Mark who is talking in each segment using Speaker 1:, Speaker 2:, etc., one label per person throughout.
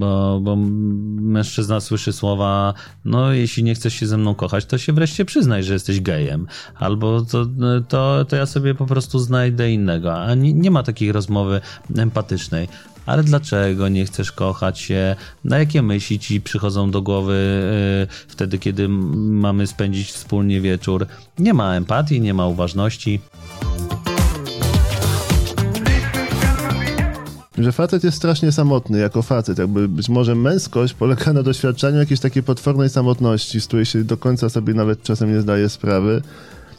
Speaker 1: bo, bo mężczyzna słyszy słowa, no jeśli nie chcesz się ze mną kochać, to się wreszcie przyznaj, że jesteś gejem, albo to, to, to ja sobie po prostu znajdę innego, a nie, nie ma takiej rozmowy empatycznej ale dlaczego nie chcesz kochać się? Na jakie myśli ci przychodzą do głowy yy, wtedy, kiedy mamy spędzić wspólnie wieczór? Nie ma empatii, nie ma uważności.
Speaker 2: Że facet jest strasznie samotny jako facet. Jakby być może męskość polega na doświadczaniu jakiejś takiej potwornej samotności, z której się do końca sobie nawet czasem nie zdaje sprawy.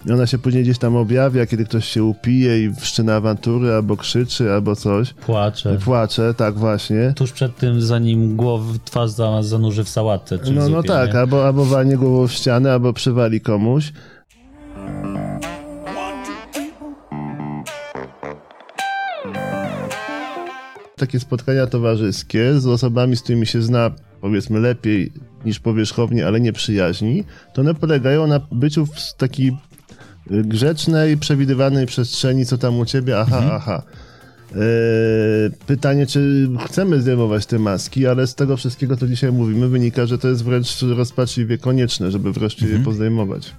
Speaker 2: I ona się później gdzieś tam objawia, kiedy ktoś się upije i wszczyna awantury, albo krzyczy, albo coś.
Speaker 1: Płacze.
Speaker 2: Płacze, tak właśnie.
Speaker 1: Tuż przed tym, zanim głowy, twarz zanurzy w sałatce. Czy
Speaker 2: no, no
Speaker 1: zupie,
Speaker 2: no tak,
Speaker 1: nie?
Speaker 2: albo, albo walnie głową w ścianę, albo przywali komuś. Takie spotkania towarzyskie z osobami, z którymi się zna powiedzmy lepiej niż powierzchownie, ale nie przyjaźni, to one polegają na byciu w takiej grzecznej, przewidywanej przestrzeni, co tam u ciebie, aha, mhm. aha. Eee, pytanie, czy chcemy zdejmować te maski, ale z tego wszystkiego, co dzisiaj mówimy, wynika, że to jest wręcz rozpaczliwie konieczne, żeby wreszcie mhm. je pozdejmować.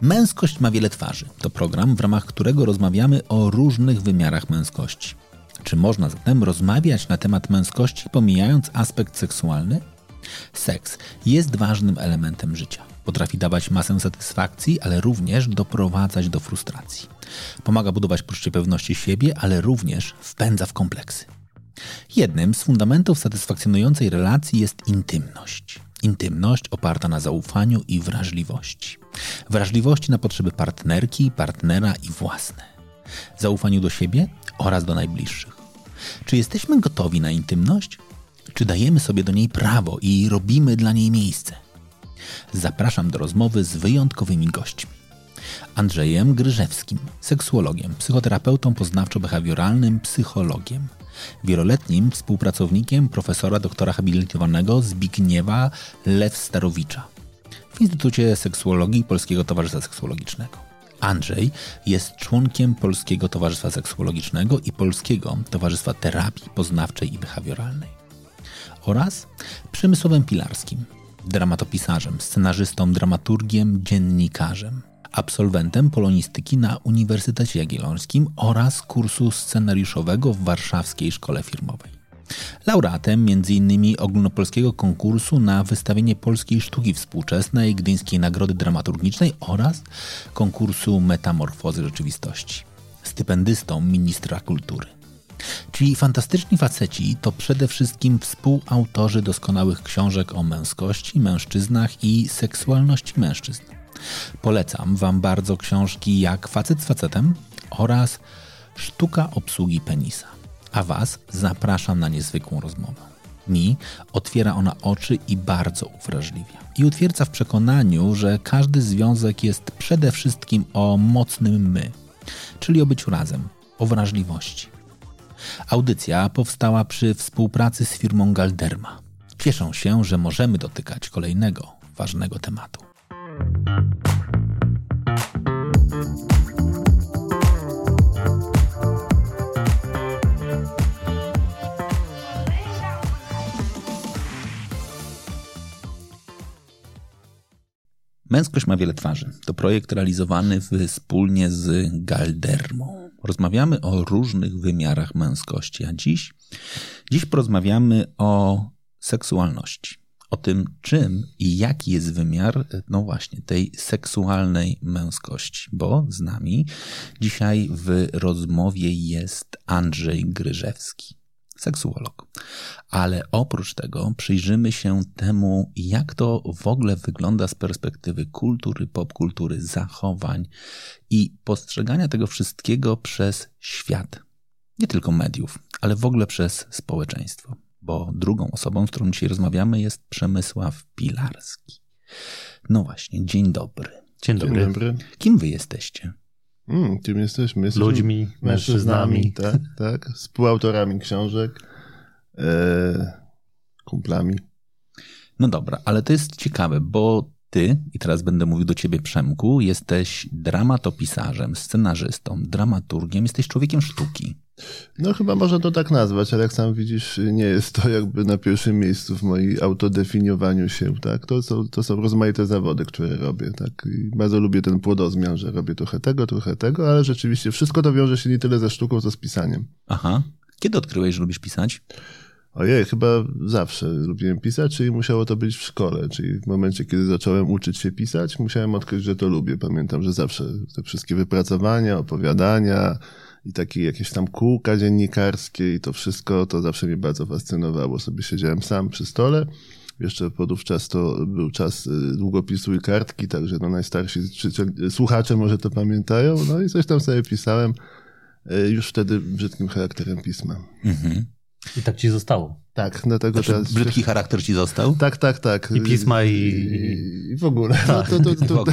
Speaker 3: Męskość ma wiele twarzy. To program, w ramach którego rozmawiamy o różnych wymiarach męskości. Czy można zatem rozmawiać na temat męskości, pomijając aspekt seksualny? Seks jest ważnym elementem życia. Potrafi dawać masę satysfakcji, ale również doprowadzać do frustracji. Pomaga budować poczucie pewności siebie, ale również wpędza w kompleksy. Jednym z fundamentów satysfakcjonującej relacji jest intymność. Intymność oparta na zaufaniu i wrażliwości. Wrażliwości na potrzeby partnerki, partnera i własne. Zaufaniu do siebie oraz do najbliższych. Czy jesteśmy gotowi na intymność? Czy dajemy sobie do niej prawo i robimy dla niej miejsce? Zapraszam do rozmowy z wyjątkowymi gośćmi. Andrzejem Gryżewskim, seksuologiem, psychoterapeutą poznawczo-behawioralnym, psychologiem – wieloletnim współpracownikiem profesora doktora habilitowanego Zbigniewa Lewstarowicza w Instytucie Seksuologii Polskiego Towarzystwa Seksuologicznego. Andrzej jest członkiem Polskiego Towarzystwa Seksuologicznego i Polskiego Towarzystwa Terapii Poznawczej i Behawioralnej oraz Przemysłowem Pilarskim, dramatopisarzem, scenarzystą, dramaturgiem, dziennikarzem absolwentem polonistyki na Uniwersytecie Jagiellońskim oraz kursu scenariuszowego w Warszawskiej Szkole Firmowej. Laureatem m.in. ogólnopolskiego konkursu na wystawienie polskiej sztuki współczesnej, Gdyńskiej Nagrody Dramaturgicznej oraz konkursu Metamorfozy Rzeczywistości. Stypendystą ministra kultury. Czyli fantastyczni faceci to przede wszystkim współautorzy doskonałych książek o męskości, mężczyznach i seksualności mężczyzn. Polecam Wam bardzo książki jak Facet z facetem oraz Sztuka obsługi penisa. A Was zapraszam na niezwykłą rozmowę. Mi otwiera ona oczy i bardzo uwrażliwia. I utwierdza w przekonaniu, że każdy związek jest przede wszystkim o mocnym my, czyli o byciu razem, o wrażliwości. Audycja powstała przy współpracy z firmą Galderma. Cieszę się, że możemy dotykać kolejnego ważnego tematu. Męskość ma wiele twarzy. To projekt realizowany wspólnie z Galdermą. Rozmawiamy o różnych wymiarach męskości, a dziś, dziś porozmawiamy o seksualności o tym, czym i jaki jest wymiar, no właśnie, tej seksualnej męskości, bo z nami dzisiaj w rozmowie jest Andrzej Gryżewski, seksuolog. Ale oprócz tego przyjrzymy się temu, jak to w ogóle wygląda z perspektywy kultury, popkultury, zachowań i postrzegania tego wszystkiego przez świat. Nie tylko mediów, ale w ogóle przez społeczeństwo bo drugą osobą, z którą dzisiaj rozmawiamy, jest Przemysław Pilarski. No właśnie, dzień dobry.
Speaker 1: Dzień dobry. Dzień dobry.
Speaker 3: Kim wy jesteście?
Speaker 2: Mm, kim jesteśmy? jesteśmy
Speaker 1: Ludźmi, mężczyznami.
Speaker 2: Tak, tak. Współautorami książek, e, kumplami.
Speaker 3: No dobra, ale to jest ciekawe, bo ty, i teraz będę mówił do ciebie Przemku, jesteś dramatopisarzem, scenarzystą, dramaturgiem, jesteś człowiekiem sztuki.
Speaker 2: No chyba można to tak nazwać, ale jak sam widzisz, nie jest to jakby na pierwszym miejscu w moim autodefiniowaniu się, tak? To są, to są rozmaite zawody, które robię, tak? I bardzo lubię ten płodozmian, że robię trochę tego, trochę tego, ale rzeczywiście wszystko to wiąże się nie tyle ze sztuką, co z pisaniem.
Speaker 3: Aha. Kiedy odkryłeś, że lubisz pisać?
Speaker 2: Ojej, chyba zawsze lubiłem pisać, czyli musiało to być w szkole, czyli w momencie, kiedy zacząłem uczyć się pisać, musiałem odkryć, że to lubię. Pamiętam, że zawsze te wszystkie wypracowania, opowiadania i takie jakieś tam kółka dziennikarskie i to wszystko, to zawsze mnie bardzo fascynowało. Sobie siedziałem sam przy stole, jeszcze podówczas to był czas y, długopisu i kartki, także no najstarsi słuchacze może to pamiętają, no i coś tam sobie pisałem, y, już wtedy brzydkim charakterem pisma. Mhm.
Speaker 1: I tak ci zostało.
Speaker 2: Tak, dlatego
Speaker 3: znaczy, teraz... Brzydki charakter ci został?
Speaker 2: Tak, tak, tak.
Speaker 1: I pisma i...
Speaker 2: I, i w ogóle. Tak. No, to, to, to,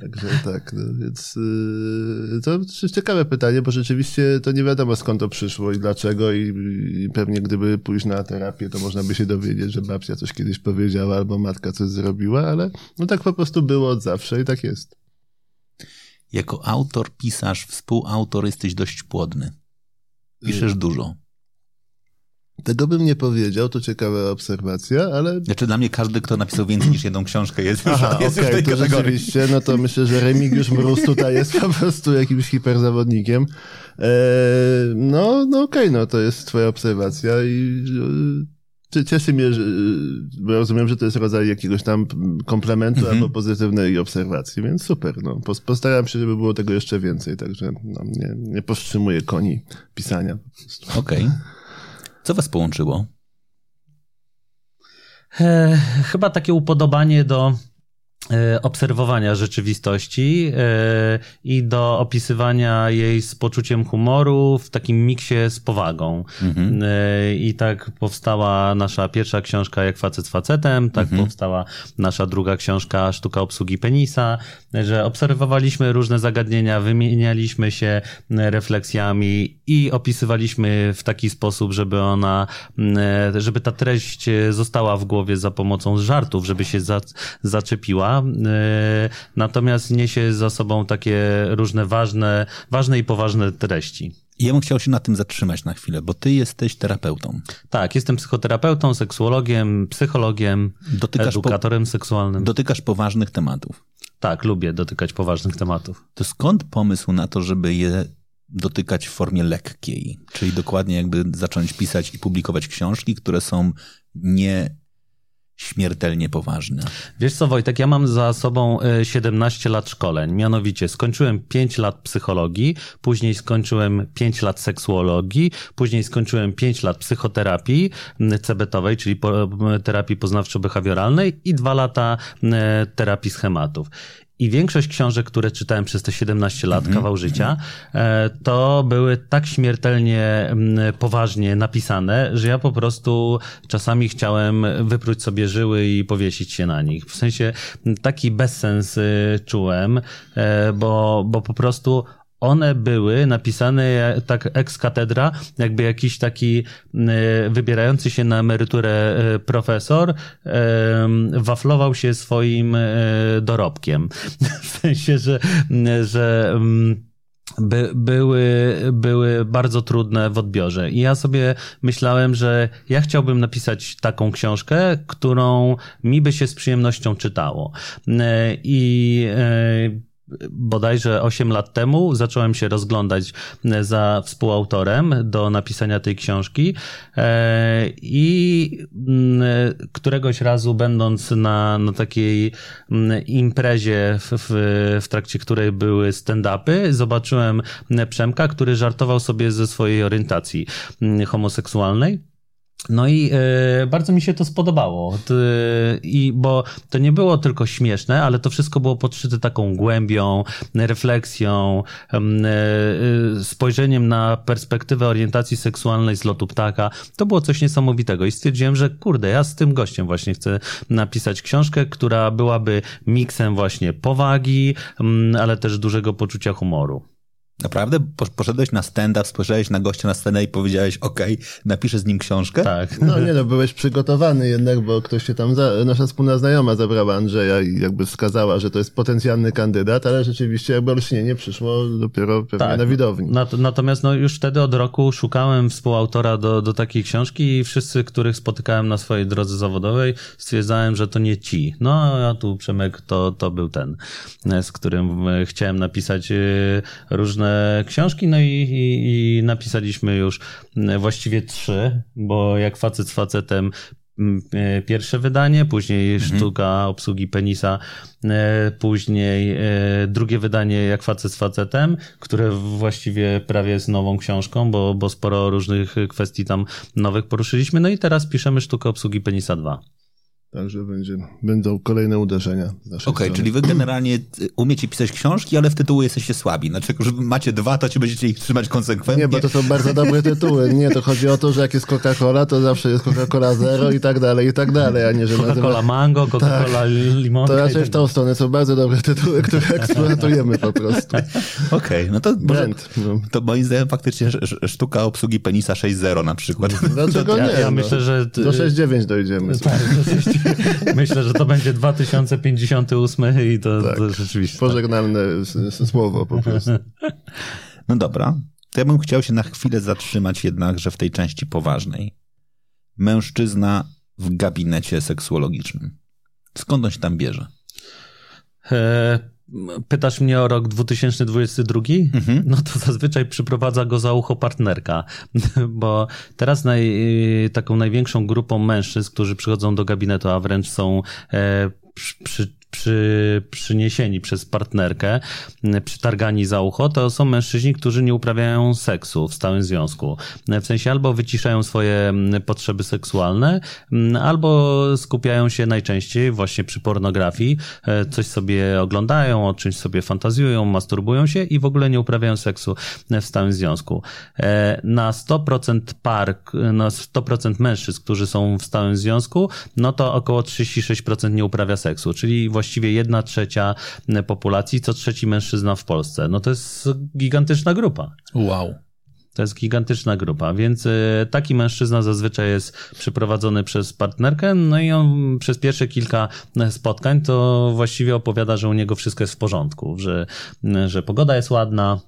Speaker 2: Także tak, no, więc y, to jest ciekawe pytanie, bo rzeczywiście to nie wiadomo skąd to przyszło i dlaczego i, i pewnie gdyby pójść na terapię, to można by się dowiedzieć, że babcia coś kiedyś powiedziała albo matka coś zrobiła, ale no tak po prostu było od zawsze i tak jest.
Speaker 3: Jako autor, pisarz, współautor jesteś dość płodny. Piszesz y, dużo.
Speaker 2: Tego bym nie powiedział, to ciekawa obserwacja, ale...
Speaker 3: Znaczy dla mnie każdy, kto napisał więcej niż jedną książkę jest, Aha, jest
Speaker 2: okay,
Speaker 3: w tej
Speaker 2: to
Speaker 3: kategorii.
Speaker 2: Rzeczywiście, no to myślę, że Remigiusz Mróz tutaj jest po prostu jakimś hiperzawodnikiem. Eee, no, no okej, okay, no to jest twoja obserwacja i e, cieszy mnie, że, bo rozumiem, że to jest rodzaj jakiegoś tam komplementu -hmm. albo pozytywnej obserwacji, więc super. No. Postaram się, żeby było tego jeszcze więcej, także no, nie, nie powstrzymuję koni pisania.
Speaker 3: Okej. Okay. Co was połączyło?
Speaker 1: E, chyba takie upodobanie do obserwowania rzeczywistości e, i do opisywania jej z poczuciem humoru w takim miksie z powagą. Mhm. E, I tak powstała nasza pierwsza książka Jak facet z facetem, tak mhm. powstała nasza druga książka Sztuka obsługi penisa, że obserwowaliśmy różne zagadnienia, wymienialiśmy się refleksjami i opisywaliśmy w taki sposób, żeby ona, żeby ta treść została w głowie za pomocą żartów, żeby się za, zaczepiła E, natomiast niesie za sobą takie różne ważne, ważne i poważne treści.
Speaker 3: Ja bym chciał się na tym zatrzymać na chwilę, bo ty jesteś terapeutą.
Speaker 1: Tak, jestem psychoterapeutą, seksuologiem, psychologiem, dotykasz edukatorem po, seksualnym.
Speaker 3: Dotykasz poważnych tematów.
Speaker 1: Tak, lubię dotykać poważnych tematów.
Speaker 3: To skąd pomysł na to, żeby je dotykać w formie lekkiej? Czyli dokładnie jakby zacząć pisać i publikować książki, które są nie śmiertelnie poważne.
Speaker 1: Wiesz co, Wojtek, ja mam za sobą 17 e, lat szkoleń. Mianowicie skończyłem 5 lat psychologii, później skończyłem 5 lat seksuologii, później skończyłem 5 lat psychoterapii cebetowej, czyli terapii poznawczo-behawioralnej i 2 lata terapii schematów. I większość książek, które czytałem przez te 17 lat, mm -hmm. kawał życia, e, to były tak śmiertelnie poważnie napisane, że ja po prostu czasami chciałem wypróć sobie żyły i powiesić się na nich. W sensie taki bezsens y, czułem, e, bo, bo po prostu one były napisane tak ex katedra, jakby jakiś taki wybierający się na emeryturę e, profesor waflował się swoim e, dorobkiem. W sensie, że, że by, były, były bardzo trudne w odbiorze. I ja sobie myślałem, że ja chciałbym napisać taką książkę, którą mi by się z przyjemnością czytało. E, I bodajże 8 lat temu zacząłem się rozglądać e, za współautorem do napisania tej książki e, i mm, któregoś razu będąc na, na takiej mm, imprezie, w, w, w trakcie której były stand-upy, zobaczyłem Przemka, który żartował sobie ze swojej orientacji mm, homoseksualnej. No i e, bardzo mi się to spodobało. I bo to nie było tylko śmieszne, ale to wszystko było podszyte taką głębią, refleksją, e, e, spojrzeniem na perspektywę orientacji seksualnej z lotu ptaka. To było coś niesamowitego i stwierdziłem, że kurde, ja z tym gościem właśnie chcę napisać książkę, która byłaby miksem właśnie powagi, ale też dużego poczucia humoru.
Speaker 3: Naprawdę? Poszedłeś na stand-up, spojrzałeś na gościa na scenę i powiedziałeś, ok, napiszę z nim książkę?
Speaker 1: Tak.
Speaker 2: No nie no, byłeś przygotowany jednak, bo ktoś się tam, za... nasza wspólna znajoma zabrała Andrzeja i jakby wskazała, że to jest potencjalny kandydat, ale rzeczywiście jakby olśnienie przyszło dopiero pewnie
Speaker 1: Tak.
Speaker 2: na widowni.
Speaker 1: Nat- Natomiast no, już wtedy od roku szukałem współautora do, do takiej książki i wszyscy, których spotykałem na swojej drodze zawodowej, stwierdzałem, że to nie ci. No a tu Przemek to, to był ten, z którym e, chciałem napisać e, różne książki, no i, i, i napisaliśmy już właściwie trzy, bo jak facet z facetem e, pierwsze wydanie, później sztuka obsługi penisa, e, później e, drugie wydanie jak facet z facetem, które właściwie prawie jest nową książką, bo, bo sporo różnych kwestii tam nowych poruszyliśmy. No i teraz piszemy sztukę obsługi penisa 2.
Speaker 2: Także będzie, będą kolejne uderzenia.
Speaker 3: Okej,
Speaker 2: strony.
Speaker 3: czyli wy generalnie y, umiecie pisać książki, ale w tytułu jesteście słabi. Znaczy, że macie dwa, to ci będziecie ich trzymać konsekwentnie.
Speaker 2: Nie, bo to są bardzo dobre tytuły. Nie, to chodzi o to, że jak jest Coca-Cola, to zawsze jest Coca-Cola Zero i tak dalej, i tak dalej, a nie, że
Speaker 1: Coca-Cola
Speaker 2: nazywa...
Speaker 1: mango, Coca-Cola limonka.
Speaker 2: To raczej
Speaker 1: tak
Speaker 2: w tą stronę są bardzo dobre tytuły, które eksploatujemy po prostu.
Speaker 3: Okej, no to
Speaker 2: Brand. No.
Speaker 3: to moim zdaniem faktycznie sz- sz- sztuka obsługi penisa 6.0 na przykład.
Speaker 2: Dlaczego
Speaker 1: Ja-
Speaker 2: nie?
Speaker 1: ja
Speaker 2: no.
Speaker 1: myślę, że-
Speaker 2: Do 6.9 dojdziemy.
Speaker 1: Tak, myślę, że to będzie 2058 i to,
Speaker 2: Tak.
Speaker 1: to rzeczywiście.
Speaker 2: Pożegnalne s- s- słowo po prostu.
Speaker 3: No dobra, to ja bym chciał się na chwilę zatrzymać jednakże w tej części poważnej. Mężczyzna w gabinecie seksuologicznym. Skąd on się tam bierze?
Speaker 1: E, Pytasz mnie o rok 2022?
Speaker 3: Mhm.
Speaker 1: No to zazwyczaj przyprowadza go za ucho partnerka, bo teraz naj, taką największą grupą mężczyzn, którzy przychodzą do gabinetu, a wręcz są e, przy, przy, przy, przyniesieni przez partnerkę, przytargani za ucho, to są mężczyźni, którzy nie uprawiają seksu w stałym związku. W sensie albo wyciszają swoje potrzeby seksualne, albo skupiają się najczęściej właśnie przy pornografii, e, coś sobie oglądają, o czymś sobie fantazjują, masturbują się i w ogóle nie uprawiają seksu w stałym związku. E, Na 100% par, na 100% mężczyzn, którzy są w stałym związku, no to około 36% nie uprawia seksu, czyli właściwie jedna trzecia populacji, co trzeci mężczyzna w Polsce. No to jest gigantyczna grupa.
Speaker 3: Wow.
Speaker 1: To jest gigantyczna grupa, więc e, taki mężczyzna zazwyczaj jest przyprowadzony przez partnerkę, no i on przez pierwsze kilka spotkań to właściwie opowiada, że u niego wszystko jest w porządku, że, że pogoda jest ładna,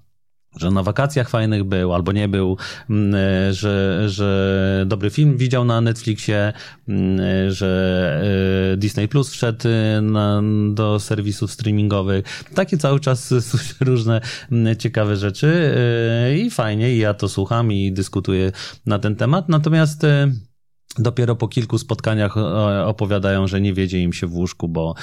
Speaker 1: że na wakacjach fajnych był albo nie był, mm, e, że, że dobry film widział na Netflixie, mm, e, że e, Disney Plus wszedł na, do serwisów streamingowych. Takie cały czas różne mm, ciekawe rzeczy i fajnie, i ja to słucham i dyskutuję na ten temat. Natomiast Dopiero po kilku spotkaniach opowiadają, że nie wiedzie im się w łóżku, bo,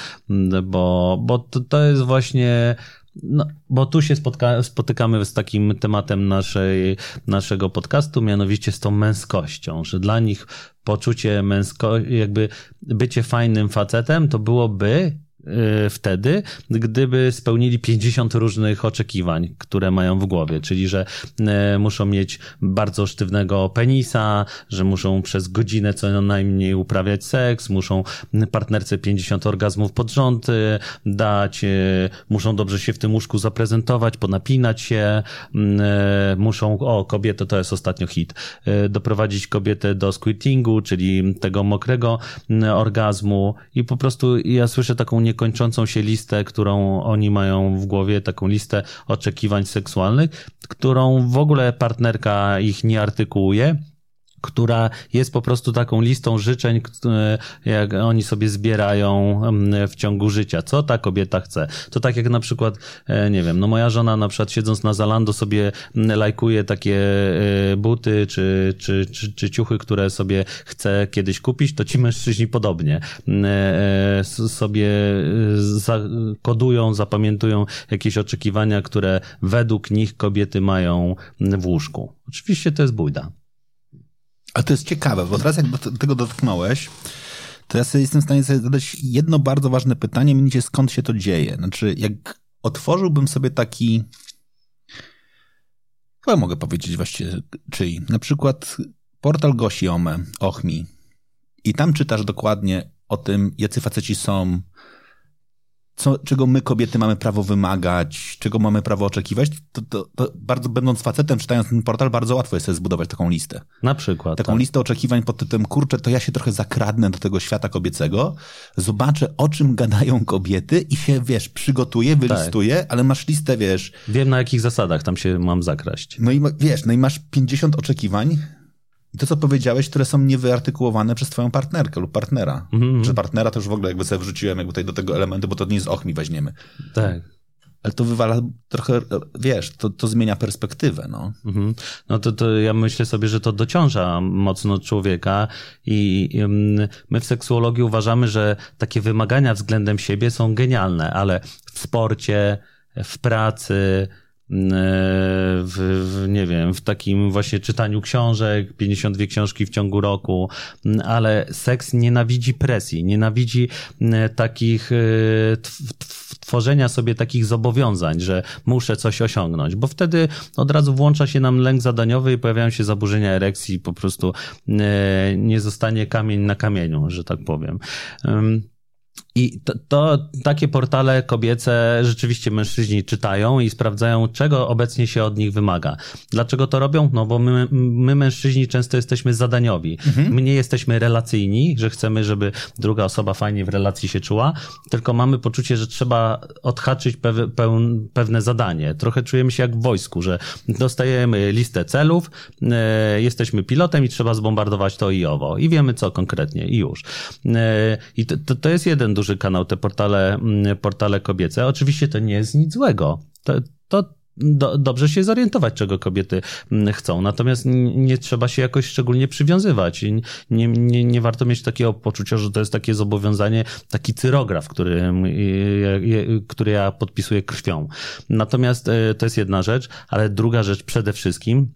Speaker 1: bo, bo to, to jest właśnie. No, bo tu się spotka, spotykamy z takim tematem naszej, naszego podcastu, mianowicie z tą męskością, że dla nich poczucie męsko, jakby bycie fajnym facetem, to byłoby wtedy, gdyby spełnili 50 różnych oczekiwań, które mają w głowie, czyli że y, muszą mieć bardzo sztywnego penisa, że muszą przez godzinę co najmniej uprawiać seks, muszą partnerce 50 orgazmów pod rząd y, dać, y, muszą dobrze się w tym łóżku zaprezentować, ponapinać się, y, muszą, o kobietę to jest ostatnio hit, y, doprowadzić kobietę do squirtingu, czyli tego mokrego y, orgazmu. I po prostu ja słyszę taką niekończącą się listę, którą oni mają w głowie, taką listę oczekiwań seksualnych, którą w ogóle partnerka ich nie artykułuje która jest po prostu taką listą życzeń, które- jak oni sobie zbierają mm, w ciągu życia. Co ta kobieta chce? To tak jak na przykład, e, nie wiem, no moja żona na przykład siedząc na Zalando sobie mm, lajkuje takie e, buty czy, czy, czy, czy ciuchy, które sobie chce kiedyś kupić, to ci mężczyźni podobnie mm, e, sobie e, zakodują, zapamiętują jakieś oczekiwania, które według nich kobiety mają w łóżku. Oczywiście to jest bójda.
Speaker 3: A to jest ciekawe, bo teraz jak do tego dotknąłeś, to ja sobie jestem w stanie sobie zadać jedno bardzo ważne pytanie, mianowicie skąd się to dzieje. Znaczy, jak otworzyłbym sobie taki, chyba mogę powiedzieć właściwie czyj, na przykład portal Gosi Ome, Ochmi i tam czytasz dokładnie o tym, jacy faceci są co, czego my kobiety mamy prawo wymagać, czego mamy prawo oczekiwać, to, to, to bardzo będąc facetem, czytając ten portal, bardzo łatwo jest sobie zbudować taką listę.
Speaker 1: Na przykład.
Speaker 3: Taką
Speaker 1: tak.
Speaker 3: listę oczekiwań pod tytułem, kurczę, to ja się trochę zakradnę do tego świata kobiecego, zobaczę o czym gadają kobiety i się, wiesz, przygotuję, wylistuję, tak. ale masz listę, wiesz...
Speaker 1: Wiem na jakich zasadach tam się mam zakraść.
Speaker 3: No i wiesz, no i masz 50 oczekiwań, i to, co powiedziałeś, które są niewyartykułowane przez twoją partnerkę lub partnera. Mm-hmm. Że partnera to już w ogóle jakby sobie wrzuciłem jakby tutaj do tego elementu, bo to nie z ochmi weźmiemy.
Speaker 1: Tak.
Speaker 3: Ale to wywala trochę, wiesz, to, to zmienia perspektywę, no.
Speaker 1: Mhm. No to, to ja myślę sobie, że to dociąża mocno człowieka i my w seksuologii uważamy, że takie wymagania względem siebie są genialne, ale w sporcie, w pracy, w, w, nie wiem, w takim właśnie czytaniu książek, 52 książki w ciągu roku, ale seks nienawidzi presji, nienawidzi takich tworzenia sobie takich zobowiązań, że muszę coś osiągnąć, bo wtedy od razu włącza się nam lęk zadaniowy i pojawiają się zaburzenia erekcji, po prostu nie zostanie kamień na kamieniu, że tak powiem. I to, to, takie portale kobiece rzeczywiście mężczyźni czytają i sprawdzają, czego obecnie się od nich wymaga. Dlaczego to robią? No bo my, my mężczyźni często jesteśmy zadaniowi. Mhm. My nie jesteśmy relacyjni, że chcemy, żeby druga osoba fajnie w relacji się czuła, tylko mamy poczucie, że trzeba odhaczyć pew, pewne zadanie. Trochę czujemy się jak w wojsku, że dostajemy listę celów, e, jesteśmy pilotem i trzeba zbombardować to i owo. I wiemy co konkretnie i już. E, I to, to, to jest jeden duży kanał, te portale, mm, portale kobiece. Oczywiście to nie jest nic złego. To, to do, dobrze się zorientować, czego kobiety mm, chcą. Natomiast nie trzeba się jakoś szczególnie przywiązywać. Nie, nie, nie warto mieć takiego poczucia, że to jest takie zobowiązanie, taki cyrograf, który, który ja podpisuję krwią. Natomiast e, to jest jedna rzecz, ale druga rzecz przede wszystkim,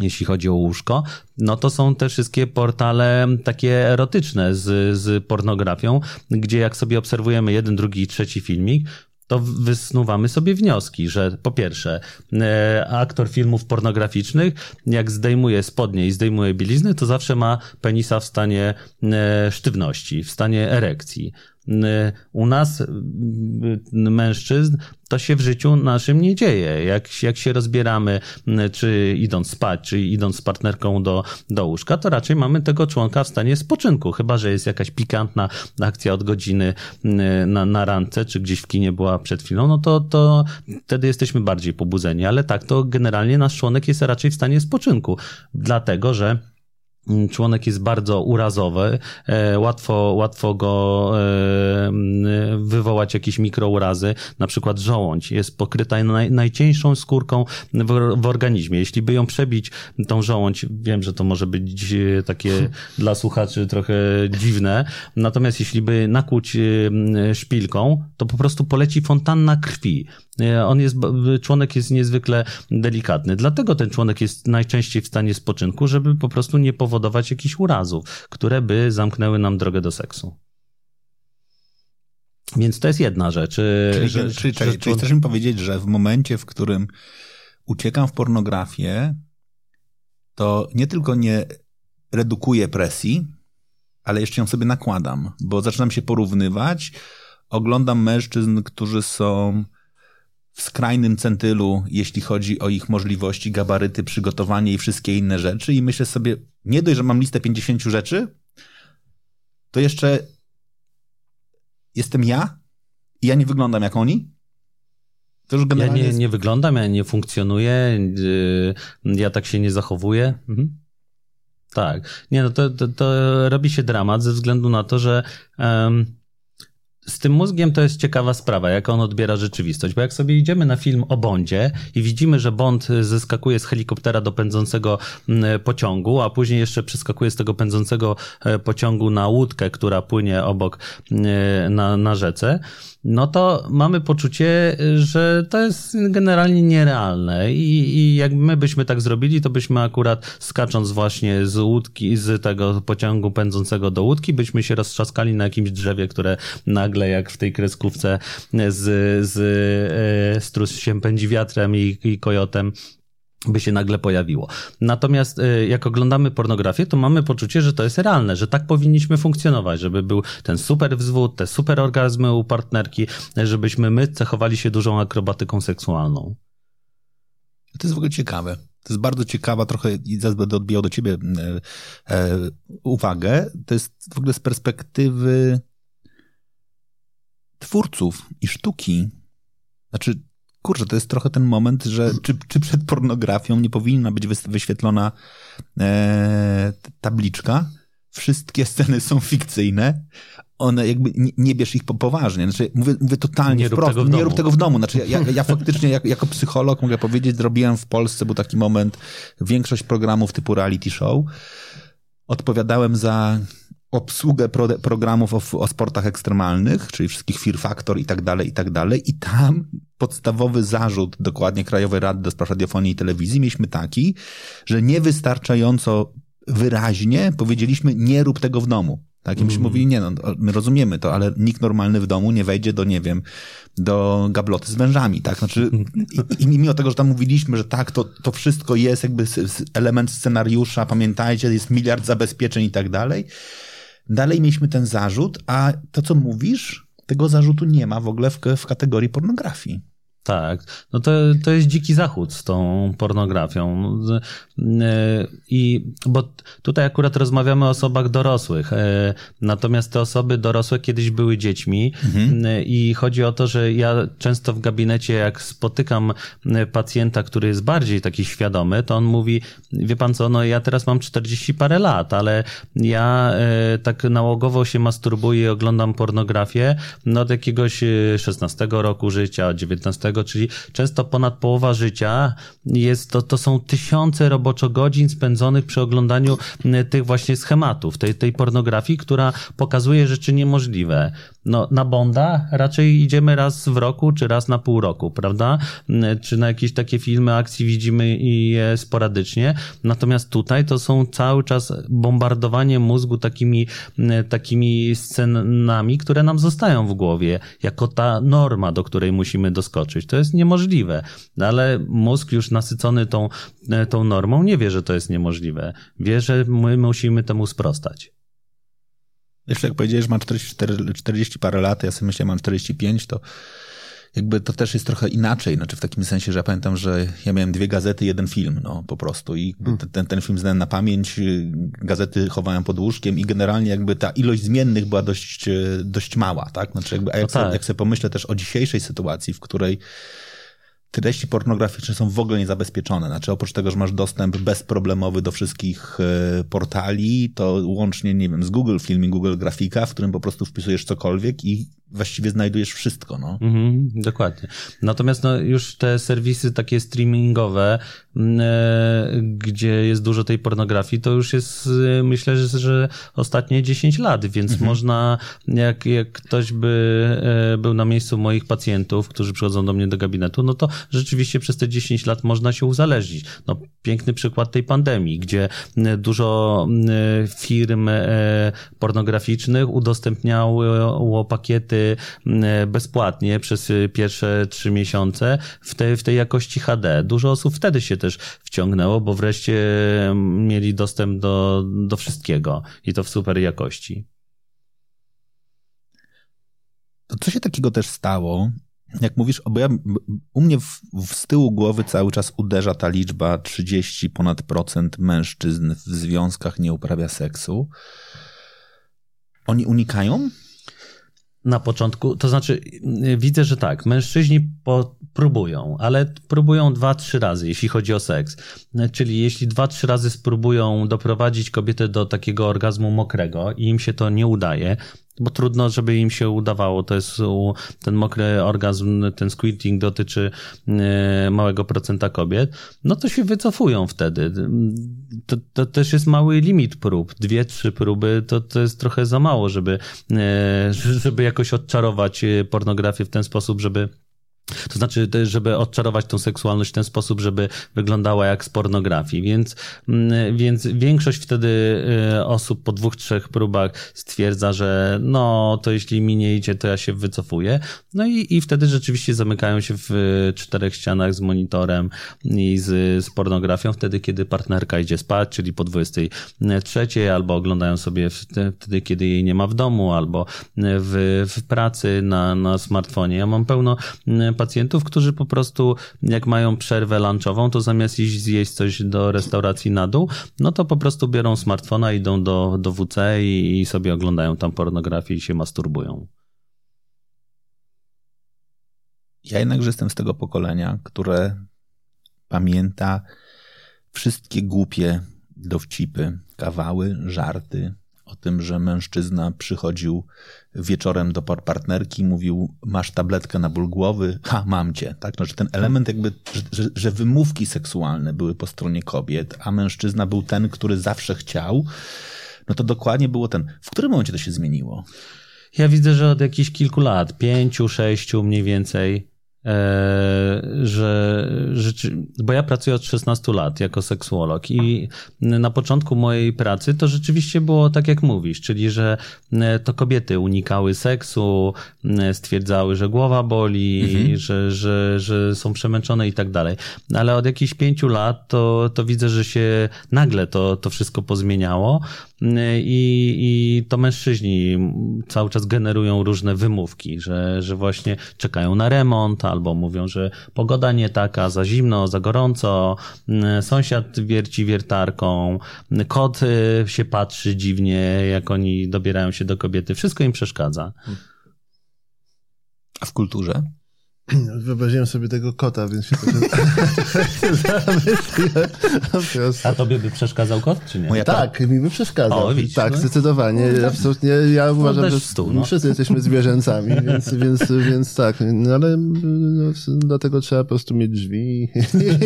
Speaker 1: jeśli chodzi o łóżko, no to są te wszystkie portale takie erotyczne z, z pornografią, gdzie jak sobie obserwujemy jeden, drugi i trzeci filmik, to wysnuwamy sobie wnioski, że po pierwsze, e, aktor filmów pornograficznych, jak zdejmuje spodnie i zdejmuje bieliznę, to zawsze ma penisa w stanie e, sztywności, w stanie erekcji. Y, u nas, y, mężczyzn, to się w życiu naszym nie dzieje. Jak, jak się rozbieramy, y, czy idąc spać, czy idąc z partnerką do, do łóżka, to raczej mamy tego członka w stanie spoczynku, chyba że jest jakaś pikantna akcja od godziny na, na randce, czy gdzieś w kinie była przed chwilą, no to, to wtedy jesteśmy bardziej pobudzeni, ale tak, to generalnie nasz członek jest raczej w stanie spoczynku, dlatego że członek jest bardzo urazowy, e, łatwo, łatwo go e, mm, wywołać jakieś mikrourazy, na przykład żołądź jest pokryta naj, najcieńszą skórką w, w, organizmie. Jeśli by ją przebić, tą żołądź, wiem, że to może być e, takie dla słuchaczy trochę dziwne, natomiast jeśli by nakłuć szpilką, to po prostu poleci fontanna krwi. On jest, członek jest niezwykle delikatny. Dlatego ten członek jest najczęściej w stanie spoczynku, żeby po prostu nie powodować jakichś urazów, które by zamknęły nam drogę do seksu. Więc to jest jedna rzecz.
Speaker 3: Czyli, że, czyli, że, czyli chcesz mi powiedzieć, że w momencie, w którym uciekam w pornografię, to nie tylko nie redukuję presji, ale jeszcze ją sobie nakładam, bo zaczynam się porównywać, oglądam mężczyzn, którzy są w skrajnym centylu, jeśli chodzi o ich możliwości, gabaryty, przygotowanie i wszystkie inne rzeczy. I myślę sobie, nie dość, że mam listę 50 rzeczy, to jeszcze jestem ja i ja nie wyglądam jak oni.
Speaker 1: To już generalnie ja nie, nie wyglądam, ja nie funkcjonuję, y, ja tak się nie zachowuję. Mhm. Tak. Nie, no to, to, to, robi się dramat ze względu na to, że z tym mózgiem to jest ciekawa sprawa, jak on odbiera rzeczywistość, bo jak sobie idziemy na film o Bondzie i widzimy, że Bond zeskakuje z helikoptera do pędzącego mm, pociągu, a później jeszcze przeskakuje z tego pędzącego e, pociągu na łódkę, która płynie obok mm, na, na rzece, no to mamy poczucie, że to jest generalnie nierealne i, i jak my byśmy tak zrobili, to byśmy akurat skacząc właśnie z łódki, z tego pociągu pędzącego do łódki, byśmy się roztrzaskali na jakimś drzewie, które nagle jak w tej kreskówce z, z, z e, strus się pędzi wiatrem i, i kojotem by się nagle pojawiło. Natomiast y, jak oglądamy pornografię, to mamy poczucie, że to jest realne, że tak powinniśmy funkcjonować, żeby był ten super wzwód, te super orgazmy u partnerki, żebyśmy my cechowali się dużą akrobatyką seksualną.
Speaker 3: To jest w ogóle ciekawe. To jest bardzo ciekawa, trochę i zaraz będę odbijał do ciebie e, e, uwagę. To jest w ogóle z perspektywy twórców i sztuki. Znaczy, kurczę, to jest trochę ten moment, że czy, czy przed pornografią nie powinna być wyświetlona e, tabliczka. Wszystkie sceny są fikcyjne, one jakby nie, nie bierz ich po, poważnie. Znaczy, mówię, mówię totalnie
Speaker 1: nie
Speaker 3: wprost,
Speaker 1: rób
Speaker 3: nie rób tego w domu. Znaczy, ja, ja, ja faktycznie jak, jako psycholog mogę powiedzieć, zrobiłem w Polsce, był taki moment, większość programów typu reality show, odpowiadałem za obsługę pro, programów o, o, sportach ekstremalnych, czyli wszystkich Fear Factor i tak dalej, i tak dalej. I tam podstawowy zarzut dokładnie Krajowej Rady do Spraw Radiofonii i Telewizji mieliśmy taki, że niewystarczająco wyraźnie powiedzieliśmy nie rób tego w domu. Tak, i myśmy mm. mówili, nie no, my rozumiemy to, ale nikt normalny w domu nie wejdzie do, nie wiem, do gabloty z wężami, tak? Znaczy, i, i mimo tego, że tam mówiliśmy, że tak, to, to wszystko jest jakby element scenariusza, pamiętajcie, jest miliard zabezpieczeń i tak dalej, dalej mieliśmy ten zarzut, a to, co mówisz, tego zarzutu nie ma w ogóle w, w kategorii pornografii.
Speaker 1: Tak, no to, to jest dziki zachód z tą pornografią. I bo tutaj akurat rozmawiamy o osobach dorosłych, e, natomiast te osoby dorosłe kiedyś były dziećmi mhm. i chodzi o to, że ja często w gabinecie, jak spotykam pacjenta, który jest bardziej taki świadomy, to on mówi, wie pan co, no ja teraz mam 40 parę lat, ale ja e, tak nałogowo się masturbuję i oglądam pornografię no od jakiegoś 16 e, roku życia, 19 czyli często ponad połowa życia jest to, to są tysiące roboczo godzin spędzonych przy oglądaniu tych właśnie schematów, tej, tej pornografii, która pokazuje rzeczy niemożliwe. No, na Bonda raczej idziemy raz w roku, czy raz na pół roku, prawda? Czy na jakieś takie filmy akcji widzimy je sporadycznie. Natomiast tutaj to są cały czas bombardowanie mózgu takimi, takimi scenami, które nam zostają w głowie, jako ta norma, do której musimy doskoczyć. To jest niemożliwe. No, ale mózg już nasycony tą, tą normą nie wie, że to jest niemożliwe. Wie, że my musimy temu sprostać.
Speaker 3: Jeszcze jak powiedziałeś, że ma 44, 40 parę lat, ja sobie myślę, mam 45, to jakby to też jest trochę inaczej, znaczy w takim sensie, że ja pamiętam, że ja miałem dwie gazety, jeden film, no po prostu i hmm. ten, ten film znałem na pamięć, gazety chowałem pod łóżkiem i generalnie jakby ta ilość zmiennych była dość, dość mała, tak? Znaczy jakby, a jak, no tak. sobie, jak sobie pomyślę też o dzisiejszej sytuacji, w której treści pornograficzne są w ogóle niezabezpieczone. Znaczy, oprócz tego, że masz dostęp bezproblemowy do wszystkich e, portali, to łącznie, nie wiem, z Google Film i Google Grafika, w którym po prostu wpisujesz cokolwiek i właściwie znajdujesz wszystko. No.
Speaker 1: Mhm, dokładnie. Natomiast no, już te serwisy takie streamingowe, mm, e, gdzie jest dużo tej pornografii, to już jest, e, myślę, że, że ostatnie 10 lat, więc mhm. można, jak, jak ktoś by e, był na miejscu moich pacjentów, którzy przychodzą do mnie do gabinetu, no to rzeczywiście przez te 10 lat można się uzależnić. No, piękny przykład tej pandemii, gdzie dużo firm pornograficznych udostępniało pakiety E, bezpłatnie przez pierwsze trzy miesiące w tej, w tej jakości HD. Dużo osób wtedy się też wciągnęło, bo wreszcie mieli dostęp do, do wszystkiego i to w super jakości.
Speaker 3: To co się takiego też stało, jak mówisz, bo ja, u mnie w, w, z tyłu głowy cały czas uderza ta liczba 30 ponad procent mężczyzn w związkach nie uprawia seksu. Oni unikają
Speaker 1: na początku, to znaczy y, widzę, że tak, mężczyźni po, próbują, ale próbują dwa, trzy razy, jeśli chodzi o seks. Czyli jeśli dwa, trzy razy spróbują doprowadzić kobietę do takiego orgazmu mokrego i im się to nie udaje, bo trudno, żeby im się udawało. To jest ten mokry orgazm, ten squirting dotyczy e, małego procenta kobiet, no to się wycofują wtedy. To, to też jest mały limit prób. Dwie, trzy próby to, to jest trochę za mało, żeby, e, żeby jakoś odczarować pornografię w ten sposób, żeby To znaczy, żeby odczarować tą seksualność w ten sposób, żeby wyglądała jak z pornografii. Więc, mm, więc większość wtedy y, osób po dwóch, trzech próbach stwierdza, że no, to jeśli mi nie idzie, to ja się wycofuję. No i, i wtedy rzeczywiście zamykają się w czterech ścianach z monitorem i z, z pornografią, wtedy, kiedy partnerka idzie spać, czyli po 23, albo oglądają sobie wtedy, kiedy jej nie ma w domu, albo w, w pracy na, na smartfonie. Ja mam pełno pacjentów, którzy po prostu jak mają przerwę lunchową, to zamiast iść zjeść coś do restauracji na dół, no to po prostu biorą smartfona, idą do, do WC i, i sobie oglądają tam pornografię i się masturbują.
Speaker 3: Ja jednakże jestem z tego pokolenia, które pamięta wszystkie głupie dowcipy, kawały, żarty, o tym, że mężczyzna przychodził wieczorem do partnerki, mówił, masz tabletkę na ból głowy, ha, mam cię. Tak? Że ten element jakby, że, że wymówki seksualne były po stronie kobiet, a mężczyzna był ten, który zawsze chciał, no to dokładnie było ten. W którym momencie to się zmieniło?
Speaker 1: Ja widzę, że od jakichś kilku lat, pięciu, sześciu mniej więcej, że, że, bo ja pracuję od 16 lat jako seksuolog i na początku mojej pracy to rzeczywiście było tak jak mówisz, czyli że e, to kobiety unikały seksu, e, stwierdzały, że głowa boli, mhm. że, że, że są przemęczone i tak dalej. Ale od jakichś pięciu lat to, to widzę, że się nagle to, to wszystko pozmieniało i, i to mężczyźni cały czas generują różne wymówki, że, że właśnie czekają na remont, albo mówią, że pogoda nie taka, za zimno, za gorąco, sąsiad wierci wiertarką, kot y, się patrzy dziwnie, jak oni dobierają się do kobiety. Wszystko im przeszkadza.
Speaker 3: A w kulturze?
Speaker 2: Wyobraziłem sobie tego kota, więc się
Speaker 1: zamyśliłem. A tobie by przeszkadzał kot, czy nie?
Speaker 2: Moja tak, mi by przeszkadzał. O, widzisz, tak, no? zdecydowanie. No, Absolutnie. Ja uważam, że stół, no. wszyscy jesteśmy zwierzęcami, więc, więc, więc tak. No ale no, dlatego trzeba po prostu mieć drzwi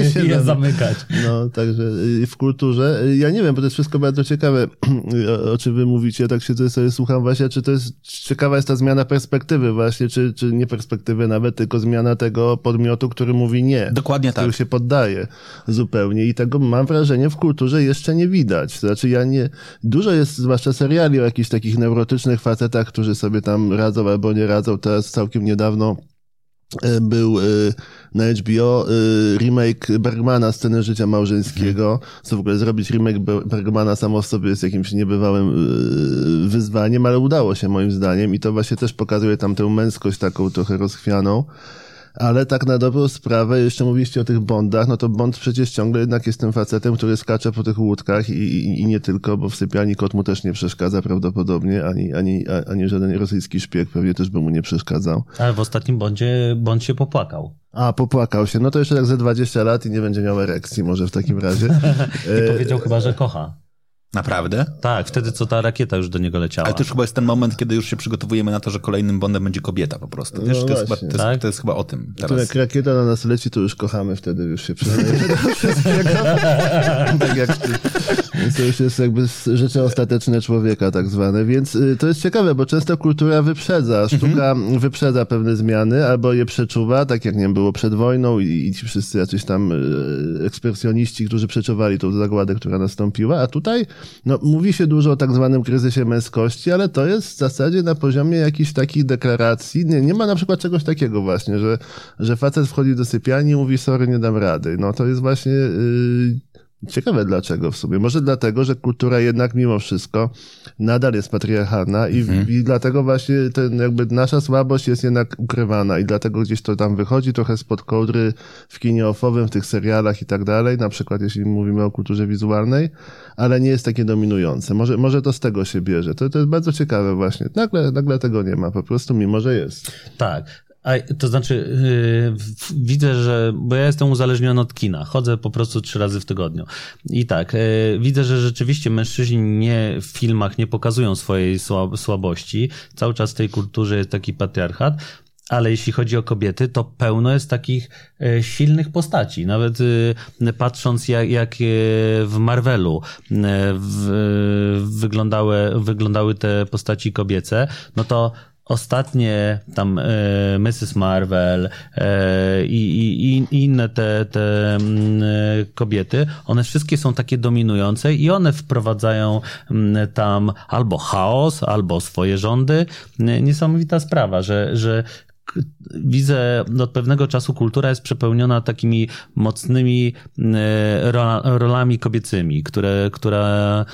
Speaker 1: i, się je zamykać.
Speaker 2: No, także y, w kulturze. Y, ja nie wiem, bo to jest wszystko bardzo ciekawe, o, o czym wy mówicie. Tak się sobie słucham właśnie, czy to jest, ciekawa jest ta zmiana perspektywy właśnie, czy, czy nie perspektywy nawet, tylko zmiana tego podmiotu, który mówi nie.
Speaker 3: Dokładnie
Speaker 2: który
Speaker 3: tak.
Speaker 2: się poddaje zupełnie i tego mam wrażenie w kulturze jeszcze nie widać. Znaczy ja nie, dużo jest zwłaszcza seriali o jakichś takich neurotycznych facetach, którzy sobie tam radzą albo nie radzą. Teraz całkiem niedawno był e, na HBO e, remake Bergmana, Sceny życia małżeńskiego. Co w ogóle zrobić remake Bergmana samo w sobie jest jakimś niebywałym wyzwaniem, ale udało się moim zdaniem i to właśnie też pokazuje tam tę męskość taką trochę rozchwianą. Ale tak na dobrą sprawę, jeszcze mówiliście o tych Bondach, no to Bond przecież ciągle jednak jest tym facetem, który skacze po tych łódkach i, i, i nie tylko, bo w sypialni kot mu też nie przeszkadza prawdopodobnie, ani, ani, ani żaden rosyjski szpieg pewnie też by mu nie przeszkadzał.
Speaker 1: Ale w ostatnim Bondzie Bond się popłakał.
Speaker 2: A, popłakał się. No to jeszcze tak ze 20 lat i nie będzie miał erekcji może w takim razie.
Speaker 1: I powiedział chyba, że kocha.
Speaker 3: Naprawdę?
Speaker 1: Tak, wtedy co ta rakieta już do niego leciała.
Speaker 3: Ale to już chyba jest ten moment, kiedy już się przygotowujemy na to, że kolejnym Bondem będzie kobieta po prostu. Wiesz, no to, jest chyba, to, jest, tak? to, jest, chyba, o tym teraz.
Speaker 2: jak rakieta na nas leci, to już kochamy wtedy, już się przyznajemy tak jak ty. Więc to już jest jakby rzeczy ostateczne człowieka tak zwane. Więc y, to jest ciekawe, bo często kultura wyprzedza. Sztuka mhm. wyprzedza pewne zmiany albo je przeczuwa, tak jak nie wiem, było przed wojną i, i ci wszyscy jacyś tam y, ekspresjoniści, którzy przeczuwali tą zagładę, która nastąpiła. A tutaj no, mówi się dużo o tak zwanym kryzysie męskości, ale to jest w zasadzie na poziomie jakichś takich deklaracji. Nie, nie ma na przykład czegoś takiego właśnie, że, że facet wchodzi do sypialni i mówi sorry, nie dam rady. No to jest właśnie... Yy, Ciekawe dlaczego w sumie. Może dlatego, że kultura jednak mimo wszystko nadal jest patriarchalna i, mhm. i dlatego właśnie ten jakby nasza słabość jest jednak ukrywana i dlatego gdzieś to tam wychodzi trochę spod kołdry w kinie ofowym, w tych serialach i tak dalej, na przykład jeśli mówimy o kulturze wizualnej, ale nie jest takie dominujące. Może, może to z tego się bierze. To, to jest bardzo ciekawe właśnie. Nagle, nagle tego nie ma po prostu, mimo że jest.
Speaker 1: Tak. A, to znaczy, yy, widzę, że, bo ja jestem uzależniony od kina, chodzę po prostu trzy razy w tygodniu. I tak, yy, widzę, że rzeczywiście mężczyźni nie w filmach nie pokazują swojej słabości. Cały czas w tej kulturze jest taki patriarchat. Ale jeśli chodzi o kobiety, to pełno jest takich yy, silnych postaci. Nawet yy, patrząc, jak, jak w Marvelu w, wyglądały, wyglądały te postaci kobiece, no to ostatnie tam e, Mrs. Marvel e, i, i, i inne te, te mm, e, kobiety, one wszystkie są takie dominujące i one wprowadzają mm, tam albo chaos, albo swoje rządy. Niesamowita sprawa, że, że widzę od pewnego czasu kultura jest przepełniona takimi mocnymi e, rolami kobiecymi, które, które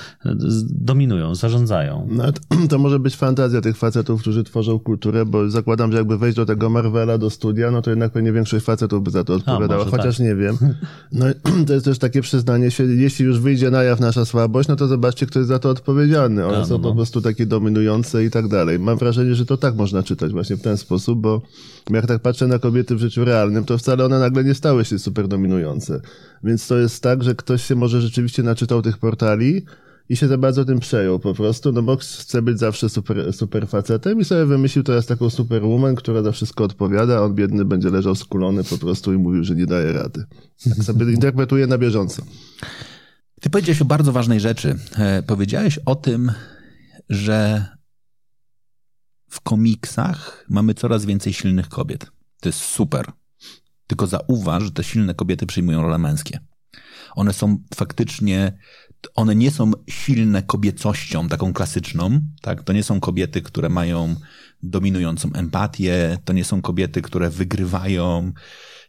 Speaker 1: dominują, zarządzają.
Speaker 2: No, to, może być fantazja tych facetów, którzy tworzą kulturę, bo zakładam, że jakby wejść do tego Marvela, do studia, no to jednak pewnie większość facetów by za to odpowiadała, chociaż tak. nie wiem. No to jest też takie przyznanie się, jeśli już wyjdzie na jaw nasza słabość, no to zobaczcie, kto jest za to odpowiedzialny. One A, no, są no. po prostu takie dominujące i tak dalej. Mam wrażenie, że to tak można czytać właśnie w ten sposób, bo jak tak patrzę na kobiety w życiu realnym, to wcale one nagle nie stały się super dominujące. Więc to jest tak, że ktoś się może rzeczywiście naczytał tych portali i się za bardzo tym przejął po prostu, no bo chce być zawsze super, super facetem i sobie wymyślił teraz taką superwoman, która za wszystko odpowiada, a on biedny będzie leżał skulony po prostu i mówił, że nie daje rady. Tak sobie interpretuje na bieżąco.
Speaker 3: Ty powiedziałeś o bardzo ważnej rzeczy. E, powiedziałeś o tym, że w komiksach mamy coraz więcej silnych kobiet. To jest super. Tylko zauważ, że te silne kobiety przyjmują role męskie. One są faktycznie, one nie są silne kobiecością taką klasyczną, tak? To nie są kobiety, które mają dominującą empatię, to nie są kobiety, które wygrywają,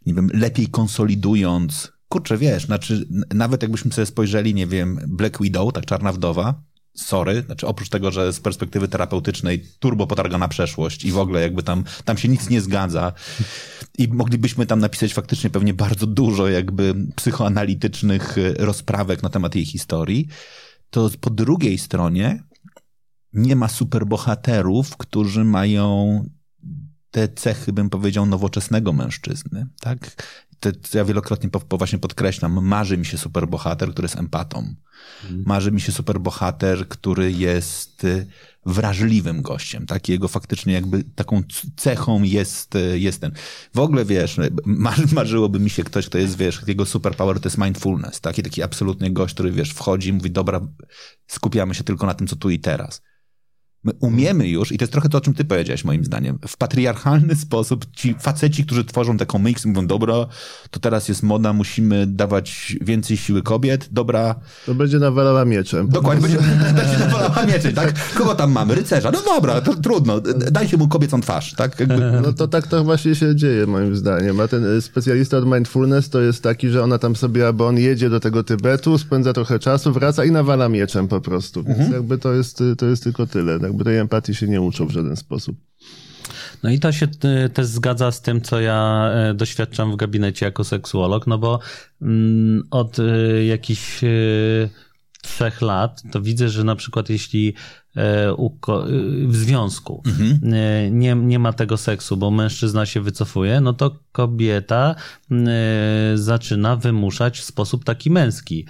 Speaker 3: nie wiem, lepiej konsolidując. Kurczę, wiesz, znaczy, nawet jakbyśmy sobie spojrzeli, nie wiem, Black Widow, tak czarna wdowa, sorry, znaczy oprócz tego, że z perspektywy terapeutycznej turbo potargana przeszłość i w ogóle jakby tam, tam się nic nie zgadza i moglibyśmy tam napisać faktycznie pewnie bardzo dużo jakby psychoanalitycznych e, rozprawek na temat jej historii, to po drugiej stronie nie ma superbohaterów, którzy mają te cechy, bym powiedział, nowoczesnego mężczyzny, tak? Te, ja wielokrotnie po, po właśnie podkreślam, marzy mi się superbohater, który jest empatą. Mhm. Marzy mi się superbohater, który jest y, wrażliwym gościem, tak? Jego faktycznie jakby taką cechą jest, y, jest ten. W ogóle, wiesz, mar, marzyłoby mi się ktoś, kto jest, wiesz, jego superpower to jest mindfulness, taki taki absolutnie gość, który, wiesz, wchodzi i mówi, dobra, skupiamy się tylko na tym, co tu i teraz. My umiemy już, i to jest trochę to, o czym ty powiedziałeś moim zdaniem, w patriarchalny sposób ci faceci, którzy tworzą te komiksy, mówią, dobra, to teraz jest moda, musimy dawać więcej siły kobiet, dobra.
Speaker 2: To będzie nawalała mieczem.
Speaker 3: Dokładnie, będzie, będzie nawalała mieczem, tak? Kogo tam mamy? Rycerza. No dobra, to trudno, dajcie mu kobiecą twarz, tak? Jakby...
Speaker 2: No to tak to właśnie się dzieje, moim zdaniem. A ten specjalista od mindfulness to jest taki, że ona tam sobie, albo on jedzie do tego Tybetu, spędza trochę czasu, wraca i nawala mieczem po prostu. Więc mhm. jakby to jest, to jest tylko tyle. Tak? Jakby tej empatii się nie uczą w żaden sposób.
Speaker 1: No i to się e, też zgadza z tym, co ja e, doświadczam w gabinecie jako seksuolog, no bo mm, od e, jakichś trzech lat to widzę, że na przykład jeśli w związku mhm. nie, nie ma tego seksu, bo mężczyzna się wycofuje, no to kobieta zaczyna wymuszać w sposób taki męski.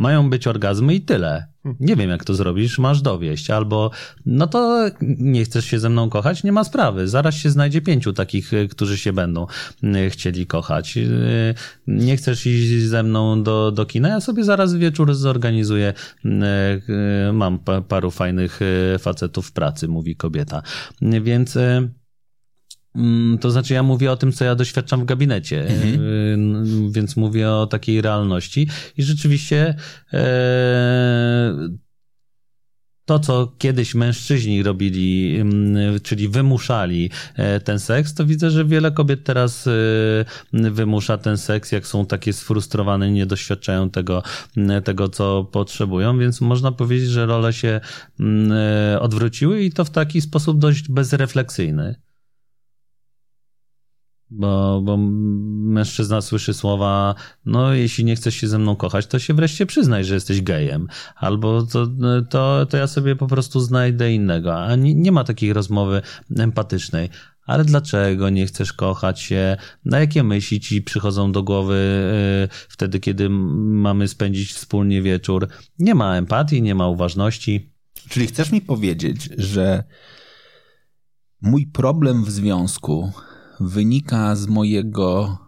Speaker 1: Mają być orgazmy i tyle. Nie wiem, jak to zrobisz, masz dowieść. Albo, no to nie chcesz się ze mną kochać, nie ma sprawy. Zaraz się znajdzie pięciu takich, y, którzy się będą y, chcieli kochać. Y, nie chcesz iść ze mną do, do kina, ja sobie zaraz wieczór zorganizuję. Mam paru fajnych facetów w pracy, mówi kobieta. Więc to znaczy, ja mówię o tym, co ja doświadczam w gabinecie, mhm. Y, więc mówię o takiej realności. I rzeczywiście e, to, co kiedyś mężczyźni robili, mm, czyli wymuszali e, ten seks, to widzę, że wiele kobiet teraz e, wymusza ten seks, jak są takie sfrustrowane, nie doświadczają tego, tego co potrzebują, więc można powiedzieć, że role się odwróciły i to w taki sposób dość bezrefleksyjny. Bo, bo mężczyzna słyszy słowa, no jeśli nie chcesz się ze mną kochać, to się wreszcie przyznaj, że jesteś gejem. Albo to, to, to ja sobie po prostu znajdę innego. A nie, nie ma takiej rozmowy empatycznej. Ale dlaczego nie chcesz kochać się? Na jakie myśli ci przychodzą do głowy yy, wtedy, kiedy mamy spędzić wspólnie wieczór? Nie ma empatii, nie ma uważności.
Speaker 3: Czyli chcesz mi powiedzieć, że mój problem w związku wynika z mojego,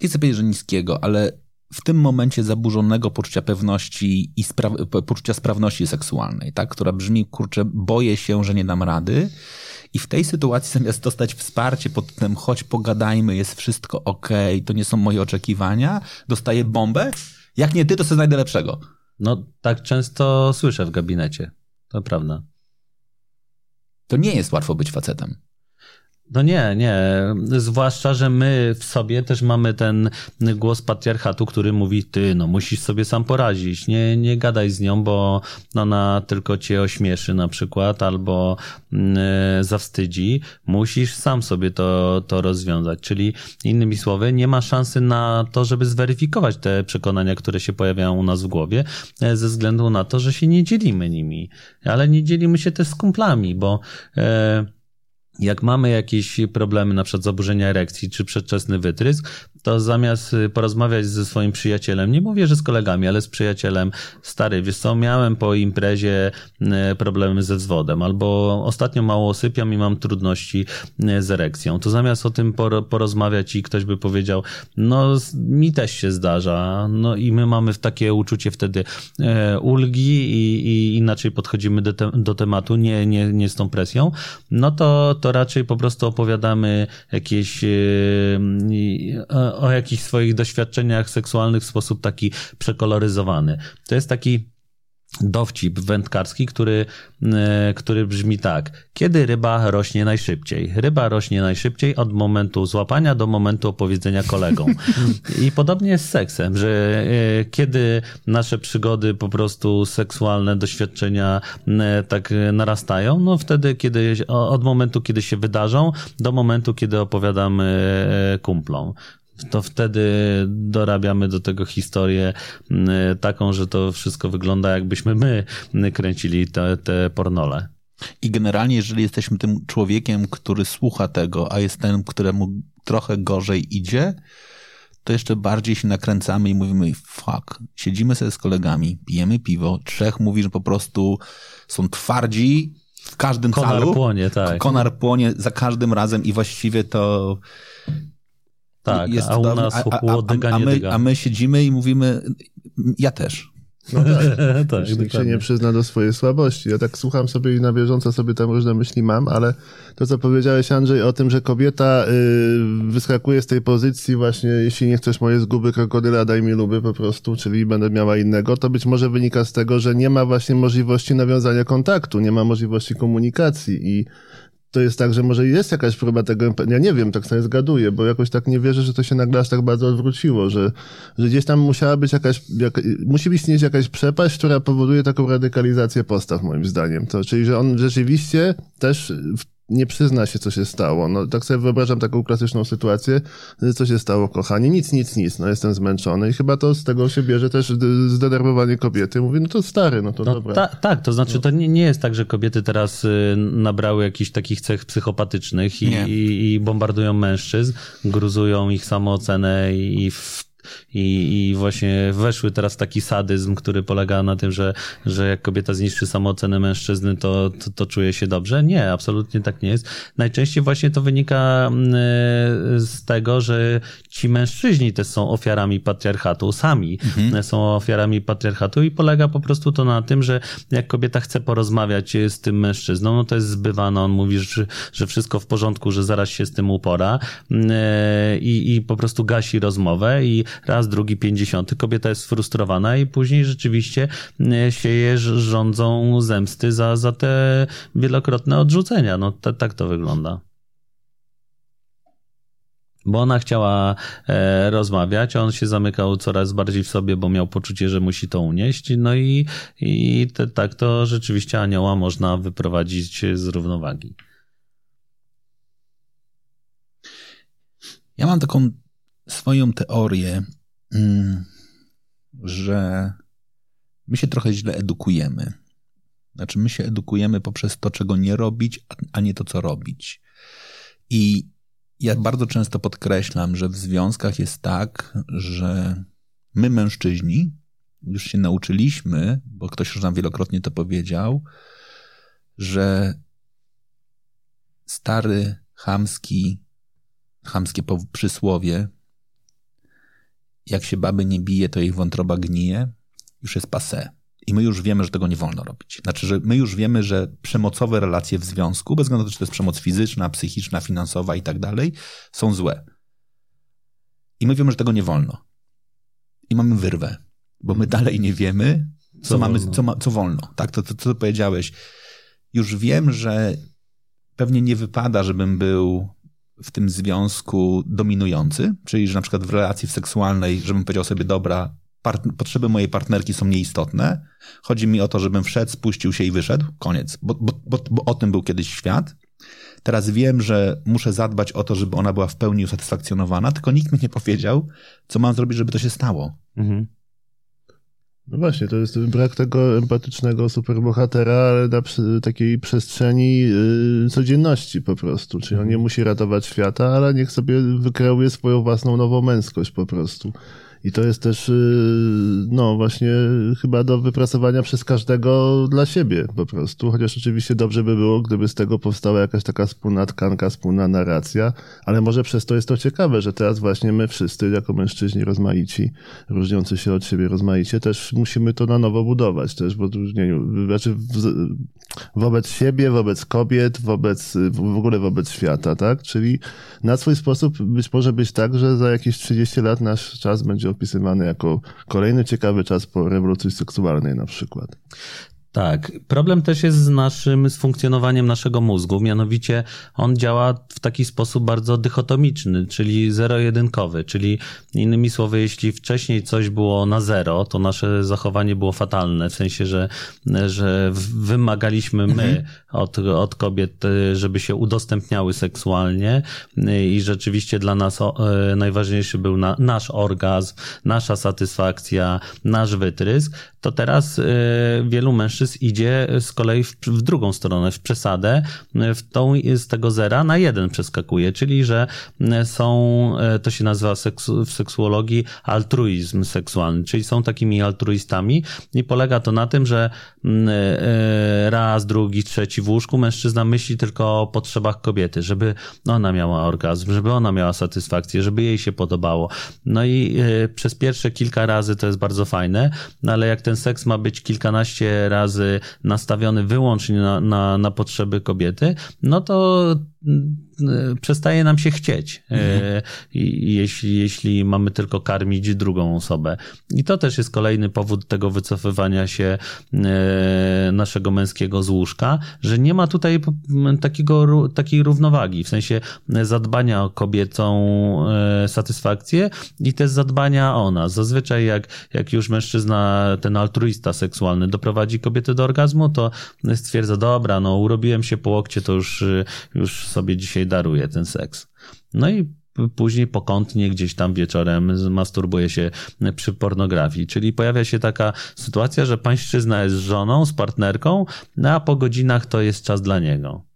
Speaker 3: nie chcę powiedzieć, że niskiego, ale w tym momencie zaburzonego poczucia pewności i spra- poczucia sprawności seksualnej, tak? która brzmi, kurczę, boję się, że nie dam rady. I w tej sytuacji zamiast dostać wsparcie pod tym, choć pogadajmy, jest wszystko ok, to nie są moje oczekiwania, dostaję bombę. Jak nie ty, to sobie znajdę lepszego.
Speaker 1: No tak często słyszę w gabinecie. To prawda.
Speaker 3: To nie jest łatwo być facetem.
Speaker 1: No nie, nie. Zwłaszcza, że my w sobie też mamy ten głos patriarchatu, który mówi, ty, no musisz sobie sam poradzić. Nie, nie gadaj z nią, bo ona tylko cię ośmieszy na przykład, albo yy, zawstydzi. Musisz sam sobie to, to rozwiązać. Czyli innymi słowy, nie ma szansy na to, żeby zweryfikować te przekonania, które się pojawiają u nas w głowie, e, ze względu na to, że się nie dzielimy nimi. Ale nie dzielimy się też z kumplami, bo yy, jak mamy jakieś problemy, na przykład zaburzenia erekcji czy przedczesny wytrysk, to zamiast y, porozmawiać ze swoim przyjacielem, nie mówię, że z kolegami, ale z przyjacielem, stary, wiesz co, miałem po imprezie y, problemy ze wzwodem, albo ostatnio mało sypiam i mam trudności y, z erekcją, to zamiast o tym porozmawiać i ktoś by powiedział, no mi też się zdarza, no i my mamy takie uczucie wtedy ulgi i, i inaczej podchodzimy do, te, do tematu, nie, nie, nie z tą presją, no to, to raczej po prostu opowiadamy jakieś o jakichś swoich doświadczeniach seksualnych w sposób taki przekoloryzowany. To jest taki dowcip wędkarski, który, e, który brzmi tak. Kiedy ryba rośnie najszybciej? Ryba rośnie najszybciej od momentu złapania do momentu opowiedzenia kolegom. I podobnie jest z seksem, że e, kiedy nasze przygody po prostu seksualne, doświadczenia e, tak narastają, no wtedy, kiedy, od momentu, kiedy się wydarzą, do momentu, kiedy opowiadamy kumplom to wtedy dorabiamy do tego historię mm, taką, że to wszystko wygląda jakbyśmy my kręcili te, te pornole.
Speaker 3: I generalnie, jeżeli jesteśmy tym człowiekiem, który słucha tego, a jest ten, któremu trochę gorzej idzie, to jeszcze bardziej się nakręcamy i mówimy, fuck, siedzimy sobie z kolegami, pijemy piwo, trzech mówi, że po prostu są twardzi w każdym
Speaker 1: Konar
Speaker 3: calu.
Speaker 1: płonie, tak.
Speaker 3: Konar płonie za każdym razem i właściwie to
Speaker 1: tak, jest a u nas a, a,
Speaker 3: a, my, a my siedzimy i mówimy, ja też.
Speaker 2: No tak, tak nikt się nie przyzna do swojej słabości. Ja tak słucham sobie i na bieżąco sobie tam różne myśli mam, ale to, co powiedziałeś, Andrzej, o tym, że kobieta y, wyskakuje z tej pozycji właśnie, jeśli nie chcesz moje zguby krokodyla, daj mi luby po prostu, czyli będę miała innego, to być może wynika z tego, że nie ma właśnie możliwości nawiązania kontaktu, nie ma możliwości komunikacji i to jest tak, że może jest jakaś próba tego, ja nie wiem, tak sobie zgaduję, bo jakoś tak nie wierzę, że to się nagle aż tak bardzo odwróciło, że, że gdzieś tam musiała być jakaś, jak, musi istnieć jakaś przepaść, która powoduje taką radykalizację postaw, moim zdaniem. To, czyli, że on rzeczywiście też w nie przyzna się, co się stało. No, tak sobie wyobrażam taką klasyczną sytuację, co się stało, kochanie, nic, nic, nic, no jestem zmęczony i chyba to z tego się bierze też zdenerwowanie kobiety. Mówi, no to stary, no to no, dobra.
Speaker 1: Ta, tak, to znaczy to nie, nie jest tak, że kobiety teraz y, nabrały jakichś takich cech psychopatycznych i, i, i bombardują mężczyzn, gruzują ich samoocenę i w i, i właśnie weszły teraz taki sadyzm, który polega na tym, że, że jak kobieta zniszczy samoocenę mężczyzny, to, to, to czuje się dobrze. Nie, absolutnie tak nie jest. Najczęściej właśnie to wynika mm, z tego, że ci mężczyźni też są ofiarami patriarchatu, sami mhm. są ofiarami patriarchatu i polega po prostu to na tym, że jak kobieta chce porozmawiać z tym mężczyzną, no to jest zbywana, on mówi, że, że wszystko w porządku, że zaraz się z tym upora mm, i, i po prostu gasi rozmowę i raz, drugi, pięćdziesiąty, kobieta jest sfrustrowana i później rzeczywiście e, sieje rządzą zemsty za, za te wielokrotne odrzucenia. No tak to wygląda bo ona chciała e, rozmawiać, on się zamykał coraz bardziej w sobie, bo miał poczucie, że musi to unieść. No i, i te, tak to rzeczywiście anioła można wyprowadzić z równowagi.
Speaker 3: Ja mam taką swoją teorię, mm, że my się trochę źle edukujemy. Znaczy, my się edukujemy poprzez to, czego nie robić, a nie to, co robić. I ja bardzo często podkreślam, że w związkach jest tak, że my, mężczyźni, już się nauczyliśmy, bo ktoś już nam wielokrotnie to powiedział, że stary, chamski, chamskie przysłowie jak się baby nie bije, to ich wątroba gnije, już jest passé. I my już wiemy, że tego nie wolno robić. Znaczy, że my już wiemy, że przemocowe relacje w związku, bez względu na to, czy to jest przemoc fizyczna, psychiczna, finansowa i tak dalej, są złe. I my wiemy, że tego nie wolno. I mamy wyrwę, bo my dalej nie wiemy, co, co mamy, wolno. Co, ma, co wolno. Tak, to, to, to powiedziałeś. Już wiem, że pewnie nie wypada, żebym był w tym związku dominujący, czyli że na przykład w relacji seksualnej, żebym powiedział sobie, dobra, potrzeby mojej partnerki są nieistotne. Chodzi mi o to, żebym wszedł, spuścił się i wyszedł. Koniec. Bo, bo, bo, bo o tym był kiedyś świat. Teraz wiem, że muszę zadbać o to, żeby ona była w pełni usatysfakcjonowana, tylko nikt mi nie powiedział, co mam zrobić, żeby to się stało. Mhm.
Speaker 2: No właśnie, to jest brak tego empatycznego superbohatera, ale na takiej przestrzeni yy, codzienności po prostu. Czyli on nie musi ratować świata, ale niech sobie wykreuje swoją własną nową męskość po prostu. I to jest też, y, no właśnie, chyba do wypracowania przez każdego dla siebie po prostu. Chociaż oczywiście dobrze by było, gdyby z tego powstała jakaś taka wspólna tkanka, wspólna narracja, ale może przez to jest to ciekawe, że teraz właśnie my wszyscy, jako mężczyźni rozmaici, różniący się od siebie rozmaicie, też musimy to na nowo budować też w odróżnieniu, znaczy w, wobec siebie, wobec kobiet, wobec, w ogóle wobec świata, tak? Czyli na swój sposób być może być tak, że za jakieś 30 lat nasz czas będzie opisywany jako kolejny ciekawy czas po rewolucji seksualnej na przykład.
Speaker 1: Tak. Problem też jest z naszym, z funkcjonowaniem naszego mózgu. Mianowicie on działa w taki sposób bardzo dychotomiczny, czyli zero-jedynkowy. Czyli innymi słowy, jeśli wcześniej coś było na zero, to nasze zachowanie było fatalne. W sensie, że, że wymagaliśmy my mhm. Od, od kobiet, żeby się udostępniały seksualnie. I rzeczywiście dla nas e, najważniejszy był na, nasz orgazm, nasza satysfakcja, nasz wytrysk, to teraz e, wielu mężczyzn idzie z kolei w, w, drugą stronę, w przesadę, w tą z tego zera na jeden przeskakuje, czyli że są, to się nazywa seksu, w seksuologii altruizm seksualny, czyli są takimi altruistami i polega to na tym, że mm, e, raz, drugi, trzeci w łóżku mężczyzna myśli tylko o potrzebach kobiety, żeby ona miała orgazm, żeby ona miała satysfakcję, żeby jej się podobało. No i e, przez pierwsze kilka razy to jest bardzo fajne, no ale jak ten seks ma być kilkanaście razy nastawiony wyłącznie na, na, na potrzeby kobiety, no to przestaje nam się chcieć, e, mhm. jeśli, jeśli mamy tylko karmić drugą osobę. I to też jest kolejny powód tego wycofywania się e, naszego męskiego z łóżka, że nie ma tutaj takiego, takiej równowagi, w sensie zadbania o kobiecą satysfakcję i też zadbania o nas. Zazwyczaj jak, jak już mężczyzna, ten altruista seksualny doprowadzi kobietę do orgazmu, to stwierdza, dobra, no urobiłem się po łokcie, to już, już sobie dzisiaj daruje ten seks. No i później pokątnie gdzieś tam wieczorem masturbuje się przy pornografii. Czyli pojawia się taka sytuacja, że pańszczyzna jest żoną, z partnerką, no a po godzinach to jest czas dla niego.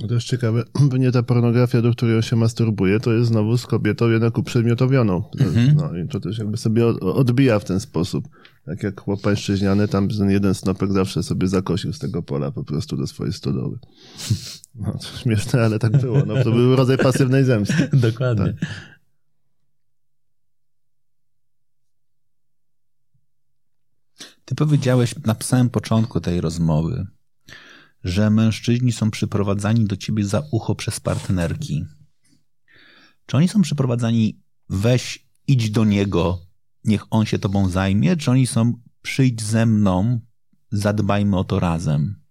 Speaker 2: No to jest ciekawe, bo nie ta pornografia, do której on się masturbuje, to jest znowu z kobietą jednak uprzedmiotowioną. Mhm. No i to też jakby sobie odbija w ten sposób. Tak jak chłop pańszczyźniany, tam ten jeden snopek zawsze sobie zakosił z tego pola po prostu do swojej stodoły. No, to śmieszne, ale tak było. No, to był rodzaj pasywnej zemsty.
Speaker 1: Dokładnie. Tak.
Speaker 3: Ty powiedziałeś na samym początku tej rozmowy, że mężczyźni są przyprowadzani do ciebie za ucho przez partnerki. Czy oni są przyprowadzani weź, idź do niego, niech on się tobą zajmie, czy oni są przyjdź ze mną, zadbajmy o to razem?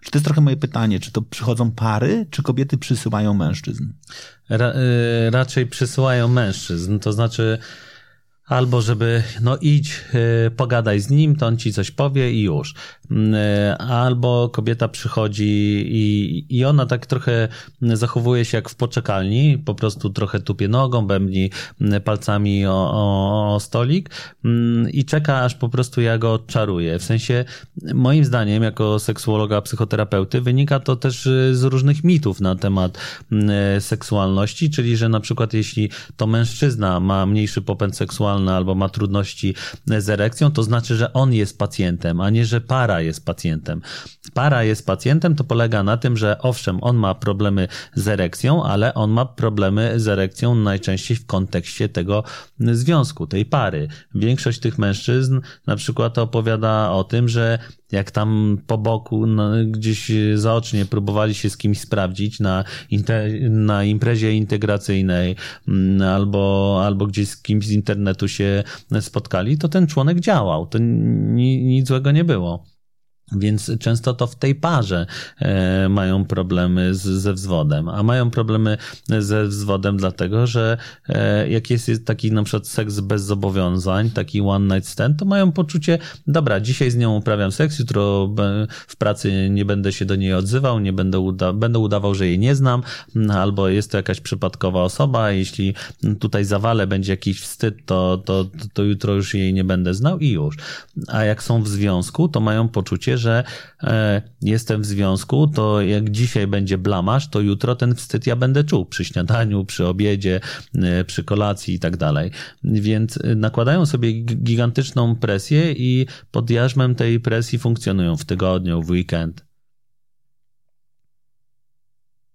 Speaker 3: Czy to jest trochę moje pytanie, czy to przychodzą pary, czy kobiety przysyłają mężczyzn?
Speaker 1: Ra, y, raczej przysyłają mężczyzn, to znaczy albo żeby no idź, y, pogadaj z nim, to on ci coś powie i już. Mm, y, albo kobieta przychodzi i, i ona tak trochę zachowuje się jak w poczekalni, po prostu trochę tupie nogą, bębni mm, palcami o, o, o stolik mm, i czeka aż po prostu ja go czaruję. W sensie moim zdaniem jako seksuologa, psychoterapeuty wynika to też y, z różnych mitów na temat seksualności, czyli że na przykład jeśli to mężczyzna ma mniejszy popęd seksualny albo ma trudności z erekcją, to znaczy, że on jest pacjentem, a nie, że para jest pacjentem. Para jest pacjentem, to polega na tym, że owszem, on ma problemy z erekcją, ale on ma problemy z erekcją najczęściej w kontekście tego związku, tej pary. Większość tych mężczyzn na przykład opowiada o tym, że jak tam po boku no, gdzieś zaocznie próbowali się z kimś sprawdzić na, na imprezie integracyjnej mm, albo, albo gdzieś z kimś z internetu się spotkali, to ten członek działał. To nic złego nie było. Więc często to w tej parze e, mają problemy z, ze wzwodem, a mają problemy ze wzwodem dlatego, że e, jak jest taki na przykład seks bez zobowiązań, taki one night stand, to mają poczucie, dobra, dzisiaj z nią uprawiam seks, jutro w pracy nie będę się do niej odzywał, nie będę, uda będę udawał, że jej nie znam, albo jest to jakaś przypadkowa osoba, jeśli tutaj zawale będzie jakiś wstyd, to, to, to jutro już jej nie będę znał i już. A jak są w związku, to mają poczucie, że e, jestem w związku, to jak dzisiaj będzie blamasz, to jutro ten wstyd ja będę czuł przy śniadaniu, przy obiedzie, e, przy kolacji i tak dalej. Więc nakładają sobie gigantyczną presję i pod jarzmem tej presji funkcjonują w tygodniu, w weekend.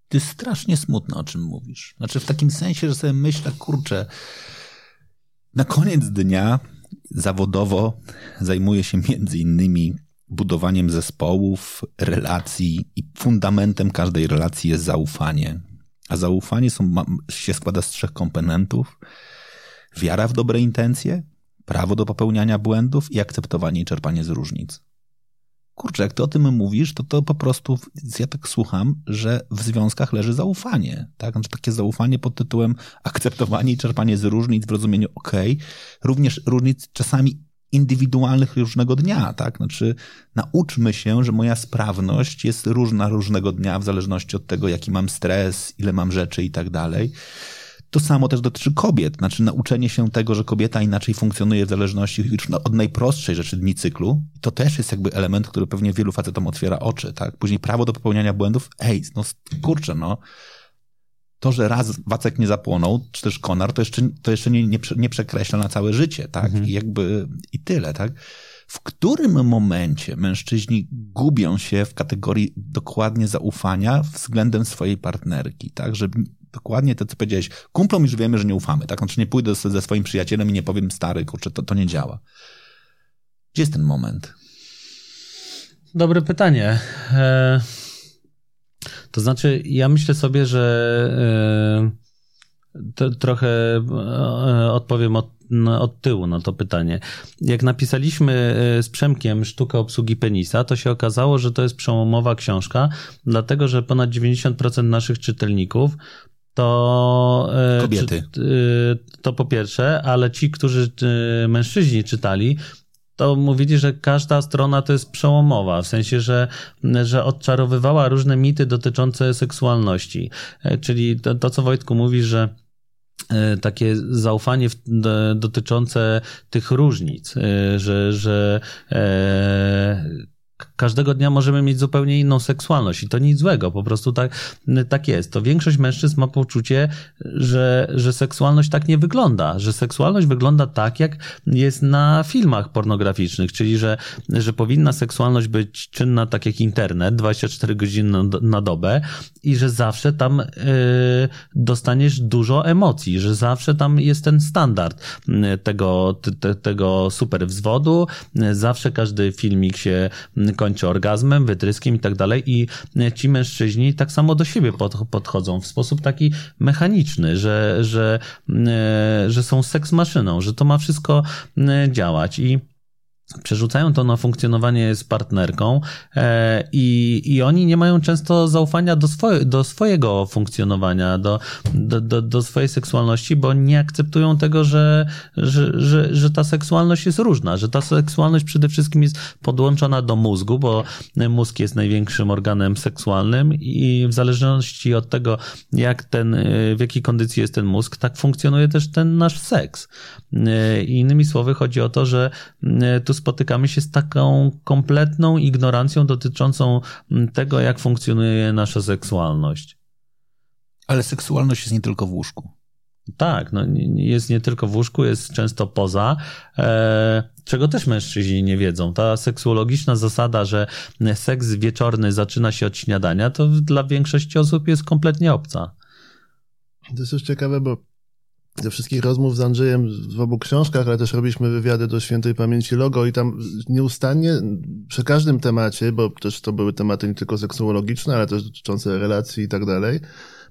Speaker 3: Ty strasznie smutno o czym mówisz. Znaczy w takim sensie, że sobie myślę, kurczę, na koniec dnia zawodowo zajmuję się między innymi budowaniem zespołów, relacji i fundamentem każdej relacji jest zaufanie. A zaufanie są, się składa z trzech komponentów. Wiara w dobre intencje, prawo do popełniania błędów i akceptowanie i czerpanie z różnic. Kurczę, jak ty o tym mówisz, to to po prostu, ja tak słucham, że w związkach leży zaufanie, tak? Znaczy takie zaufanie pod tytułem akceptowanie i czerpanie z różnic w rozumieniu ok, również różnic czasami indywidualnych różnego dnia, tak? Znaczy, nauczmy się, że moja sprawność jest różna różnego dnia, w zależności od tego, jaki mam stres, ile mam rzeczy i tak dalej. To samo też dotyczy kobiet. Znaczy, nauczenie się tego, że kobieta inaczej funkcjonuje w zależności od najprostszej rzeczy dni cyklu, to też jest jakby element, który pewnie wielu facetom otwiera oczy, tak? Później prawo do popełniania błędów, ej, no kurczę, no to, że raz Wacek nie zapłonął, czy też Konar, to jeszcze, to jeszcze nie, nie, nie przekreśla na całe życie, tak? Mhm. I jakby i tyle, tak? W którym momencie mężczyźni gubią się w kategorii dokładnie zaufania względem swojej partnerki, tak? Że dokładnie to, co powiedziałeś, kumplom już wiemy, że nie ufamy, tak? Znaczy nie pójdę ze swoim przyjacielem i nie powiem stary, kurczę, to, to nie działa. Gdzie jest ten moment?
Speaker 1: Dobre pytanie. E to znaczy, ja myślę sobie, że e, trochę e, odpowiem od, od tyłu na to pytanie. Jak napisaliśmy e, z Przemkiem sztukę obsługi penisa, to się okazało, że to jest przełomowa książka, dlatego że ponad 90% naszych czytelników to.
Speaker 3: Kobiety.
Speaker 1: to po pierwsze, ale ci, którzy mężczyźni czytali, to mówili, że każda strona to jest przełomowa, w sensie, że, że odczarowywała różne mity dotyczące seksualności. E, czyli to, to co Wojtku mówi, że e, takie zaufanie w, dotyczące tych różnic, e, że, że e, każdego dnia możemy mieć zupełnie inną seksualność i to nic złego, po prostu tak, tak jest. To większość mężczyzn ma poczucie, że, że seksualność tak nie wygląda, że seksualność wygląda tak, jak jest na filmach pornograficznych, czyli że, że powinna seksualność być czynna tak jak internet, 24 godziny na, dobę i że zawsze tam y, dostaniesz dużo emocji, że zawsze tam jest ten standard y, tego, te, tego super wzwodu, y, zawsze każdy filmik się kończy orgazmem, wytryskiem i tak dalej. I ci mężczyźni tak samo do siebie podchodzą w sposób taki mechaniczny, że, że, e, że są seks maszyną, że to ma wszystko e, działać. I przerzucają to na funkcjonowanie z partnerką e, i, i oni nie mają często zaufania do, swoje, do swojego funkcjonowania, do, do, do, do swojej seksualności, bo nie akceptują tego, że, że, że, że ta seksualność jest różna, że ta seksualność przede wszystkim jest podłączona do mózgu, bo mózg jest największym organem seksualnym i w zależności od tego, jak ten, w jakiej kondycji jest ten mózg, tak funkcjonuje też ten nasz seks. E, innymi słowy chodzi o to, że e, tu spotykamy się z taką kompletną ignorancją dotyczącą mm, tego, jak funkcjonuje nasza seksualność.
Speaker 3: Ale seksualność jest nie tylko w łóżku.
Speaker 1: Tak, no, jest nie tylko w łóżku, jest często poza, e, czego też mężczyźni nie wiedzą. Ta seksuologiczna zasada, że seks wieczorny zaczyna się od śniadania, to dla większości osób jest kompletnie obca.
Speaker 2: To jest już ciekawe, bo ze wszystkich rozmów z Andrzejem w obu książkach, ale też robiliśmy wywiady do świętej pamięci logo i tam nieustannie przy każdym temacie, bo też to były tematy nie tylko seksuologiczne, ale też dotyczące relacji i tak dalej,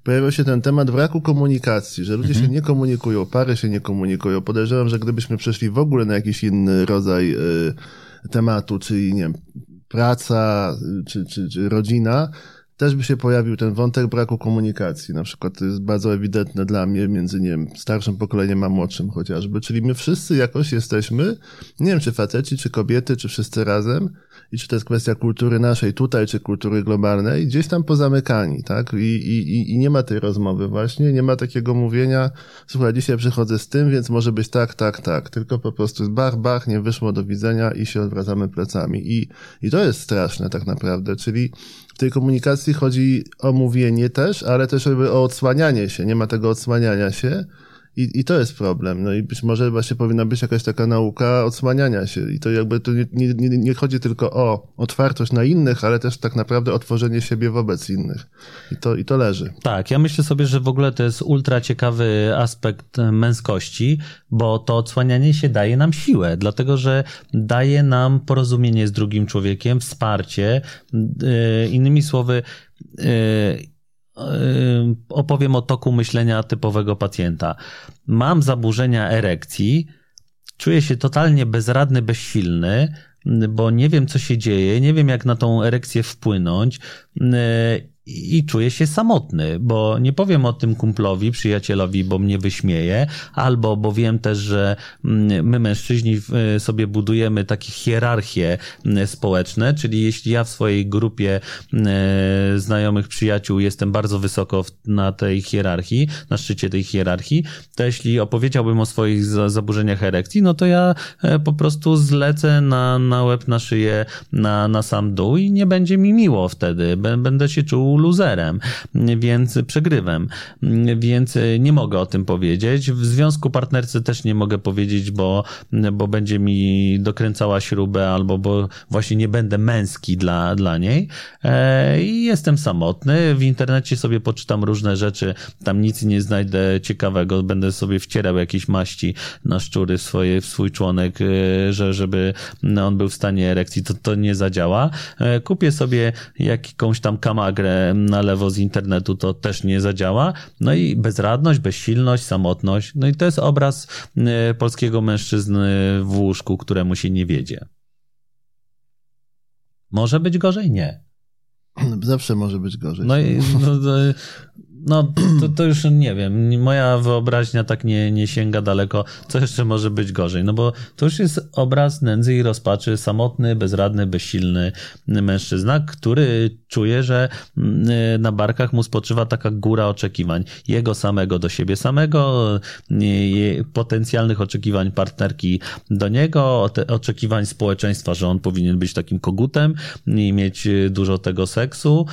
Speaker 2: pojawiał się ten temat braku komunikacji, że ludzie mhm. się nie komunikują, pary się nie komunikują. Podejrzewam, że gdybyśmy przeszli w ogóle na jakiś inny rodzaj y, tematu, czyli nie wiem, praca czy, czy, czy rodzina, też by się pojawił ten wątek braku komunikacji. Na przykład to jest bardzo ewidentne dla mnie między, nie wiem, starszym pokoleniem a młodszym chociażby. Czyli my wszyscy jakoś jesteśmy, nie wiem, czy faceci, czy kobiety, czy wszyscy razem, i czy to jest kwestia kultury naszej tutaj, czy kultury globalnej, gdzieś tam pozamykani, tak? I, i, i nie ma tej rozmowy właśnie, nie ma takiego mówienia, słuchaj, dzisiaj przychodzę z tym, więc może być tak, tak, tak. Tylko po prostu bach, bach, nie wyszło do widzenia i się odwracamy plecami. I, i to jest straszne tak naprawdę, czyli w tej komunikacji chodzi o mówienie też, ale też o odsłanianie się. Nie ma tego odsłaniania się. I, I to jest problem. No i być może właśnie powinna być jakaś taka nauka odsłaniania się. I to jakby to nie, nie, nie chodzi tylko o otwartość na innych, ale też tak naprawdę otworzenie siebie wobec innych. I to, I to leży.
Speaker 1: Tak, ja myślę sobie, że w ogóle to jest ultra ciekawy aspekt męskości, bo to odsłanianie się daje nam siłę, dlatego że daje nam porozumienie z drugim człowiekiem, wsparcie. Yy, innymi słowy, yy, opowiem o toku myślenia typowego pacjenta. Mam zaburzenia erekcji, czuję się totalnie bezradny, bezsilny, bo nie wiem, co się dzieje, nie wiem, jak na tą erekcję wpłynąć i czuję się samotny, bo nie powiem o tym kumplowi, przyjacielowi, bo mnie wyśmieje, albo bo wiem też, że mm, my mężczyźni sobie budujemy takie hierarchie społeczne, czyli jeśli ja w swojej grupie mm, znajomych przyjaciół jestem bardzo wysoko na tej hierarchii, na szczycie tej hierarchii, to jeśli opowiedziałbym o swoich zaburzeniach erekcji, no to ja e, po prostu zlecę na, na łeb, na szyję, na, na sam dół i nie będzie mi miło wtedy. Będę się czuł luzerem, więc przegrywem, więc nie mogę o tym powiedzieć. W związku partnerce też nie mogę powiedzieć, bo, bo będzie mi dokręcała śrubę albo bo właśnie nie będę męski dla, dla niej. E, I jestem samotny. W internecie sobie poczytam różne rzeczy, tam nic nie znajdę ciekawego. Będę sobie wcierał jakieś maści na szczury swoje, w swój członek, e, że, żeby on był w stanie erekcji, to to nie zadziała. E, kupię sobie jakąś tam kamagrę na lewo z internetu, to też nie zadziała. No i bezradność, bezsilność, samotność. No i to jest obraz e, polskiego mężczyzny w łóżku, któremu się nie wiedzie. Może być gorzej? Nie.
Speaker 2: Zawsze może być gorzej.
Speaker 1: No i no, no to, to, już nie wiem, moja wyobraźnia tak nie, nie sięga daleko, co jeszcze może być gorzej, no bo to już jest obraz nędzy i rozpaczy, samotny, bezradny, bezsilny mężczyzna, który czuje, że mm, na barkach mu spoczywa taka góra oczekiwań, jego samego do siebie samego, potencjalnych oczekiwań partnerki do niego, oczekiwań społeczeństwa, że on powinien być takim kogutem i mieć dużo tego seksu,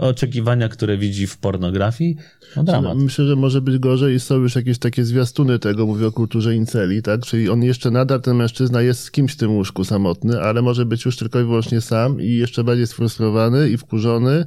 Speaker 1: oczekiwania, które widzi w pornografii, no dramat.
Speaker 2: Myślę, że może być gorzej i są już jakieś takie zwiastuny tego, mówię o kulturze inceli, tak? Czyli on jeszcze nadal, ten mężczyzna jest z kimś w tym łóżku samotny, ale może być już tylko i wyłącznie sam i jeszcze bardziej sfrustrowany i wkurzony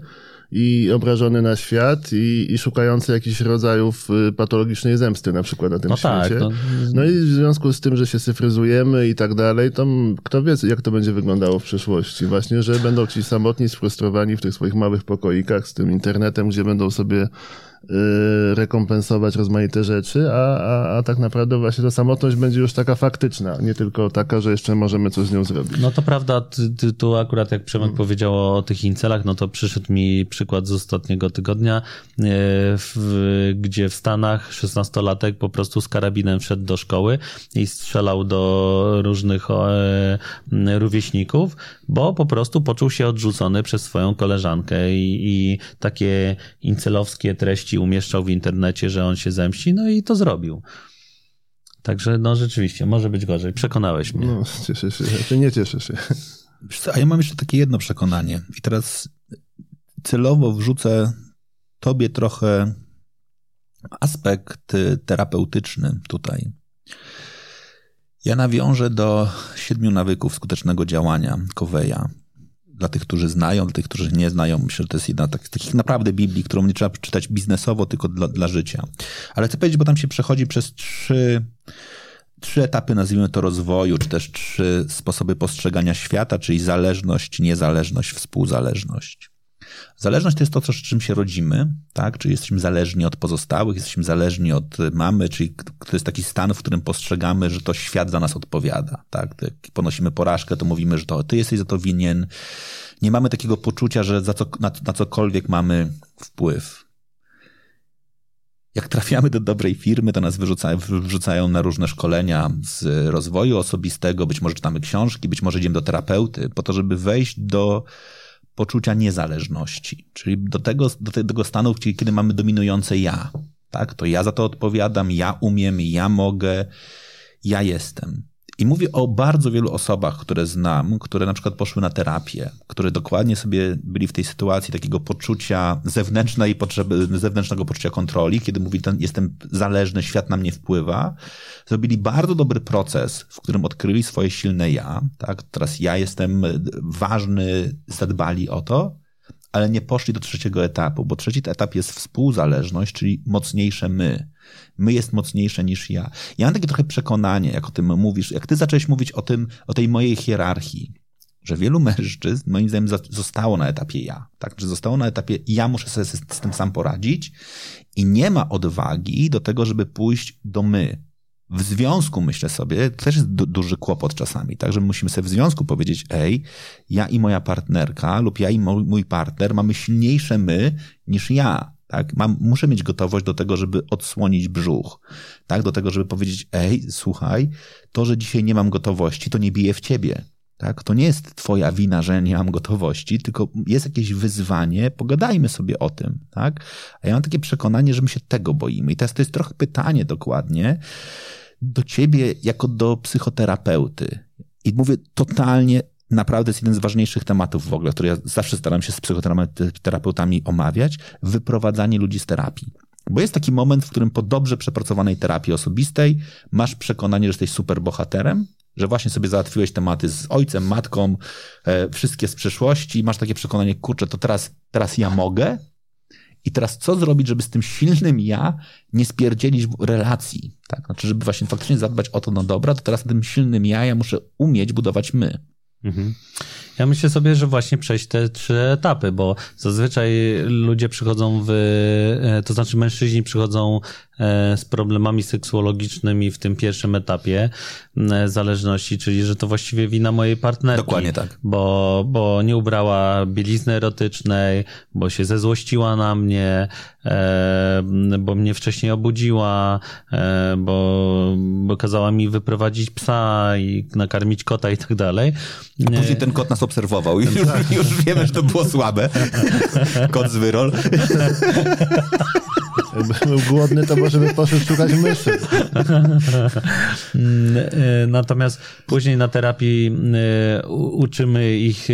Speaker 2: i obrażony na świat i, i szukający jakichś rodzajów y, patologicznej zemsty na przykład na tym no tak, świecie. Tak, to... No i w związku z tym, że się cyfryzujemy i tak dalej, to kto wie, jak to będzie wyglądało w przyszłości. Właśnie, że będą ci samotni, sfrustrowani w tych swoich małych pokoikach z tym internetem, gdzie będą sobie rekompensować rozmaite rzeczy, a, a, a tak naprawdę właśnie ta samotność będzie już taka faktyczna, nie tylko taka, że jeszcze możemy coś z nią zrobić.
Speaker 1: No to prawda, ty, tu akurat jak Przemek hmm. powiedział o tych incelach, no to przyszedł mi przykład z ostatniego tygodnia, y, w, gdzie w Stanach 16-latek po prostu z karabinem wszedł do szkoły i strzelał do różnych e, rówieśników, bo po prostu poczuł się odrzucony przez swoją koleżankę i, i takie incelowskie treści umieszczał w internecie, że on się zemści, no i to zrobił. Także no rzeczywiście, może być gorzej. Przekonałeś mnie. No,
Speaker 2: cieszę się. Ty nie cieszę się.
Speaker 3: A ja mam jeszcze takie jedno przekonanie. I teraz celowo wrzucę tobie trochę Aspekt terapeutyczny tutaj. Ja nawiążę do siedmiu nawyków skutecznego działania Coveya. Dla tych, którzy znają, dla tych, którzy nie znają, myślę, że to jest jedna z takich naprawdę Biblii, którą nie trzeba czytać biznesowo, tylko dla, dla życia. Ale chcę powiedzieć, bo tam się przechodzi przez trzy trzy etapy, nazwijmy to rozwoju, czy też trzy sposoby postrzegania świata, czyli zależność, niezależność, współzależność. Zależność to jest to, co, z czym się rodzimy, tak? Czyli jesteśmy zależni od pozostałych, jesteśmy zależni od mamy, czyli to jest taki stan, w którym postrzegamy, że to świat za nas odpowiada, tak? Jak ponosimy porażkę, to mówimy, że to ty jesteś za to winien. Nie mamy takiego poczucia, że za co, na, na cokolwiek mamy wpływ jak trafiamy do dobrej firmy, to nas wyrzucają, wyrzucają na różne szkolenia z rozwoju osobistego, być może czytamy książki, być może idziemy do terapeuty, po to, żeby wejść do poczucia niezależności, czyli do tego, do tego stanu, kiedy mamy dominujące ja. Tak? To ja za to odpowiadam, ja umiem, ja mogę, ja jestem. I mówię o bardzo wielu osobach, które znam, które na przykład poszły na terapię, które dokładnie sobie byli w tej sytuacji takiego poczucia zewnętrznej potrzeby, zewnętrznego poczucia kontroli, kiedy mówi, ten, jestem zależny, świat na mnie wpływa. Zrobili bardzo dobry proces, w którym odkryli swoje silne ja, tak? Teraz ja jestem ważny, zadbali o to, ale nie poszli do trzeciego etapu, bo trzeci etap jest współzależność, czyli mocniejsze my. My jest mocniejsze niż ja. Ja mam takie trochę przekonanie, jak o tym mówisz, jak ty zacząłeś mówić o tym, o tej mojej hierarchii, że wielu mężczyzn, moim zdaniem, zostało na etapie ja. Tak, że zostało na etapie ja muszę sobie z, tym sam poradzić i nie ma odwagi do tego, żeby pójść do my. W związku, myślę sobie, to też jest du duży kłopot czasami, tak, że musimy sobie w związku powiedzieć, ej, ja i moja partnerka lub ja i mój partner mamy silniejsze my niż ja. Tak? Mam, muszę mieć gotowość do tego, żeby odsłonić brzuch. Tak? Do tego, żeby powiedzieć, ej, słuchaj, to, że dzisiaj nie mam gotowości, to nie bije w ciebie. Tak? To nie jest twoja wina, że nie mam gotowości, tylko jest jakieś wyzwanie, pogadajmy sobie o tym. Tak? A ja mam takie przekonanie, że my się tego boimy. I teraz to jest trochę pytanie dokładnie do ciebie jako do psychoterapeuty. I mówię totalnie naprawdę jest jeden z ważniejszych tematów w ogóle, który ja zawsze staram się z psychoterapeutami omawiać, wyprowadzanie ludzi z terapii. Bo jest taki moment, w którym po dobrze przepracowanej terapii osobistej masz przekonanie, że jesteś super bohaterem, że właśnie sobie załatwiłeś tematy z ojcem, matką, e, wszystkie z przeszłości, masz takie przekonanie, kurczę, to teraz, teraz ja mogę. I teraz co zrobić, żeby z tym silnym ja nie spierdzielić relacji? Tak? Znaczy, żeby właśnie faktycznie zadbać o to, no dobra, to teraz tym silnym ja ja muszę umieć budować my. Mhm.
Speaker 1: Ja myślę sobie, że właśnie przejść te trzy etapy, bo zazwyczaj ludzie przychodzą w, e, to znaczy mężczyźni przychodzą e, z problemami seksuologicznymi w tym pierwszym etapie zależności, czyli że to właściwie wina mojej partnerki.
Speaker 3: Dokładnie tak.
Speaker 1: Bo, bo nie ubrała bielizny erotycznej, bo się zezłościła na mnie, e, bo mnie wcześniej obudziła, bo, bo kazała mi wyprowadzić psa i nakarmić kota i tak dalej.
Speaker 3: A później ten kot nas obserwował i już, już wiemy, że to było słabe. Kot z wyrol.
Speaker 2: Jakby był głodny, to może by poszedł szukać myszy.
Speaker 1: Mm, e, natomiast później na terapii e, uczymy ich e,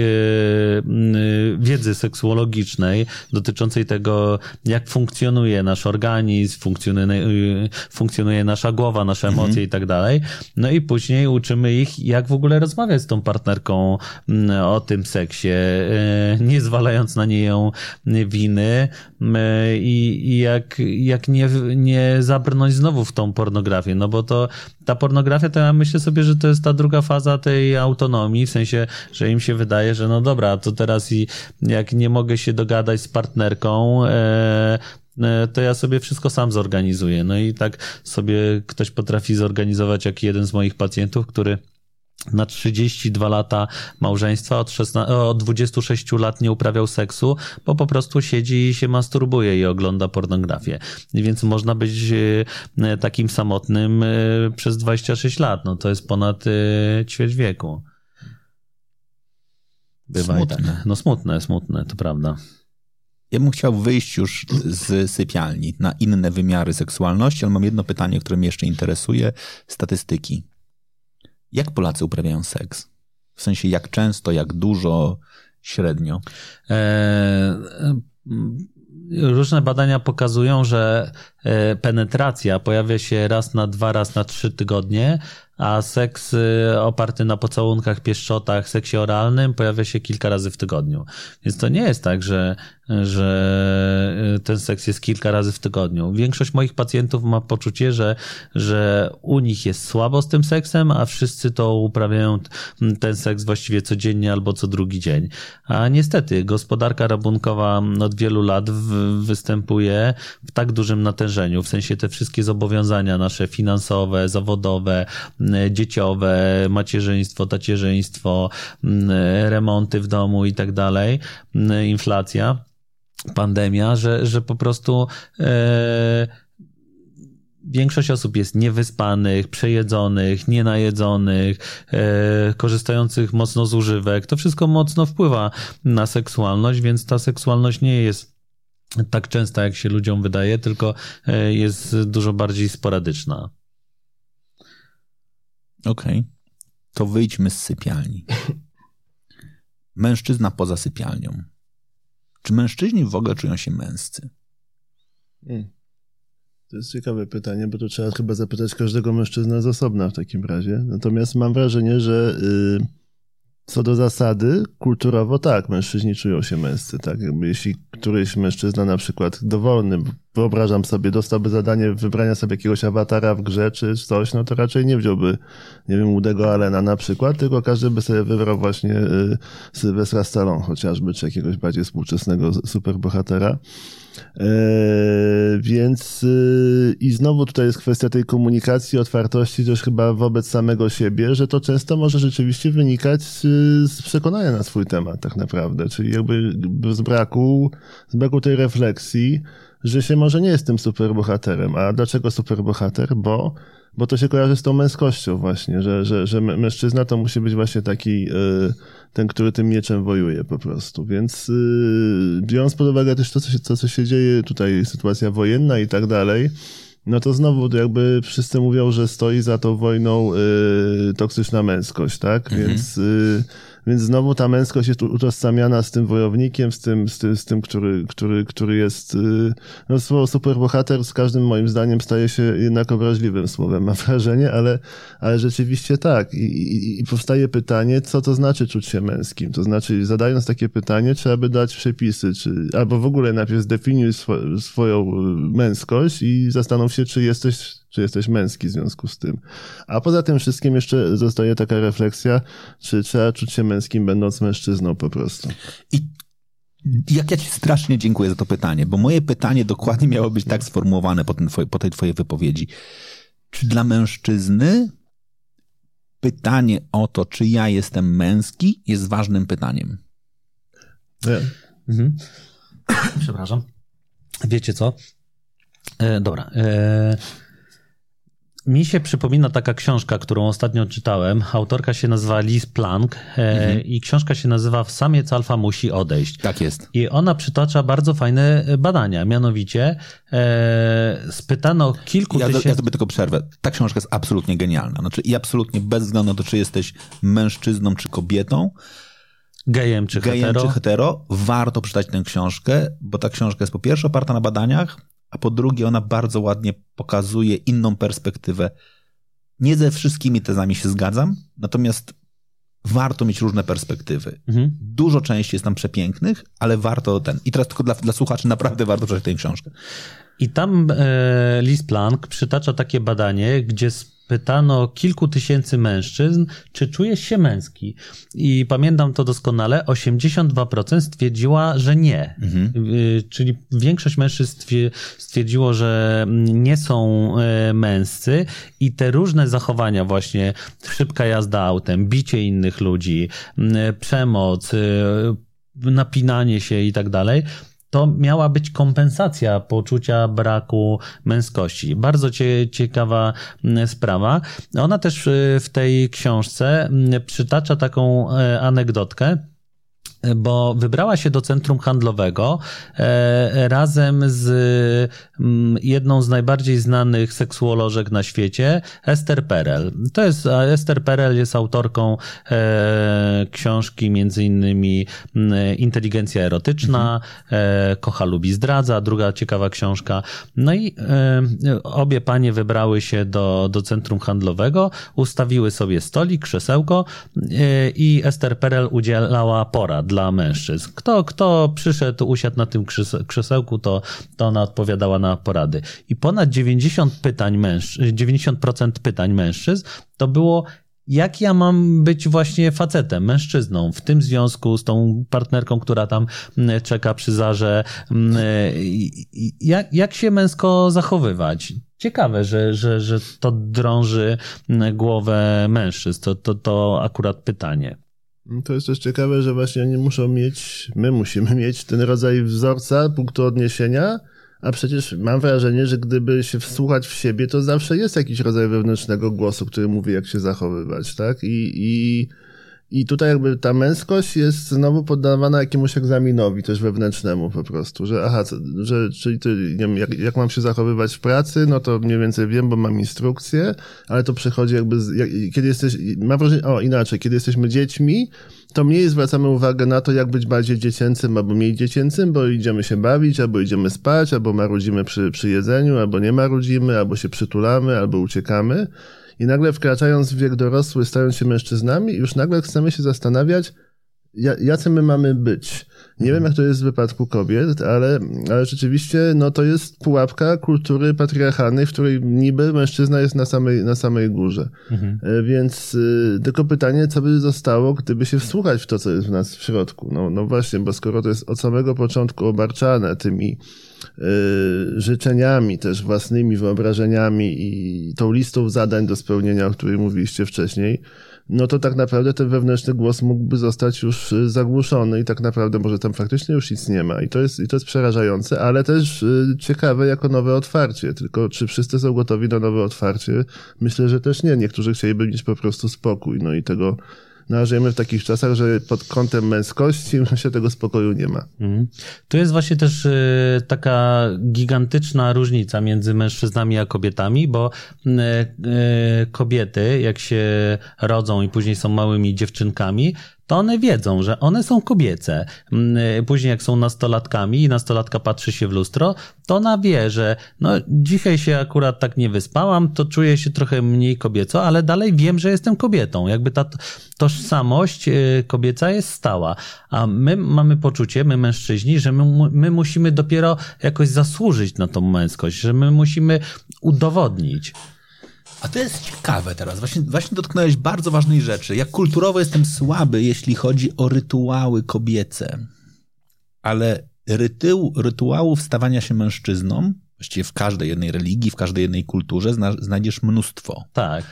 Speaker 1: wiedzy seksuologicznej dotyczącej tego, jak funkcjonuje nasz organizm, funkcjonuje, funkcjonuje nasza głowa, nasze emocje mhm. i tak dalej. No i później uczymy ich, jak w ogóle rozmawiać z tą partnerką o tym seksie, nie zwalając na niej winy i, i jak jak nie, nie zabrnąć znowu w tą pornografię, no bo to ta pornografia, to ja myślę sobie, że to jest ta druga faza tej autonomii, w sensie, że im się wydaje, że no dobra, to teraz i jak nie mogę się dogadać z partnerką, e, e to ja sobie wszystko sam zorganizuję. No i tak sobie ktoś potrafi zorganizować, jak jeden z moich pacjentów, który na 32 lata małżeństwa, od, 16, od 26 lat nie uprawiał seksu, bo po prostu siedzi i się masturbuje i ogląda pornografię. Więc można być e, takim samotnym e, przez 26 lat. No to jest ponad e, ćwierć wieku.
Speaker 3: Bywa smutne. Tak.
Speaker 1: No smutne, smutne, to prawda.
Speaker 3: Ja bym chciał wyjść już z sypialni na inne wymiary seksualności, ale mam jedno pytanie, które mnie jeszcze interesuje. Statystyki. Jak Polacy uprawiają seks? W sensie jak często, jak dużo, średnio? E,
Speaker 1: różne badania pokazują, że e, penetracja pojawia się raz na dwa, raz na trzy tygodnie, a seks y, oparty na pocałunkach, pieszczotach, seksie oralnym pojawia się kilka razy w tygodniu. Więc to nie jest tak, że, że y, ten seks jest kilka razy w tygodniu. Większość moich pacjentów ma poczucie, że, że u nich jest słabo z tym seksem, a wszyscy to uprawiają ten seks właściwie codziennie albo co drugi dzień. A niestety gospodarka rabunkowa od wielu lat w, występuje w tak dużym natężeniu, w sensie te wszystkie zobowiązania nasze finansowe, zawodowe, dzieciowe, macierzyństwo, tacierzyństwo, remonty w domu i tak dalej, inflacja, pandemia, że, że po prostu e, większość osób jest niewyspanych, przejedzonych, nienajedzonych, e, korzystających mocno z używek. To wszystko mocno wpływa na seksualność, więc ta seksualność nie jest tak częsta, jak się ludziom wydaje, tylko e, jest dużo bardziej sporadyczna.
Speaker 3: Okej. Okay. To wyjdźmy z sypialni. Mężczyzna poza sypialnią. Czy mężczyźni w ogóle czują się męscy? Hmm.
Speaker 2: To jest ciekawe pytanie, bo to trzeba chyba zapytać każdego mężczyzna z osobna w takim razie. Natomiast mam wrażenie, że. Yy co do zasady, kulturowo tak, mężczyźni czują się męscy, tak. Jakby jeśli któryś mężczyzna na przykład dowolny, wyobrażam sobie, dostałby zadanie wybrania sobie jakiegoś awatara w grze czy coś, no to raczej nie wziąłby, nie wiem, Udego Alena na przykład, tylko każdy by sobie wybrał właśnie y, Sylwestra Stallone chociażby, czy jakiegoś bardziej współczesnego superbohatera. Więc y, i znowu tutaj jest kwestia tej komunikacji, otwartości też chyba wobec samego siebie, że to często może rzeczywiście wynikać z przekonania na swój temat tak naprawdę, czyli jakby z braku, z braku tej refleksji, że się może nie jestem superbohaterem. A dlaczego superbohater? Bo bo to się kojarzy z tą męskością właśnie, że, że, że mężczyzna to musi być właśnie taki y, ten, który tym mieczem wojuje po prostu. Więc y, biorąc pod uwagę też to, co się, to, co się dzieje tutaj, sytuacja wojenna i tak dalej, no to znowu jakby wszyscy mówią, że stoi za tą wojną y, toksyczna męskość, tak? Mhm. Więc więc znowu ta męskość jest utożsamiana z tym wojownikiem, z tym, z tym, z tym który, który, który jest, y, no słowo superbohater z każdym moim zdaniem staje się jednak obraźliwym słowem, mam wrażenie, ale, ale rzeczywiście tak. I, i, I powstaje pytanie, co to znaczy czuć się męskim? To znaczy, zadając takie pytanie, trzeba by dać przepisy, czy, albo w ogóle najpierw zdefiniuj swo, swoją y, męskość i zastanów się, czy jesteś czy jesteś męski w związku z tym. A poza tym wszystkim jeszcze zostaje taka refleksja, czy trzeba czuć się męskim, będąc mężczyzną po prostu.
Speaker 3: I jak ja ci strasznie dziękuję za to pytanie, bo moje pytanie dokładnie miało być tak sformułowane po, po tej twojej wypowiedzi. Czy dla mężczyzny pytanie o to, czy ja jestem męski, jest ważnym pytaniem?
Speaker 1: Nie. Mhm. Przepraszam. Wiecie co? E, dobra. E, mi się przypomina taka książka, którą ostatnio czytałem. Autorka się nazywa Liz Plank e, mhm. i książka się nazywa Samiec alfa musi odejść.
Speaker 3: Tak jest.
Speaker 1: I ona przytacza bardzo fajne badania. Mianowicie e, spytano kilku
Speaker 3: ja,
Speaker 1: tysięcy...
Speaker 3: Ja sobie tylko przerwę. Ta książka jest absolutnie genialna. Znaczy i absolutnie bez względu na to, czy jesteś mężczyzną, czy kobietą,
Speaker 1: gejem czy
Speaker 3: gejem
Speaker 1: hetero.
Speaker 3: czy hetero, warto przeczytać tę książkę, bo ta książka jest po pierwsze oparta na badaniach, a po drugie ona bardzo ładnie pokazuje inną perspektywę. Nie ze wszystkimi tezami się zgadzam, natomiast warto mieć różne perspektywy. Mhm. Dużo części jest tam przepięknych, ale warto ten. I teraz tylko dla, dla słuchaczy naprawdę warto przeczytać tę książkę.
Speaker 1: I tam e, Liz Plank przytacza takie badanie, gdzie pytano kilku tysięcy mężczyzn, czy czujesz się męski. I pamiętam to doskonale, 82% stwierdziła, że nie. Mhm. Y, czyli większość mężczyzn stwierdziło, że nie są e, męscy i te różne zachowania właśnie, szybka jazda autem, bicie innych ludzi, przemoc, y, napinanie się i tak dalej, to miała być kompensacja poczucia braku męskości. Bardzo cie, ciekawa sprawa. Ona też y, w tej książce przytacza taką e, anegdotkę, bo wybrała się do centrum handlowego e, razem z m, mm, jedną z najbardziej znanych seksuolożek na świecie, Esther Perel. To jest, Esther Perel jest autorką e, książki między innymi mm, Inteligencja erotyczna, mhm. e, Kocha lubi zdradza, druga ciekawa książka. No i obie panie wybrały się do, do centrum handlowego, ustawiły sobie stolik, krzesełko i Esther Perel udzielała porad dla mężczyzn. Kto, kto przyszedł, usiadł na tym krzesełku, to, to ona odpowiadała na porady. I ponad 90 pytań mężczyzn, 90% pytań mężczyzn to było jak ja mam być właśnie facetem, mężczyzną w tym związku z tą partnerką, która tam czeka przy zarze, jak, jak się męsko zachowywać? Ciekawe, że, że, że to drąży głowę mężczyzn. To, to, to akurat pytanie.
Speaker 2: To jest też ciekawe, że właśnie oni muszą mieć, my musimy mieć ten rodzaj wzorca, punktu odniesienia, a przecież mam wrażenie, że gdyby się wsłuchać w siebie, to zawsze jest jakiś rodzaj wewnętrznego głosu, który mówi, jak się zachowywać, tak? I, i i tutaj jakby ta męskość jest znowu poddawana jakiemuś egzaminowi też wewnętrznemu po prostu, że aha, że, czyli ty, nie wiem, jak, jak mam się zachowywać w pracy, no to mniej więcej wiem, bo mam instrukcję, ale to przychodzi jakby, z, jak, kiedy jesteś, mam wrażenie, o inaczej, kiedy jesteśmy dziećmi, to mniej zwracamy uwagę na to, jak być bardziej dziecięcym albo mniej dziecięcym, bo idziemy się bawić, albo idziemy spać, albo marudzimy przy, przy jedzeniu, albo nie marudzimy, albo się przytulamy, albo uciekamy. I nagle wkraczając w wiek dorosły, stając się mężczyznami, już nagle chcemy się zastanawiać, jacy my mamy być. Nie wiem, jak to jest w wypadku kobiet, ale, ale rzeczywiście no, to jest pułapka kultury patriarchalnej, w której niby mężczyzna jest na samej, na samej górze. Mhm. E, więc y, tylko pytanie, co by zostało, gdyby się wsłuchać w to, co jest w nas w środku. No, no właśnie, bo skoro to jest od samego początku obarczane tymi życzeniami, też własnymi wyobrażeniami i tą listą zadań do spełnienia, o której mówiliście wcześniej, no to tak naprawdę ten wewnętrzny głos mógłby zostać już y, zagłuszony i tak naprawdę może tam faktycznie już nic nie ma. I to jest, i to jest przerażające, ale też y, ciekawe jako nowe otwarcie. Tylko czy wszyscy są gotowi na nowe otwarcie? Myślę, że też nie. Niektórzy chcieliby mieć po prostu spokój. No i tego no, żyjemy w takich czasach, że pod kątem męskości się tego spokoju nie ma. Mhm.
Speaker 1: Tu jest właśnie też y, taka gigantyczna różnica między mężczyznami a kobietami, bo y, y, kobiety, jak się rodzą i później są małymi dziewczynkami, to one wiedzą, że one są kobiece. Mm, y, później jak są nastolatkami i nastolatka patrzy się w lustro, to ona wie, że no dzisiaj się akurat tak nie wyspałam, to czuję się trochę mniej kobieco, ale dalej wiem, że jestem kobietą. Jakby ta tożsamość y, kobieca jest stała. A my mamy poczucie, my mężczyźni, że my, my musimy dopiero jakoś zasłużyć na tą męskość, że my musimy udowodnić.
Speaker 3: A to jest ciekawe teraz. Właśnie, właśnie dotknąłeś bardzo ważnej rzeczy. Jak kulturowo jestem słaby, jeśli chodzi o rytuały kobiece. Ale rytuł, rytuałów stawania się mężczyzną, właściwie w każdej jednej religii, w każdej jednej kulturze zna, znajdziesz mnóstwo.
Speaker 1: Tak.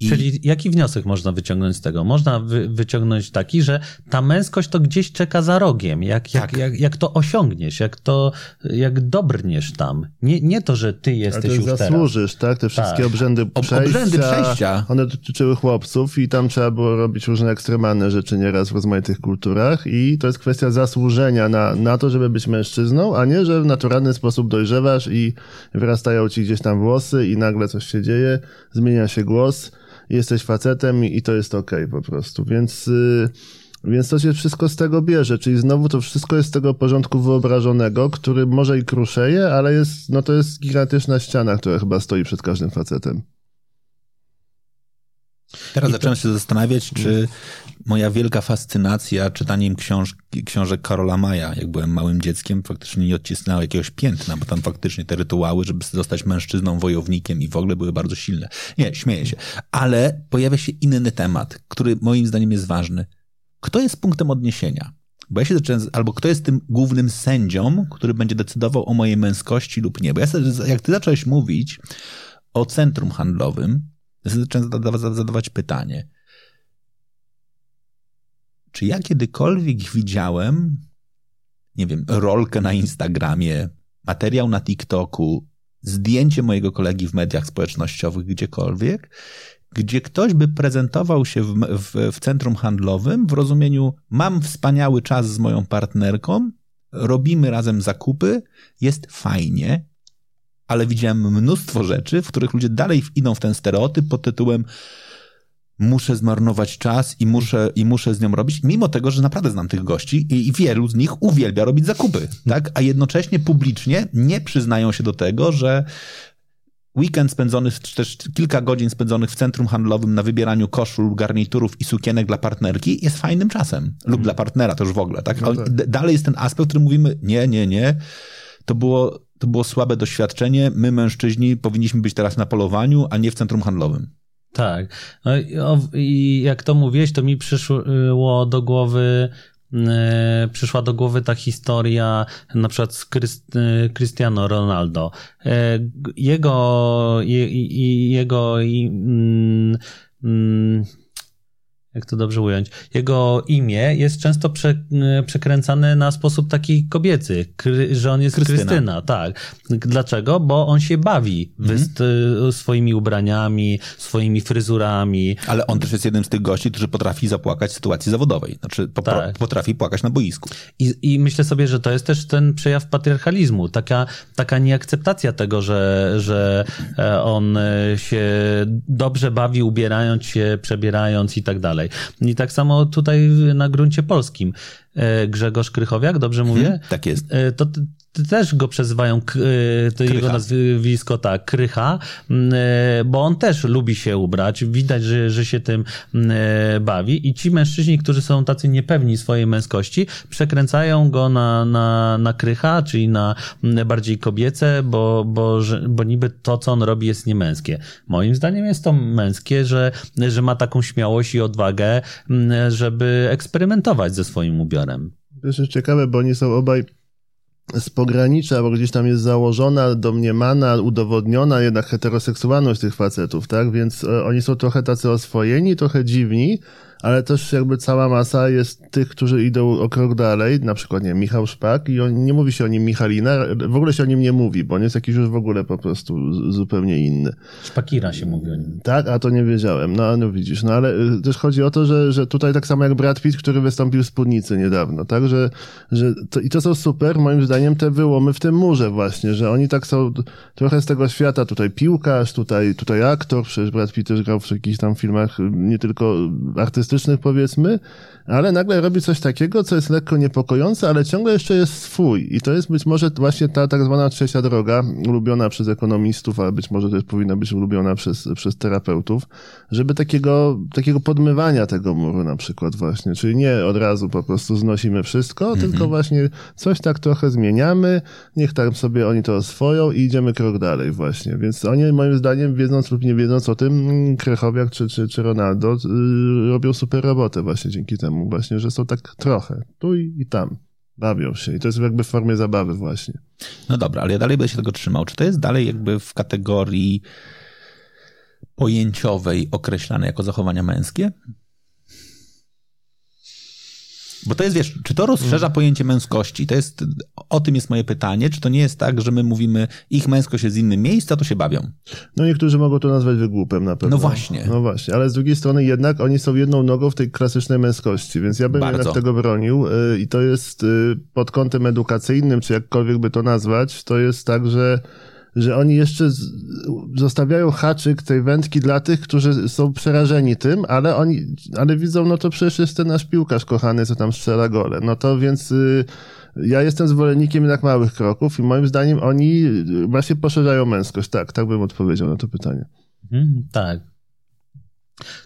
Speaker 1: I... Czyli jaki wniosek można wyciągnąć z tego? Można wy, wyciągnąć taki, że ta męskość to gdzieś czeka za rogiem. Jak, tak. jak, jak, jak to osiągniesz, jak to, jak dobrniesz tam. Nie, nie to, że ty jesteś
Speaker 2: Ale
Speaker 1: już
Speaker 2: zasłużysz,
Speaker 1: teraz.
Speaker 2: tak? Te wszystkie tak. obrzędy przejścia. Obrzędy przejścia. One dotyczyły chłopców i tam trzeba było robić różne ekstremalne rzeczy nieraz w rozmaitych kulturach i to jest kwestia zasłużenia na, na to, żeby być mężczyzną, a nie, że w naturalny sposób dojrzewasz i wyrastają ci gdzieś tam włosy i nagle coś się dzieje, zmienia się głos jesteś facetem i, to jest okej okay po prostu. Więc, y, więc to się wszystko z tego bierze, czyli znowu to wszystko jest z tego porządku wyobrażonego, który może i kruszeje, ale jest, no to jest gigantyczna ściana, która chyba stoi przed każdym facetem.
Speaker 3: Teraz I zacząłem to... się zastanawiać, czy moja wielka fascynacja czytaniem książ książek Karola Maja, jak byłem małym dzieckiem, faktycznie nie odcisnęła jakiegoś piętna, bo tam faktycznie te rytuały, żeby zostać mężczyzną, wojownikiem i w ogóle były bardzo silne. Nie, śmieję się. Ale pojawia się inny temat, który moim zdaniem jest ważny. Kto jest punktem odniesienia? Bo ja się zacząłem, albo kto jest tym głównym sędzią, który będzie decydował o mojej męskości lub nie. Bo ja jak ty zacząłeś mówić o centrum handlowym, zacząłem zadawać pytanie. Czy ja kiedykolwiek widziałem, nie wiem, rolkę na Instagramie, materiał na TikToku, zdjęcie mojego kolegi w mediach społecznościowych, gdziekolwiek, gdzie ktoś by prezentował się w, w, w centrum handlowym w rozumieniu mam wspaniały czas z moją partnerką, robimy razem zakupy, jest fajnie, ale widziałem mnóstwo rzeczy, w których ludzie dalej idą w ten stereotyp pod tytułem muszę zmarnować czas i muszę, i muszę z nią robić, mimo tego, że naprawdę znam tych gości i, i wielu z nich uwielbia robić zakupy, tak? A jednocześnie publicznie nie przyznają się do tego, że weekend spędzony, czy też kilka godzin spędzonych w centrum handlowym na wybieraniu koszul, garniturów i sukienek dla partnerki jest fajnym czasem. Lub mm. dla partnera to już w ogóle, tak? No tak. Dalej jest ten aspekt, który mówimy, nie, nie, nie. To było, to było słabe doświadczenie. My, mężczyźni, powinniśmy być teraz na polowaniu, a nie w centrum handlowym.
Speaker 1: Tak. No i jak to mówiłeś, to mi przyszło do głowy e, przyszła do głowy ta historia na przykład z e, Cristiano Ronaldo. E, jego, jego, mm, mm, jak to dobrze ująć, jego imię jest często prze, przekręcane na sposób taki kobiecy, kry, że on jest Krystyna. Krystyna. tak. Dlaczego? Bo on się bawi mm -hmm. swoimi ubraniami, swoimi fryzurami.
Speaker 3: Ale on też jest jednym z tych gości, którzy potrafi zapłakać w sytuacji zawodowej. Znaczy po, tak. potrafi płakać na boisku.
Speaker 1: I, I myślę sobie, że to jest też ten przejaw patriarchalizmu, taka, taka nieakceptacja tego, że, że e, on e, się dobrze bawi ubierając się, przebierając i tak dalej dalej. I tak samo tutaj na gruncie polskim. E, Grzegorz Krychowiak, dobrze mówię? Hmm,
Speaker 3: tak jest.
Speaker 1: E, to też go przezywają, e, to jego nazwisko tak, Krycha, bo on też lubi się ubrać, widać, że, że się tym bawi i ci mężczyźni, którzy są tacy niepewni swojej męskości, przekręcają go na, na, na Krycha, czyli na bardziej kobiece, bo, bo, bo niby to, co on robi jest niemęskie. Moim zdaniem jest to męskie, że, że ma taką śmiałość i odwagę, żeby eksperymentować ze swoim ubiorem.
Speaker 2: To jest ciekawe, bo oni są obaj z pogranicza, bo gdzieś tam jest założona, domniemana, udowodniona jednak heteroseksualność tych facetów, tak? Więc e, oni są trochę tacy oswojeni, trochę dziwni, ale też jakby cała masa jest tych, którzy idą o krok dalej, na przykład, nie Michał Szpak i on, nie mówi się o nim Michalina, w ogóle się o nim nie mówi, bo on jest jakiś już w ogóle po prostu zupełnie inny.
Speaker 1: Szpakira się mówi o nim.
Speaker 2: Tak, a to nie wiedziałem, no, no widzisz, no ale y, też chodzi o to, że, że tutaj tak samo jak Brad Pitt, który wystąpił w Spódnicy niedawno, tak, że, że to, i to są super, moim zdaniem, te wyłomy w tym murze właśnie, że oni tak są trochę z tego świata, tutaj piłkarz, tutaj, tutaj aktor, przecież Brad Pitt też grał w jakichś tam filmach y, nie tylko artystycznych, artystycznych powiedzmy, ale nagle robi coś takiego, co jest lekko niepokojące, ale ciągle jeszcze jest swój. I to jest być może właśnie ta tak zwana trzecia droga, ulubiona przez ekonomistów, ale być może też powinna być ulubiona przez, przez terapeutów, żeby takiego, takiego podmywania tego muru na przykład właśnie, czyli nie od razu po prostu znosimy wszystko, mhm. tylko właśnie coś tak trochę zmieniamy, niech tam sobie oni to oswoją i idziemy krok dalej właśnie. Więc oni moim zdaniem, wiedząc lub nie wiedząc o tym, Krechowiak czy, czy, czy Ronaldo yy, robią super robotę właśnie dzięki temu właśnie, że są tak trochę tu i, i tam. Bawią się i to jest jakby w formie zabawy właśnie.
Speaker 3: No dobra, ale ja dalej będę się tego trzymał. Czy to jest dalej jakby w kategorii pojęciowej określane jako zachowania męskie? Bo to jest, wiesz, czy to rozszerza mm. pojęcie męskości? To jest, o tym jest moje pytanie. Czy to nie jest tak, że my mówimy, ich męskość jest z innym miejsca, to się bawią?
Speaker 2: No niektórzy mogą to nazwać wygłupem na pewno.
Speaker 3: No właśnie.
Speaker 2: No właśnie, ale z drugiej strony jednak oni są jedną nogą w tej klasycznej męskości, więc ja bym Bardzo. jednak tego bronił y, i to jest y, pod kątem edukacyjnym, czy jakkolwiek by to nazwać, to jest tak, że że oni jeszcze zostawiają haczyk tej wędki dla tych, którzy są przerażeni tym, ale oni, ale widzą, no to przecież jest ten nasz piłkarz kochany, co tam strzela gole. No to więc y, ja jestem zwolennikiem jednak małych kroków i moim zdaniem oni właśnie poszerzają męskość. Tak, tak bym odpowiedział na to pytanie.
Speaker 1: Mhm, tak.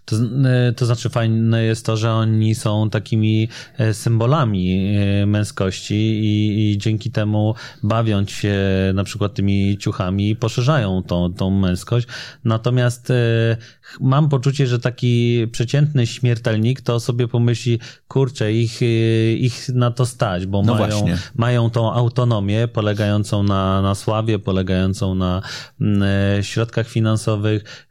Speaker 1: To, e, to znaczy fajne jest to, że oni są takimi e, symbolami e, męskości i, i dzięki temu bawiąc się na przykład tymi ciuchami poszerzają tą, tą męskość. Natomiast mam poczucie, że taki przeciętny śmiertelnik to sobie pomyśli, kurczę, ich, ich na to stać, bo no mają, mają tą autonomię polegającą na, na sławie, polegającą na środkach finansowych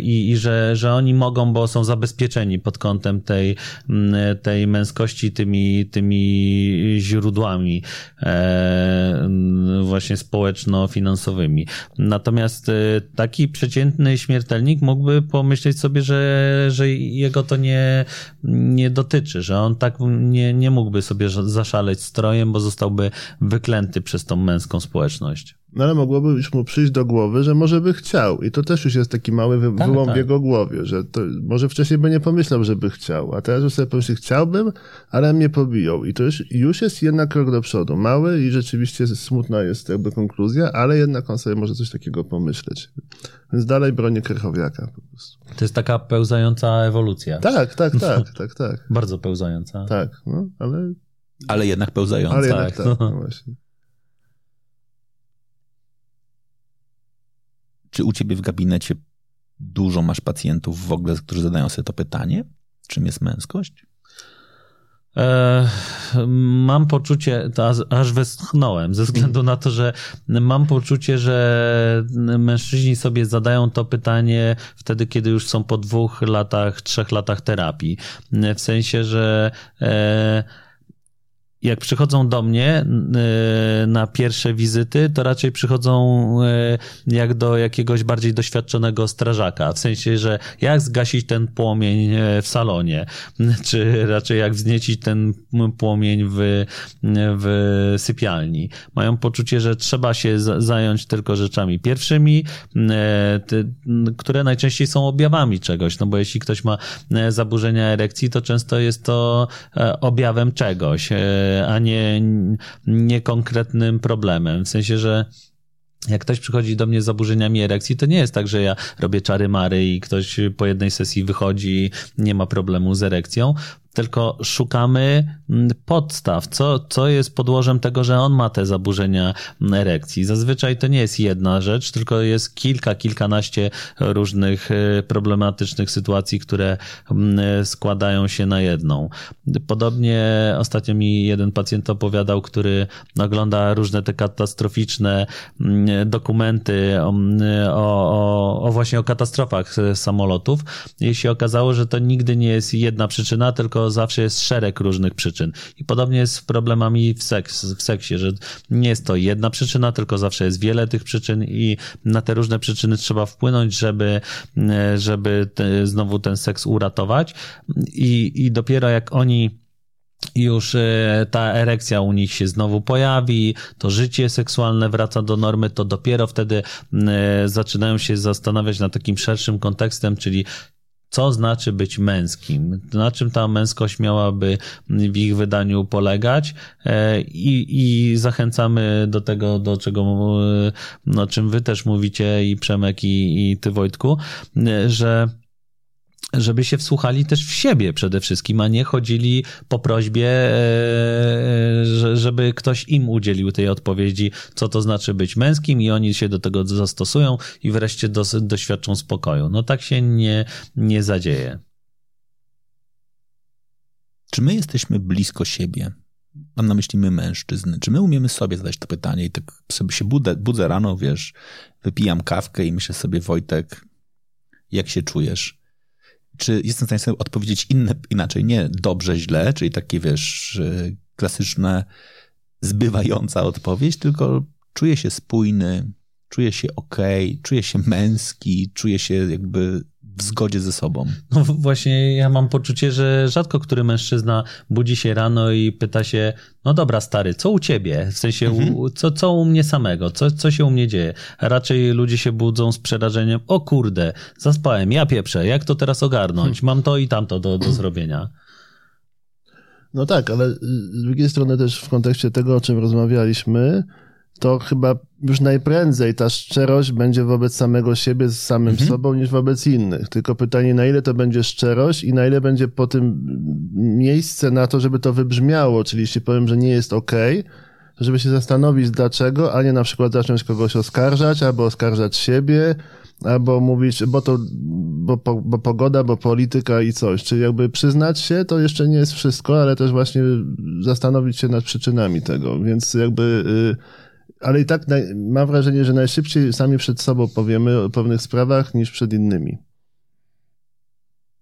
Speaker 1: i, i że, że oni oni mogą, bo są zabezpieczeni pod kątem tej, mm, tej męskości tymi, tymi źródłami e, właśnie społeczno-finansowymi. Natomiast e, taki przeciętny śmiertelnik mógłby pomyśleć sobie, że, że jego to nie, nie dotyczy, że on tak nie, nie mógłby sobie zaszaleć strojem, bo zostałby wyklęty przez tą męską społeczność.
Speaker 2: No ale mogłoby już mu przyjść do głowy, że może by chciał. I to też już jest taki mały wy tak, wyłom tak. w jego głowie, że to, może wcześniej by nie pomyślał, żeby chciał, a teraz już sobie pomyśli, chciałbym, ale mnie pobiją. I to już, już jest jednak krok do przodu. Mały i rzeczywiście smutna jest jakby konkluzja, ale jednak on sobie może coś takiego pomyśleć. Więc dalej bronię Krychowiaka po prostu.
Speaker 1: To jest taka pełzająca ewolucja.
Speaker 2: Tak, tak, tak, tak, tak.
Speaker 1: Bardzo pełzająca.
Speaker 2: Tak, no, ale...
Speaker 3: Ale jednak pełzająca.
Speaker 2: Ale jednak tak, tak no właśnie.
Speaker 3: Czy u ciebie w gabinecie dużo masz pacjentów w ogóle, którzy zadają sobie to pytanie? Czym jest męskość?
Speaker 1: E, mam poczucie, aż westchnąłem, ze względu na to, że mam poczucie, że mężczyźni sobie zadają to pytanie wtedy, kiedy już są po dwóch latach, trzech latach terapii. W sensie, że e, jak przychodzą do mnie y, na pierwsze wizyty, to raczej przychodzą y, jak do jakiegoś bardziej doświadczonego strażaka. W sensie, że jak zgasić ten płomień y, w salonie, czy raczej jak wzniecić ten płomień w, w sypialni. Mają poczucie, że trzeba się zająć tylko rzeczami pierwszymi, które najczęściej są objawami czegoś. No bo jeśli ktoś ma zaburzenia erekcji, to często jest to objawem czegoś a nie, nie konkretnym problemem. W sensie, że jak ktoś przychodzi do mnie z zaburzeniami erekcji, to nie jest tak, że ja robię czary mary i ktoś po jednej sesji wychodzi, nie ma problemu z erekcją, tylko szukamy mm, podstaw, co, co jest podłożem tego, że on ma te zaburzenia erekcji. Zazwyczaj to nie jest jedna rzecz, tylko jest kilka, kilkanaście różnych y, problematycznych sytuacji, które mm, składają się na jedną. Podobnie ostatnio mi jeden pacjent opowiadał, który ogląda różne te katastroficzne mm, dokumenty o, o, o właśnie o katastrofach samolotów. I się okazało, że to nigdy nie jest jedna przyczyna, tylko zawsze jest szereg różnych przyczyn. I podobnie jest z problemami w, seks, w seksie, że nie jest to jedna przyczyna, tylko zawsze jest wiele tych przyczyn i na te różne przyczyny trzeba wpłynąć, żeby, żeby te, znowu ten seks uratować. I, I dopiero jak oni już e, ta erekcja u nich się znowu pojawi, to życie seksualne wraca do normy, to dopiero wtedy e, zaczynają się zastanawiać nad takim szerszym kontekstem, czyli co znaczy być męskim, na czym ta męskość miałaby w ich wydaniu polegać? E, i, i zachęcamy do tego, do czego, e, no, czym wy też mówicie i Przemek i, i ty Wojtku, e, że żeby się wsłuchali też w siebie przede wszystkim, a nie chodzili po prośbie, e, żeby ktoś im udzielił tej odpowiedzi, co to znaczy być męskim i oni się do tego zastosują i wreszcie doświadczą spokoju. No tak się nie, nie zadzieje.
Speaker 3: Czy my jesteśmy blisko siebie? Mam na myśli my mężczyzny. Czy my umiemy sobie zadać to pytanie i tak sobie się budzę, budzę rano, wiesz, wypijam kawkę i myślę sobie, Wojtek, jak się czujesz? Czy jestem w stanie sobie odpowiedzieć inne, inaczej, nie dobrze, źle, czyli takie, wiesz, klasyczne, zbywająca odpowiedź, tylko czuję się spójny, czuję się ok, czuję się męski, czuję się jakby w zgodzie ze sobą.
Speaker 1: No właśnie, ja mam poczucie, że rzadko który mężczyzna budzi się rano i pyta się, no dobra stary, co u ciebie? W sensie, mhm. u, co, co u mnie samego? Co, co się u mnie dzieje? A raczej ludzie się budzą z przerażeniem, o kurde, zaspałem, ja pieprzę, jak to teraz ogarnąć? Hmm. Mam to i tamto do, do zrobienia.
Speaker 2: No tak, ale z drugiej strony też w kontekście tego, o czym rozmawialiśmy, to chyba już najprędzej ta szczerość będzie wobec samego siebie, z samym mhm. sobą, niż wobec innych. Tylko pytanie, na ile to będzie szczerość i na ile będzie po tym miejsce na to, żeby to wybrzmiało. Czyli jeśli powiem, że nie jest ok, to żeby się zastanowić dlaczego, a nie na przykład zacząć kogoś oskarżać, albo oskarżać siebie, albo mówić, bo to, bo, bo pogoda, bo polityka i coś. Czyli jakby przyznać się, to jeszcze nie jest wszystko, ale też właśnie zastanowić się nad przyczynami tego. Więc jakby... Yy, ale i tak naj, mam wrażenie, że najszybciej sami przed sobą powiemy o pewnych sprawach niż przed innymi.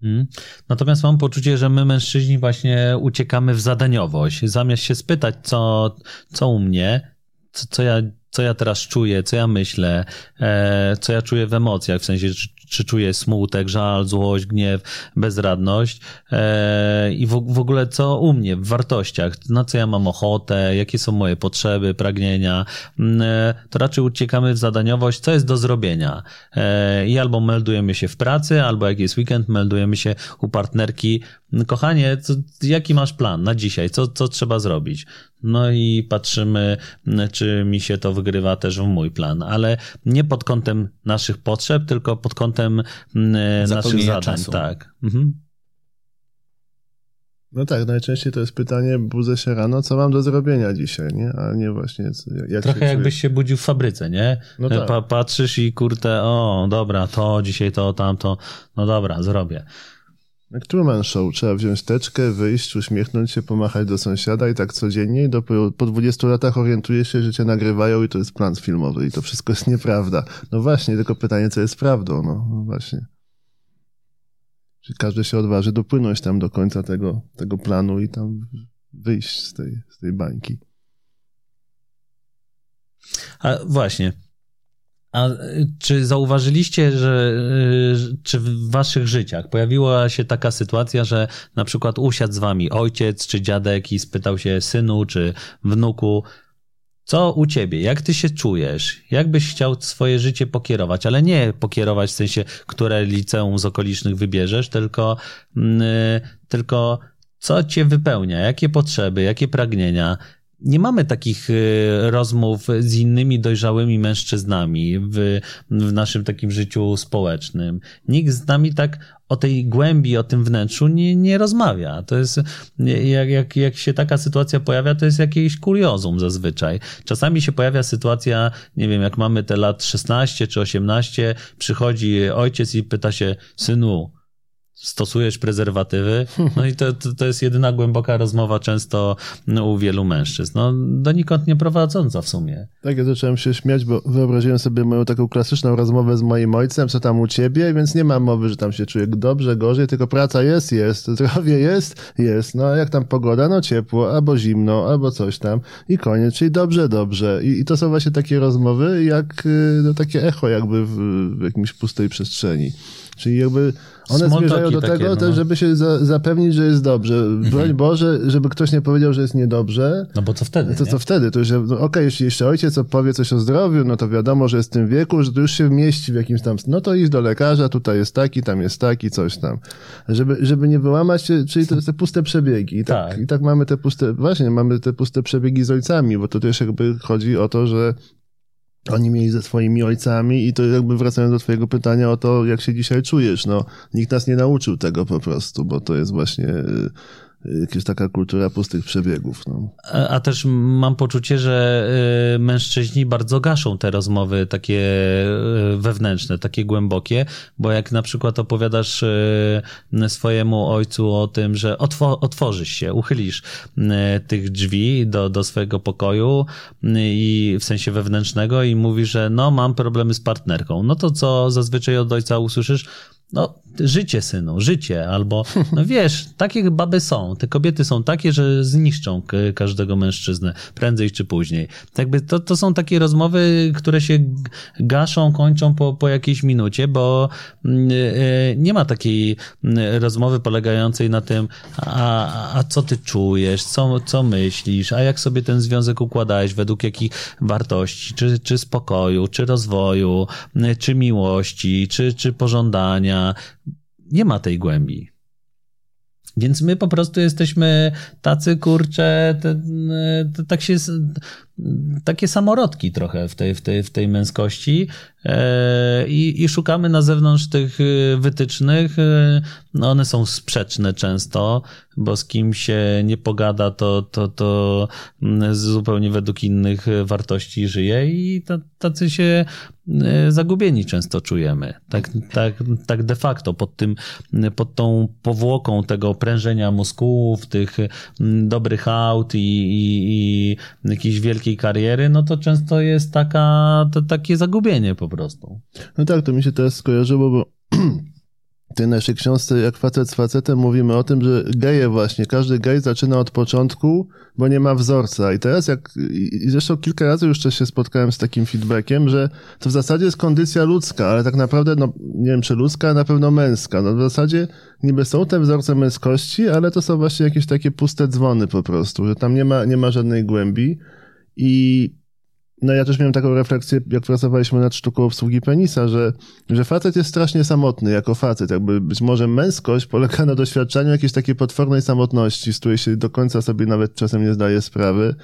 Speaker 1: Mhm. Natomiast mam poczucie, że my mężczyźni właśnie uciekamy w zadaniowość. Zamiast się spytać, co, co u mnie, co, co ja co ja teraz czuję, co ja myślę, e, co ja czuję w emocjach, w sensie, czy, czuję smutek, żal, złość, gniew, bezradność e, i w, ogóle co u mnie w wartościach, na co ja mam ochotę, jakie są moje potrzeby, pragnienia, mm, e, to raczej uciekamy w zadaniowość, co jest do zrobienia. I albo meldujemy się w pracy, albo jak jest weekend, meldujemy się u partnerki, kochanie, co, jaki masz plan na dzisiaj, co, co trzeba zrobić? No i patrzymy, czy mi się to wygrywa też w mój plan, ale nie pod kątem naszych potrzeb, tylko pod kątem naszych zadań. Czasu. Tak. Mhm.
Speaker 2: No tak, najczęściej to jest pytanie, budzę się rano, co mam do zrobienia dzisiaj, nie? A nie właśnie...
Speaker 1: Jak Trochę się jakbyś się budził w fabryce, nie? No tak. Pa patrzysz i kurde, o, dobra, to, dzisiaj to, tamto, no dobra, zrobię.
Speaker 2: Jak Truman Show, trzeba wziąć teczkę, wyjść, uśmiechnąć się, pomachać do sąsiada i tak codziennie i dopiero po 20 latach orientuje się, że cię nagrywają i to jest plan filmowy i to wszystko jest nieprawda. No właśnie, tylko pytanie, co jest prawdą, no, no właśnie. Czy każdy się odważy dopłynąć tam do końca tego, tego planu i tam wyjść z tej, z tej bańki.
Speaker 1: A właśnie, a y, czy zauważyliście, że y, czy w waszych życiach pojawiła się taka sytuacja, że na przykład usiadł z wami ojciec czy dziadek i spytał się synu czy wnuku, co u ciebie, jak ty się czujesz, jak byś chciał swoje życie pokierować, ale nie pokierować w sensie, które liceum z okolicznych wybierzesz, tylko, yy, tylko co cię wypełnia, jakie potrzeby, jakie pragnienia, nie mamy takich y, rozmów z innymi dojrzałymi mężczyznami w, w naszym takim życiu społecznym. Nikt z nami tak o tej głębi, o tym wnętrzu nie, nie rozmawia. To jest, jak, jak, jak się taka sytuacja pojawia, to jest jakieś kuriozum zazwyczaj. Czasami się pojawia sytuacja, nie wiem, jak mamy te lat 16 czy 18, przychodzi ojciec i pyta się, synu, stosujesz prezerwatywy. No i to, to, to, jest jedyna głęboka rozmowa często u wielu mężczyzn. No, donikąd nie prowadząca w sumie.
Speaker 2: Tak, ja zacząłem się śmiać, bo wyobraziłem sobie moją taką klasyczną rozmowę z moim ojcem, co tam u ciebie, więc nie ma mowy, że tam się czuję dobrze, gorzej, tylko praca jest, jest, zdrowie jest, jest. No a jak tam pogoda? No ciepło, albo zimno, albo coś tam i koniec, czyli dobrze, dobrze. I, i to są właśnie takie rozmowy, jak y, no, takie echo jakby w, w jakimś pustej przestrzeni. Czyli jakby one zmierzają do tego no. też, żeby się za, zapewnić, że jest dobrze. Mhm. Broń Boże, żeby ktoś nie powiedział, że jest niedobrze.
Speaker 1: No bo co wtedy?
Speaker 2: To
Speaker 1: nie?
Speaker 2: co wtedy? To już, no, okej, okay, jeśli jeszcze ojciec powie coś o zdrowiu, no to wiadomo, że jest w tym wieku, że to już się mieści w jakimś tam, no to iść do lekarza, tutaj jest taki, tam jest taki, coś tam. Żeby, żeby nie wyłamać się, czyli to te puste przebiegi. I tak, tak. I tak mamy te puste, właśnie, mamy te puste przebiegi z ojcami, bo to też jakby chodzi o to, że oni mieli ze swoimi ojcami i to jakby wracając do twojego pytania o to, jak się dzisiaj czujesz, no nikt nas nie nauczył tego po prostu, bo to jest właśnie jakaś taka kultura pustych przebiegów. No.
Speaker 1: A, a, też mam poczucie, że y, mężczyźni bardzo gaszą te rozmowy takie y, wewnętrzne, takie głębokie, bo jak na przykład opowiadasz y, swojemu ojcu o tym, że otwo otworzysz się, uchylisz tych drzwi do, do swojego pokoju i w sensie wewnętrznego i mówisz, że no mam problemy z partnerką, no to co zazwyczaj od ojca usłyszysz? No, życie, synu, życie, albo, no wiesz, takie baby są, te kobiety są takie, że zniszczą każdego mężczyznę, prędzej czy później. Jakby to, to są takie rozmowy, które się gaszą, kończą po, po jakiejś minucie, bo mm, e, nie ma takiej mm, rozmowy polegającej na tym, a, a co ty czujesz, co, co myślisz, a jak sobie ten związek układałeś, według jakich wartości, czy, czy spokoju, czy rozwoju, czy miłości, czy, czy pożądania, nie ma tej głębi. Więc my po prostu jesteśmy tacy kurcze, tak się, takie samorodki trochę w tej, w tej, w tej męskości e, i, i szukamy na zewnątrz tych wytycznych. E, no one są sprzeczne często, bo z kim się nie pogada, to, to, to zupełnie według innych wartości żyje i tacy się e, zagubieni często czujemy. Tak, tak, tak de facto pod tym, pod tą powłoką tego prężenia mózgów, tych dobrych aut i, i, i kariery, no to często jest taka, to, takie zagubienie po prostu.
Speaker 2: No tak, to mi się teraz skojarzyło, bo tej naszej książce Jak facet z facetem mówimy o tym, że geje właśnie, każdy gej zaczyna od początku, bo nie ma wzorca. I teraz jak, i zresztą kilka razy już też się spotkałem z takim feedbackiem, że to w zasadzie jest kondycja ludzka, ale tak naprawdę, no nie wiem czy ludzka, a na pewno męska. No w zasadzie niby są te wzorce męskości, ale to są właśnie jakieś takie puste dzwony po prostu, że tam nie ma, nie ma żadnej głębi. I no ja też miałem taką refleksję, jak pracowaliśmy nad sztuką obsługi penisa, że, że facet jest strasznie samotny jako facet. Jakby być może męskość polega na doświadczaniu jakiejś takiej potwornej samotności, z której się do końca sobie nawet czasem nie zdaje sprawy.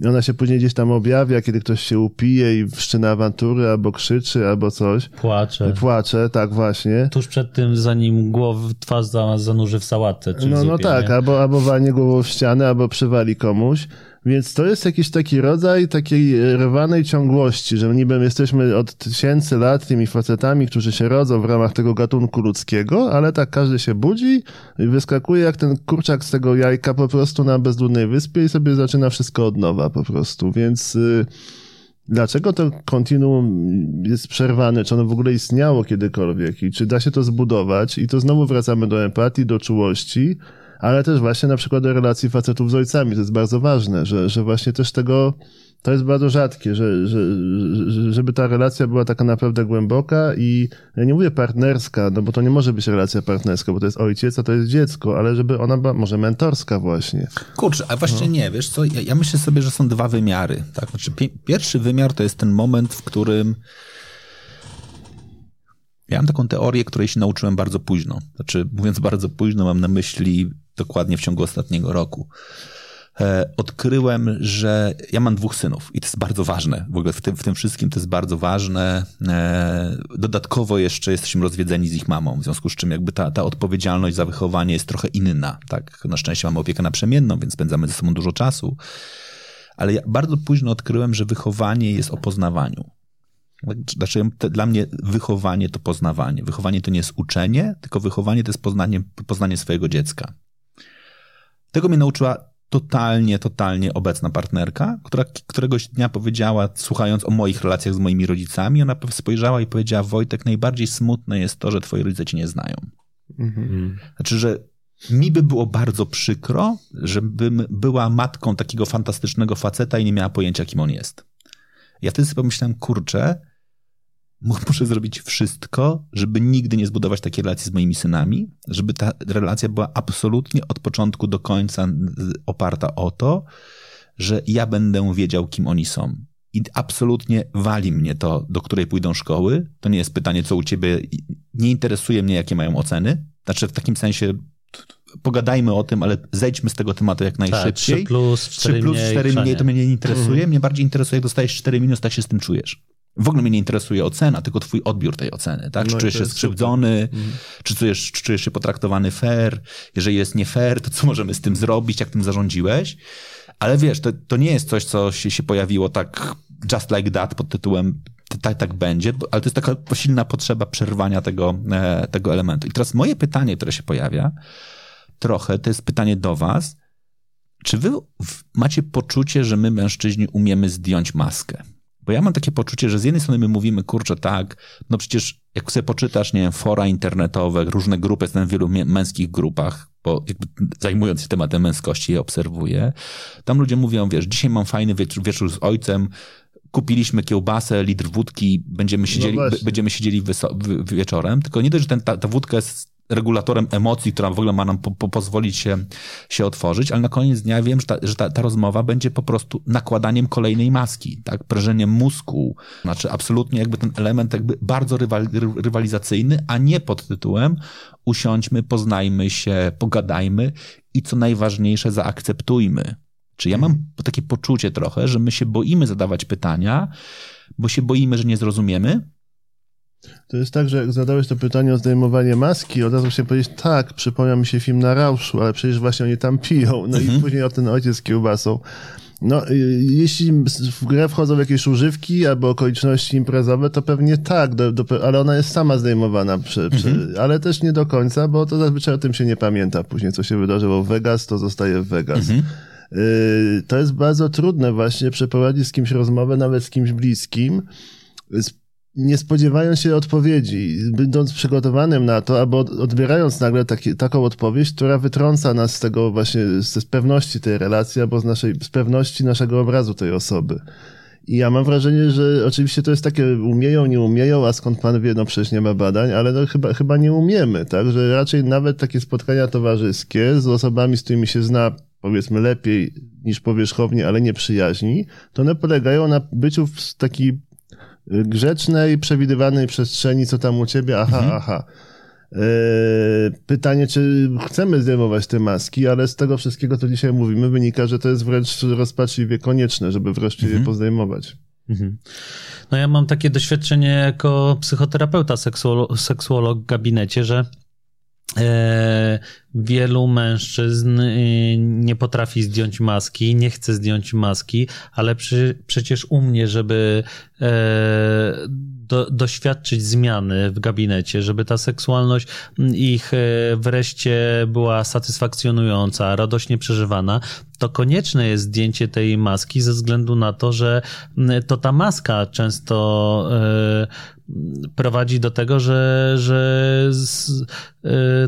Speaker 2: I ona się później gdzieś tam objawia, kiedy ktoś się upije i wszczyna awantury, albo krzyczy, albo coś.
Speaker 1: Płacze.
Speaker 2: Płacze, tak właśnie.
Speaker 1: Tuż przed tym, zanim głow, twarz zanurzy w sałatce. Czy
Speaker 2: no,
Speaker 1: w
Speaker 2: no
Speaker 1: zupie,
Speaker 2: tak,
Speaker 1: nie?
Speaker 2: albo, albo walnie głową w ścianę, albo przywali komuś. Więc to jest jakiś taki rodzaj takiej rwanej ciągłości, że niby jesteśmy od tysięcy lat tymi facetami, którzy się rodzą w ramach tego gatunku ludzkiego, ale tak każdy się budzi i wyskakuje jak ten kurczak z tego jajka po prostu na bezludnej wyspie i sobie zaczyna wszystko od nowa po prostu. Więc y, dlaczego to kontinuum jest przerwane? Czy ono w ogóle istniało kiedykolwiek? I czy da się to zbudować? I to znowu wracamy do empatii, do czułości ale też właśnie na przykład do relacji facetów z ojcami. To jest bardzo ważne, że, że właśnie też tego, to jest bardzo rzadkie, że, że, że, żeby ta relacja była taka naprawdę głęboka i ja nie mówię partnerska, no bo to nie może być relacja partnerska, bo to jest ojciec, a to jest dziecko, ale żeby ona była może mentorska właśnie.
Speaker 3: Kurczę, a właśnie no. nie, wiesz co, ja, ja, myślę sobie, że są dwa wymiary. Tak? Znaczy, pierwszy wymiar to jest ten moment, w którym ja mam taką teorię, której się nauczyłem bardzo późno. Znaczy, mówiąc bardzo późno, mam na myśli dokładnie w ciągu ostatniego roku. E, odkryłem, że ja mam dwóch synów i to jest bardzo ważne. W ogóle w tym, w tym wszystkim to jest bardzo ważne. E, dodatkowo jeszcze jesteśmy rozwiedzeni z ich mamą, w związku z czym jakby ta, ta odpowiedzialność za wychowanie jest trochę inna. Tak? Na szczęście mamy opiekę naprzemienną, więc spędzamy ze sobą dużo czasu. Ale ja bardzo późno odkryłem, że wychowanie jest o poznawaniu. Znaczy, dla mnie wychowanie to poznawanie. Wychowanie to nie jest uczenie, tylko wychowanie to jest poznanie, poznanie swojego dziecka. Tego mnie nauczyła totalnie, totalnie obecna partnerka, która któregoś dnia powiedziała, słuchając o moich relacjach z moimi rodzicami, ona spojrzała i powiedziała: Wojtek, najbardziej smutne jest to, że twoi rodzice cię nie znają. Mhm. Znaczy, że mi by było bardzo przykro, żebym była matką takiego fantastycznego faceta i nie miała pojęcia, kim on jest. Ja wtedy sobie pomyślałem, kurczę, muszę zrobić wszystko, żeby nigdy nie zbudować takiej relacji z moimi synami, żeby ta relacja była absolutnie od początku do końca oparta o to, że ja będę wiedział, kim oni są. I absolutnie wali mnie to, do której pójdą szkoły. To nie jest pytanie, co u ciebie. Nie interesuje mnie, jakie mają oceny. Znaczy, w takim sensie pogadajmy o tym, ale zejdźmy z tego tematu jak najszybciej.
Speaker 1: Tak, 3 plus, 4
Speaker 3: 3 plus, 4 mniej, mniej to mnie nie interesuje. Mhm. Mnie bardziej interesuje, jak dostajesz 4 minus, tak się z tym czujesz. W ogóle mnie nie interesuje ocena, tylko twój odbiór tej oceny, tak? Czy no czujesz się skrzywdzony, mhm. czy, czujesz, czy czujesz się potraktowany fair? Jeżeli jest nie fair, to co możemy z tym zrobić, jak tym zarządziłeś? Ale wiesz, to, to nie jest coś, co się, się pojawiło tak just like that pod tytułem tak, tak będzie, ale to jest taka silna potrzeba przerwania tego, e, tego elementu. I teraz moje pytanie, które się pojawia trochę, to jest pytanie do was. Czy wy macie poczucie, że my mężczyźni umiemy zdjąć maskę? Bo ja mam takie poczucie, że z jednej strony my mówimy, kurczę, tak, no przecież jak sobie poczytasz, nie wiem, fora internetowe, różne grupy, jestem w wielu męskich grupach, bo jakby zajmując się tematem męskości je obserwuję, tam ludzie mówią, wiesz, dzisiaj mam fajny wieczór, wieczór z ojcem, kupiliśmy kiełbasę, litr wódki, będziemy siedzieli, no będziemy siedzieli wieczorem, tylko nie dość, że ten, ta, ta wódka jest regulatorem emocji, która w ogóle ma nam po, po pozwolić się, się otworzyć, ale na koniec dnia wiem, że, ta, że ta, ta rozmowa będzie po prostu nakładaniem kolejnej maski, tak, prężeniem mózgu, znaczy absolutnie jakby ten element jakby bardzo rywal, rywalizacyjny, a nie pod tytułem usiądźmy, poznajmy się, pogadajmy i co najważniejsze zaakceptujmy. Czy ja mam takie poczucie trochę, że my się boimy zadawać pytania, bo się boimy, że nie zrozumiemy,
Speaker 2: to jest tak, że jak zadałeś to pytanie o zdejmowanie maski, od razu się powiedzieć, tak, przypomniał mi się film na Rauszu, ale przecież właśnie oni tam piją. No mhm. i później o ten ojciec z kiełbasą. No, y, jeśli w grę wchodzą jakieś używki albo okoliczności imprezowe, to pewnie tak, do, do, ale ona jest sama zdejmowana, przy, przy, mhm. ale też nie do końca, bo to zazwyczaj o tym się nie pamięta. Później co się wydarzyło w Vegas, to zostaje w Vegas. Mhm. Y, to jest bardzo trudne właśnie przeprowadzić z kimś rozmowę, nawet z kimś bliskim, nie spodziewają się odpowiedzi, będąc przygotowanym na to, albo odbierając nagle taki, taką odpowiedź, która wytrąca nas z tego właśnie, z pewności tej relacji, albo z, naszej, z pewności naszego obrazu tej osoby. I ja mam wrażenie, że oczywiście to jest takie umieją, nie umieją, a skąd pan wie, no przecież nie ma badań, ale no chyba, chyba nie umiemy, tak? Że raczej nawet takie spotkania towarzyskie z osobami, z którymi się zna powiedzmy lepiej niż powierzchownie, ale nie przyjaźni, to one polegają na byciu w takiej grzecznej, przewidywanej przestrzeni, co tam u ciebie, aha, mhm. aha. E, pytanie, czy chcemy zdejmować te maski, ale z tego wszystkiego, co dzisiaj mówimy, wynika, że to jest wręcz rozpaczliwie konieczne, żeby wreszcie mhm. je pozdejmować. Mhm.
Speaker 1: No ja mam takie doświadczenie jako psychoterapeuta, seksuolog, seksuolog w gabinecie, że wielu mężczyzn y, nie potrafi zdjąć maski, nie chce zdjąć maski, ale przy, przecież u mnie, żeby e, do, doświadczyć zmiany w gabinecie, żeby ta seksualność ich e, wreszcie była satysfakcjonująca, radośnie przeżywana, to konieczne jest zdjęcie tej maski ze względu na to, że to ta maska często e, prowadzi do tego, że, że z, y,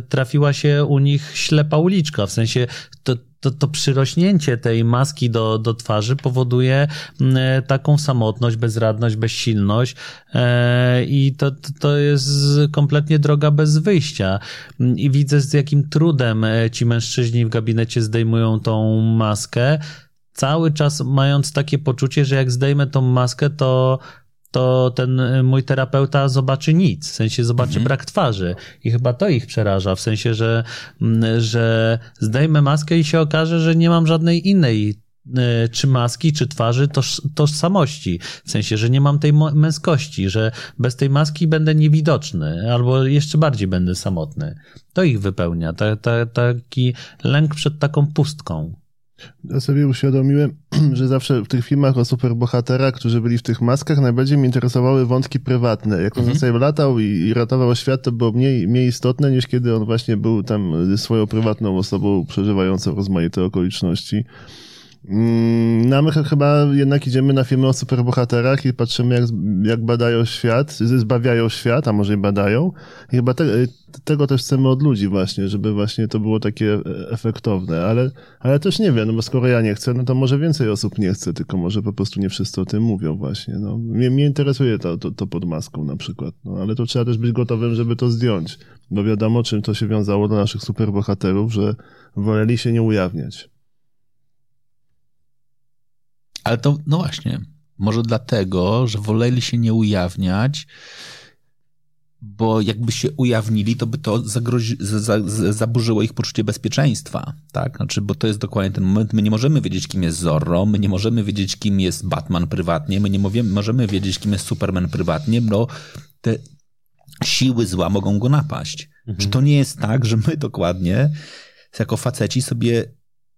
Speaker 1: trafiła się u nich ślepa uliczka. W sensie to, to, to przyrośnięcie tej maski do, do twarzy powoduje y, taką samotność, bezradność, bezsilność y, i to, to jest kompletnie droga bez wyjścia. I widzę z jakim trudem ci mężczyźni w gabinecie zdejmują tą maskę, cały czas mając takie poczucie, że jak zdejmę tą maskę, to to ten y, mój terapeuta zobaczy nic, w sensie zobaczy mhm. brak twarzy. I chyba to ich przeraża, w sensie, że, mm, że zdejmę maskę i się okaże, że nie mam żadnej innej y, czy maski, czy twarzy, toż, tożsamości. W sensie, że nie mam tej męskości, że bez tej maski będę niewidoczny, albo jeszcze bardziej będę samotny. To ich wypełnia, ta, ta, taki lęk przed taką pustką.
Speaker 2: Ja sobie uświadomiłem, że zawsze w tych filmach o superbohaterach, którzy byli w tych maskach, najbardziej mnie interesowały wątki prywatne. Jak on mhm. sobie latał i, i, ratował świat, to było mniej, mniej istotne niż kiedy on właśnie był tam swoją prywatną osobą przeżywającą rozmaite okoliczności. Mm, no my chyba jednak idziemy na filmy o superbohaterach i patrzymy, jak, jak badają świat, zbawiają świat, a może i badają. I chyba te, tego też chcemy od ludzi właśnie, żeby właśnie to było takie efektowne, ale, ale też nie wiem, no bo skoro ja nie chcę, no to może więcej osób nie chce, tylko może po prostu nie wszyscy o tym mówią właśnie. No, mnie, mnie interesuje to, to, to pod maską na przykład, no, ale to trzeba też być gotowym, żeby to zdjąć, bo wiadomo, czym to się wiązało do naszych superbohaterów, że woleli się nie ujawniać.
Speaker 3: Ale to, no właśnie, może dlatego, że woleli się nie ujawniać, bo jakby się ujawnili, to by to zagrozi, za, za, zaburzyło ich poczucie bezpieczeństwa, tak? Znaczy, bo to jest dokładnie ten moment, my nie możemy wiedzieć, kim jest Zorro, my nie możemy wiedzieć, kim jest Batman prywatnie, my nie możemy wiedzieć, kim jest Superman prywatnie, bo te siły zła mogą go napaść. Mhm. Czy to nie jest tak, że my dokładnie jako faceci sobie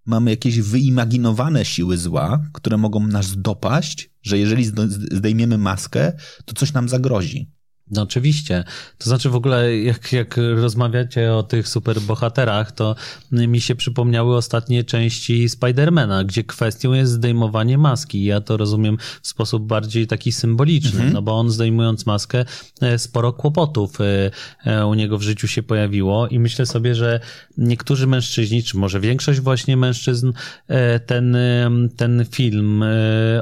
Speaker 3: mamy jakieś wyimaginowane siły zła, które mogą nas dopaść, że jeżeli zdejmiemy maskę, to coś nam zagrozi.
Speaker 1: No oczywiście. To znaczy w ogóle jak, jak rozmawiacie o tych superbohaterach, to mi się przypomniały ostatnie części Spidermana, gdzie kwestią jest zdejmowanie maski. Ja to rozumiem w sposób bardziej taki symboliczny, mhm. no bo on zdejmując maskę e, sporo kłopotów e, e, u niego w życiu się pojawiło i myślę sobie, że niektórzy mężczyźni, czy może większość właśnie mężczyzn ten, ten film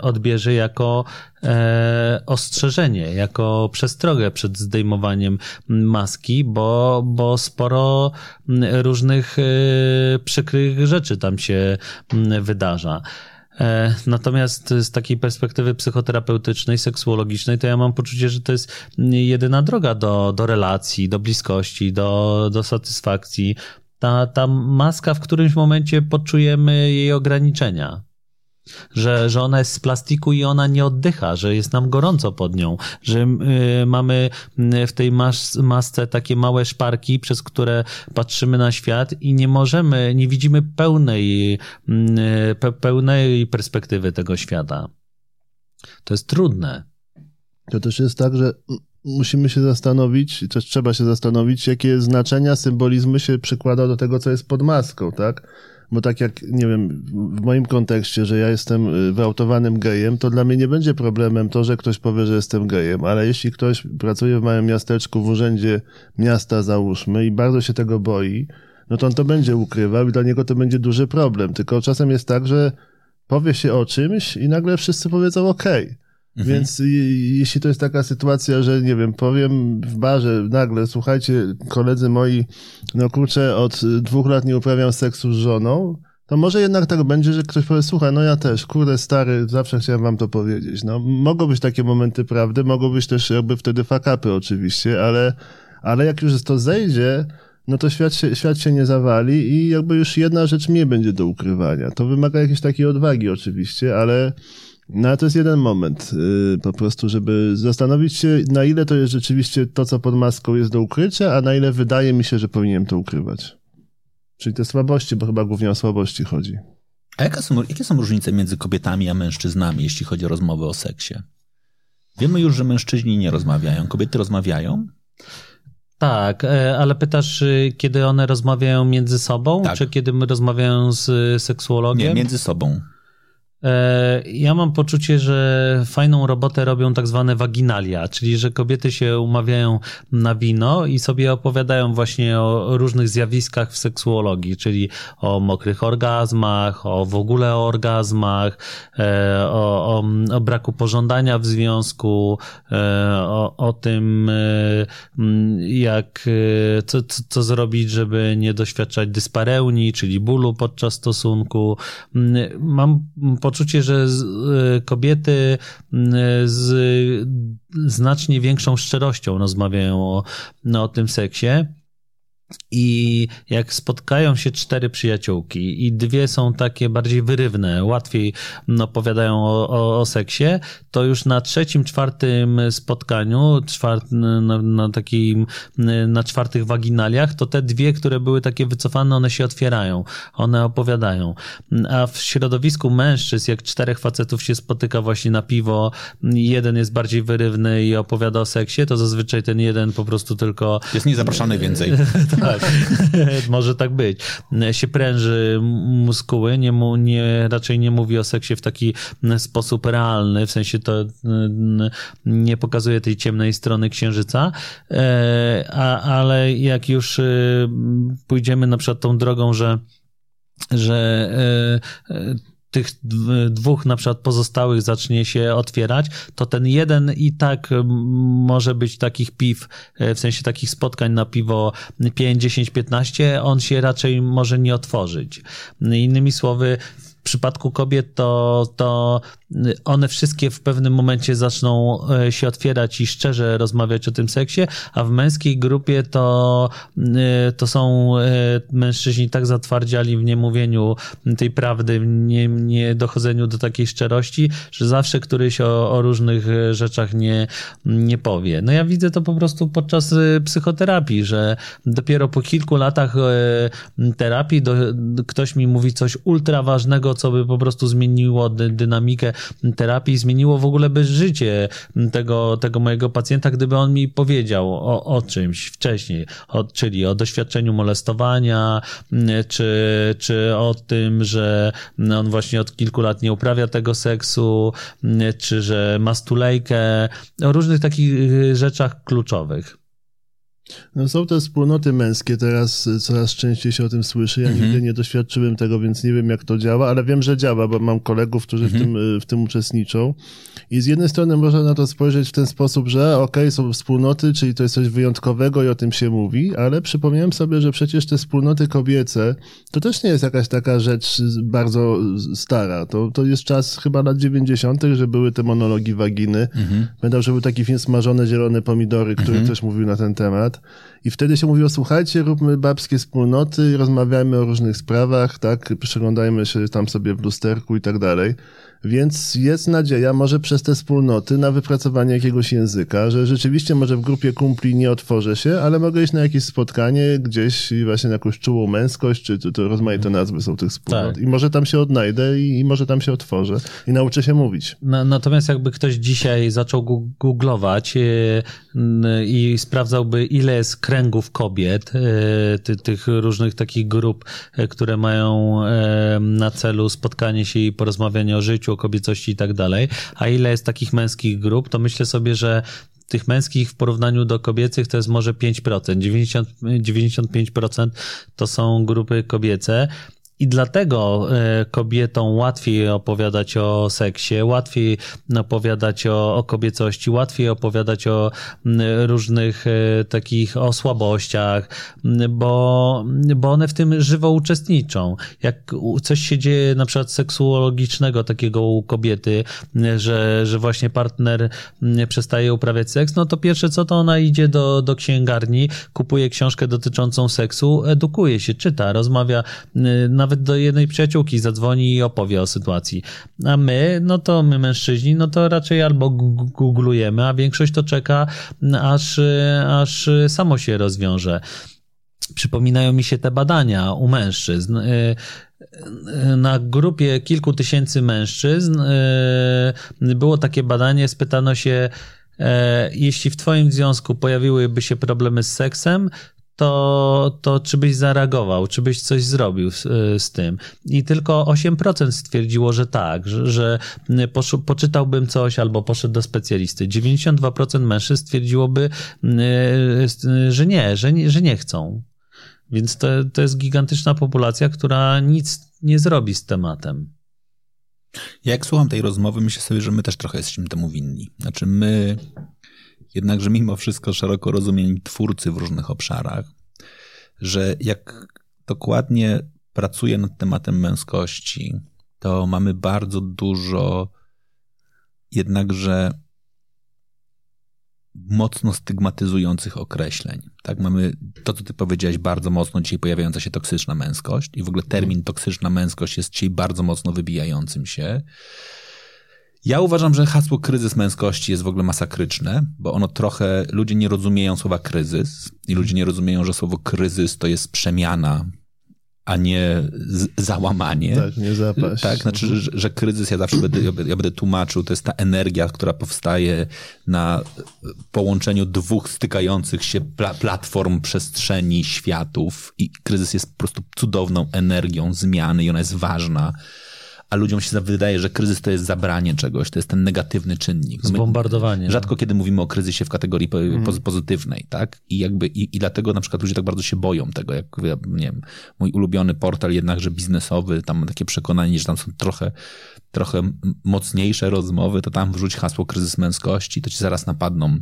Speaker 1: odbierze jako e, ostrzeżenie, jako przestrogę przed zdejmowaniem maski, bo, bo sporo różnych e, przykrych rzeczy tam się wydarza. E, natomiast z takiej perspektywy psychoterapeutycznej, seksuologicznej, to ja mam poczucie, że to jest jedyna droga do, do relacji, do bliskości, do, do satysfakcji. Ta, ta maska w którymś momencie poczujemy jej ograniczenia że, że ona jest z plastiku i ona nie oddycha, że jest nam gorąco pod nią, że y, mamy w tej mas masce takie małe szparki, przez które patrzymy na świat i nie możemy, nie widzimy pełnej, y, pe pełnej perspektywy tego świata. To jest trudne.
Speaker 2: To też jest tak, że musimy się zastanowić, też trzeba się zastanowić, jakie znaczenia, symbolizmy się przykłada do tego, co jest pod maską, tak? Bo tak jak, nie wiem, w moim kontekście, że ja jestem y, wyautowanym gejem, to dla mnie nie będzie problemem to, że ktoś powie, że jestem gejem, ale jeśli ktoś pracuje w małym miasteczku, w urzędzie miasta załóżmy i bardzo się tego boi, no to on to będzie ukrywał i dla niego to będzie duży problem. Tylko czasem jest tak, że powie się o czymś i nagle wszyscy powiedzą okej. Okay. Mhm. Więc jeśli to jest taka sytuacja, że nie wiem, powiem w barze nagle, słuchajcie, koledzy moi, no kurczę, od dwóch lat nie uprawiam seksu z żoną, to może jednak tak będzie, że ktoś powie, słuchaj, no ja też, kurde stary, zawsze chciałem wam to powiedzieć. No, mogą być takie momenty prawdy, mogą być też jakby wtedy fakapy oczywiście, ale, ale jak już to zejdzie, no to świat się, świat się nie zawali i jakby już jedna rzecz nie będzie do ukrywania. To wymaga jakiejś takiej odwagi oczywiście, ale no ale to jest jeden moment yy, po prostu, żeby zastanowić się, na ile to jest rzeczywiście to, co pod maską jest do ukrycia, a na ile wydaje mi się, że powinienem to ukrywać. Czyli te słabości, bo chyba głównie o słabości chodzi.
Speaker 3: A jaka są, jakie są różnice między kobietami a mężczyznami, jeśli chodzi o rozmowy o seksie? Wiemy już, że mężczyźni nie rozmawiają, kobiety rozmawiają.
Speaker 1: Tak, e, ale pytasz, y, kiedy one rozmawiają między sobą, tak. czy kiedy rozmawiają z y, seksuologiem?
Speaker 3: Nie, między sobą.
Speaker 1: E, ja mam poczucie, że fajną robotę robią tak zwane waginalia, czyli że kobiety się umawiają na wino i sobie opowiadają właśnie o różnych zjawiskach w seksuologii, czyli o mokrych orgazmach, o w ogóle orgazmach, e, o, o, o braku pożądania w związku, e, o, o tym, jak, co, co zrobić, żeby nie doświadczać dyspareunii, czyli bólu podczas stosunku. Mam poczucie, że e, kobiety z znacznie większą szczerością rozmawiają o, no, o tym seksie. I jak spotkają się cztery przyjaciółki i dwie są takie bardziej wyrywne, łatwiej opowiadają o, o, o seksie, to już na trzecim, czwartym spotkaniu, czwart, na, na takim, na czwartych waginaliach, to te dwie, które były takie wycofane, one się otwierają, one opowiadają. A w środowisku mężczyzn, jak czterech facetów się spotyka właśnie na piwo, jeden jest bardziej wyrywny i opowiada o seksie, to zazwyczaj ten jeden po prostu tylko...
Speaker 3: Jest niezapraszany więcej.
Speaker 1: tak, może tak być. Się pręży muskuły, nie, mu, nie, raczej nie mówi o seksie w taki sposób realny, w sensie to nie pokazuje tej ciemnej strony księżyca, e, a, ale jak już e, pójdziemy na przykład tą drogą, że że e, tych dwóch na przykład pozostałych zacznie się otwierać, to ten jeden i tak może być takich piw, e, w sensie takich spotkań na piwo 5, 10, 15, on się raczej może nie otworzyć. Innymi słowy, w przypadku kobiet to, to one wszystkie w pewnym momencie zaczną e, się otwierać i szczerze rozmawiać o tym seksie, a w męskiej grupie to, e, to są e, mężczyźni tak zatwardziali w niemówieniu tej prawdy, w nie, nie dochodzeniu do takiej szczerości, że zawsze któryś o, o różnych rzeczach nie, nie powie. No ja widzę to po prostu podczas psychoterapii, że dopiero po kilku latach terapii do, ktoś mi mówi coś ultra ważnego, co by po prostu zmieniło dynamikę terapii zmieniło w ogóle bez życie tego, tego mojego pacjenta, gdyby on mi powiedział o, o czymś wcześniej, o, czyli o doświadczeniu molestowania, czy, czy o tym, że on właśnie od kilku lat nie uprawia tego seksu, czy że ma stulejkę, o różnych takich rzeczach kluczowych.
Speaker 2: No są te wspólnoty męskie, teraz coraz częściej się o tym słyszy. Ja mhm. nigdy nie doświadczyłem tego, więc nie wiem, jak to działa, ale wiem, że działa, bo mam kolegów, którzy mhm. w, tym, w tym uczestniczą. I z jednej strony można na to spojrzeć w ten sposób, że okej, okay, są wspólnoty, czyli to jest coś wyjątkowego i o tym się mówi, ale przypomniałem sobie, że przecież te wspólnoty kobiece to też nie jest jakaś taka rzecz bardzo stara. To, to jest czas chyba lat 90., że były te monologi waginy. Mhm. Pamiętam, że był taki film Smażone zielone pomidory, który mhm. też mówił na ten temat. I wtedy się mówiło, słuchajcie, róbmy babskie wspólnoty, rozmawiajmy o różnych sprawach, tak, przeglądajmy się tam sobie w lusterku i tak dalej. Więc jest nadzieja może przez te wspólnoty na wypracowanie jakiegoś języka, że rzeczywiście może w grupie kumpli nie otworzę się, ale mogę iść na jakieś spotkanie gdzieś właśnie na jakąś czułą męskość, czy to, to rozmaite nazwy są tych wspólnot. Tak. I może tam się odnajdę i, i, może tam się otworzę i nauczę się mówić.
Speaker 1: Na, natomiast jakby ktoś dzisiaj zaczął googlować y, i sprawdzałby ile jest kręgów kobiet, y, ty, tych różnych takich grup, y, które mają na celu spotkanie się i porozmawianie o życiu, kobiecości i tak dalej, a ile jest takich męskich grup, to myślę sobie, że tych męskich w porównaniu do kobiecych to jest może 5%. 90, 95% to są grupy kobiece. I dlatego e, kobietom łatwiej opowiadać o seksie, łatwiej opowiadać o, o kobiecości, łatwiej opowiadać o różnych e, takich o słabościach, bo, bo one w tym żywo uczestniczą. Jak coś się dzieje na przykład seksuologicznego takiego u kobiety, że, że właśnie partner przestaje uprawiać seks, no to pierwsze co to ona idzie do, do księgarni, kupuje książkę dotyczącą seksu, edukuje się, czyta, rozmawia na nawet do jednej przyjaciółki zadzwoni i opowie o sytuacji. A my, no to my mężczyźni, no to raczej albo googlujemy, a większość to czeka, aż, aż samo się rozwiąże. Przypominają mi się te badania u mężczyzn y, na grupie kilku tysięcy mężczyzn y, było takie badanie, spytano się, e, jeśli w Twoim związku pojawiłyby się problemy z seksem, to, to czy byś zareagował, czy byś coś zrobił z, z tym. I tylko 8% stwierdziło, że tak, że, że poczytałbym coś albo poszedł do specjalisty. 92% mężczyzn stwierdziłoby, że nie, że nie, że nie chcą. Więc to, to jest gigantyczna populacja, która nic nie zrobi z tematem.
Speaker 3: Jak słucham tej rozmowy, myślę sobie, że my też trochę jesteśmy temu winni. Znaczy my Jednakże mimo wszystko szeroko rozumieni twórcy w różnych obszarach, że jak dokładnie pracuję nad tematem męskości, to mamy bardzo dużo jednakże mocno stygmatyzujących określeń. Tak, mamy to, co ty powiedziałeś, bardzo mocno dzisiaj pojawiająca się toksyczna męskość i w ogóle termin toksyczna męskość jest dzisiaj bardzo mocno wybijającym się. Ja uważam, że hasło kryzys męskości jest w ogóle masakryczne, bo ono trochę, ludzie nie rozumieją słowa kryzys i ludzie nie rozumieją, że słowo kryzys to jest przemiana, a nie załamanie.
Speaker 2: Tak, nie zapaść.
Speaker 3: Tak, znaczy, że, że kryzys ja zawsze będę, ja będę tłumaczył, to jest ta energia, która powstaje na połączeniu dwóch stykających się pla platform przestrzeni, światów i kryzys jest po prostu cudowną energią zmiany i ona jest ważna a ludziom się wydaje, że kryzys to jest zabranie czegoś, to jest ten negatywny czynnik.
Speaker 1: No Zbombardowanie.
Speaker 3: Rzadko no. kiedy mówimy o kryzysie w kategorii mm. pozytywnej, tak? I jakby, i, i dlatego na przykład ludzie tak bardzo się boją tego, jak nie wiem, mój ulubiony portal jednakże biznesowy, tam mam takie przekonanie, że tam są trochę, trochę mocniejsze rozmowy, to tam wrzuć hasło kryzys męskości, to ci zaraz napadną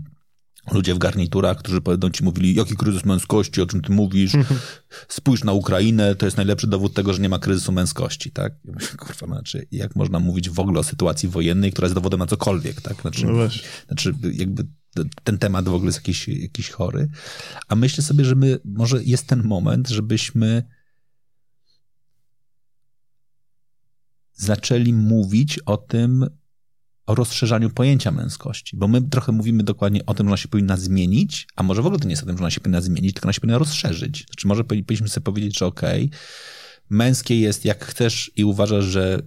Speaker 3: ludzie w garniturach, którzy będą ci mówili, jaki kryzys męskości, o czym ty mówisz, spójrz na Ukrainę, to jest najlepszy dowód tego, że nie ma kryzysu męskości, tak? Ja myślę, kurwa, znaczy, jak można mówić w ogóle o sytuacji wojennej, która jest dowodem na cokolwiek, tak? Znaczy, no znaczy jakby ten temat w ogóle jest jakiś, jakiś chory. A myślę sobie, że my, może jest ten moment, żebyśmy zaczęli mówić o tym, o rozszerzaniu pojęcia męskości, bo my trochę mówimy dokładnie o tym, że ona się powinna zmienić, a może w ogóle to nie jest o tym, że ona się powinna zmienić, tylko ona się powinna rozszerzyć. Znaczy może powinniśmy sobie powiedzieć, że okej, okay, męskie jest jak chcesz i uważasz, że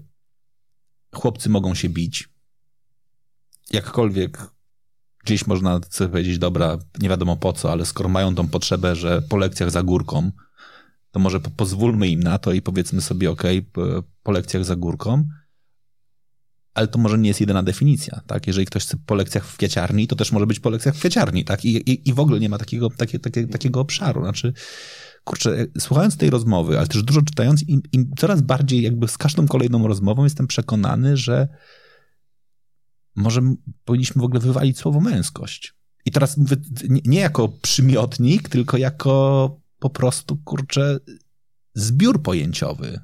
Speaker 3: chłopcy mogą się bić, jakkolwiek gdzieś można sobie powiedzieć, dobra, nie wiadomo po co, ale skoro mają tą potrzebę, że po lekcjach za górką, to może pozwólmy im na to i powiedzmy sobie, okay, po lekcjach za górką, ale to może nie jest jedyna definicja, tak? Jeżeli ktoś chce po lekcjach w kwieciarni, to też może być po lekcjach w kwieciarni, tak? I, i, i w ogóle nie ma takiego, takie, takie, takiego obszaru. Znaczy, kurczę, słuchając tej rozmowy, ale też dużo czytając, im, im coraz bardziej jakby z każdą kolejną rozmową jestem przekonany, że może powinniśmy w ogóle wywalić słowo męskość. I teraz mówię nie, jako przymiotnik, tylko jako po prostu, kurczę, zbiór pojęciowy.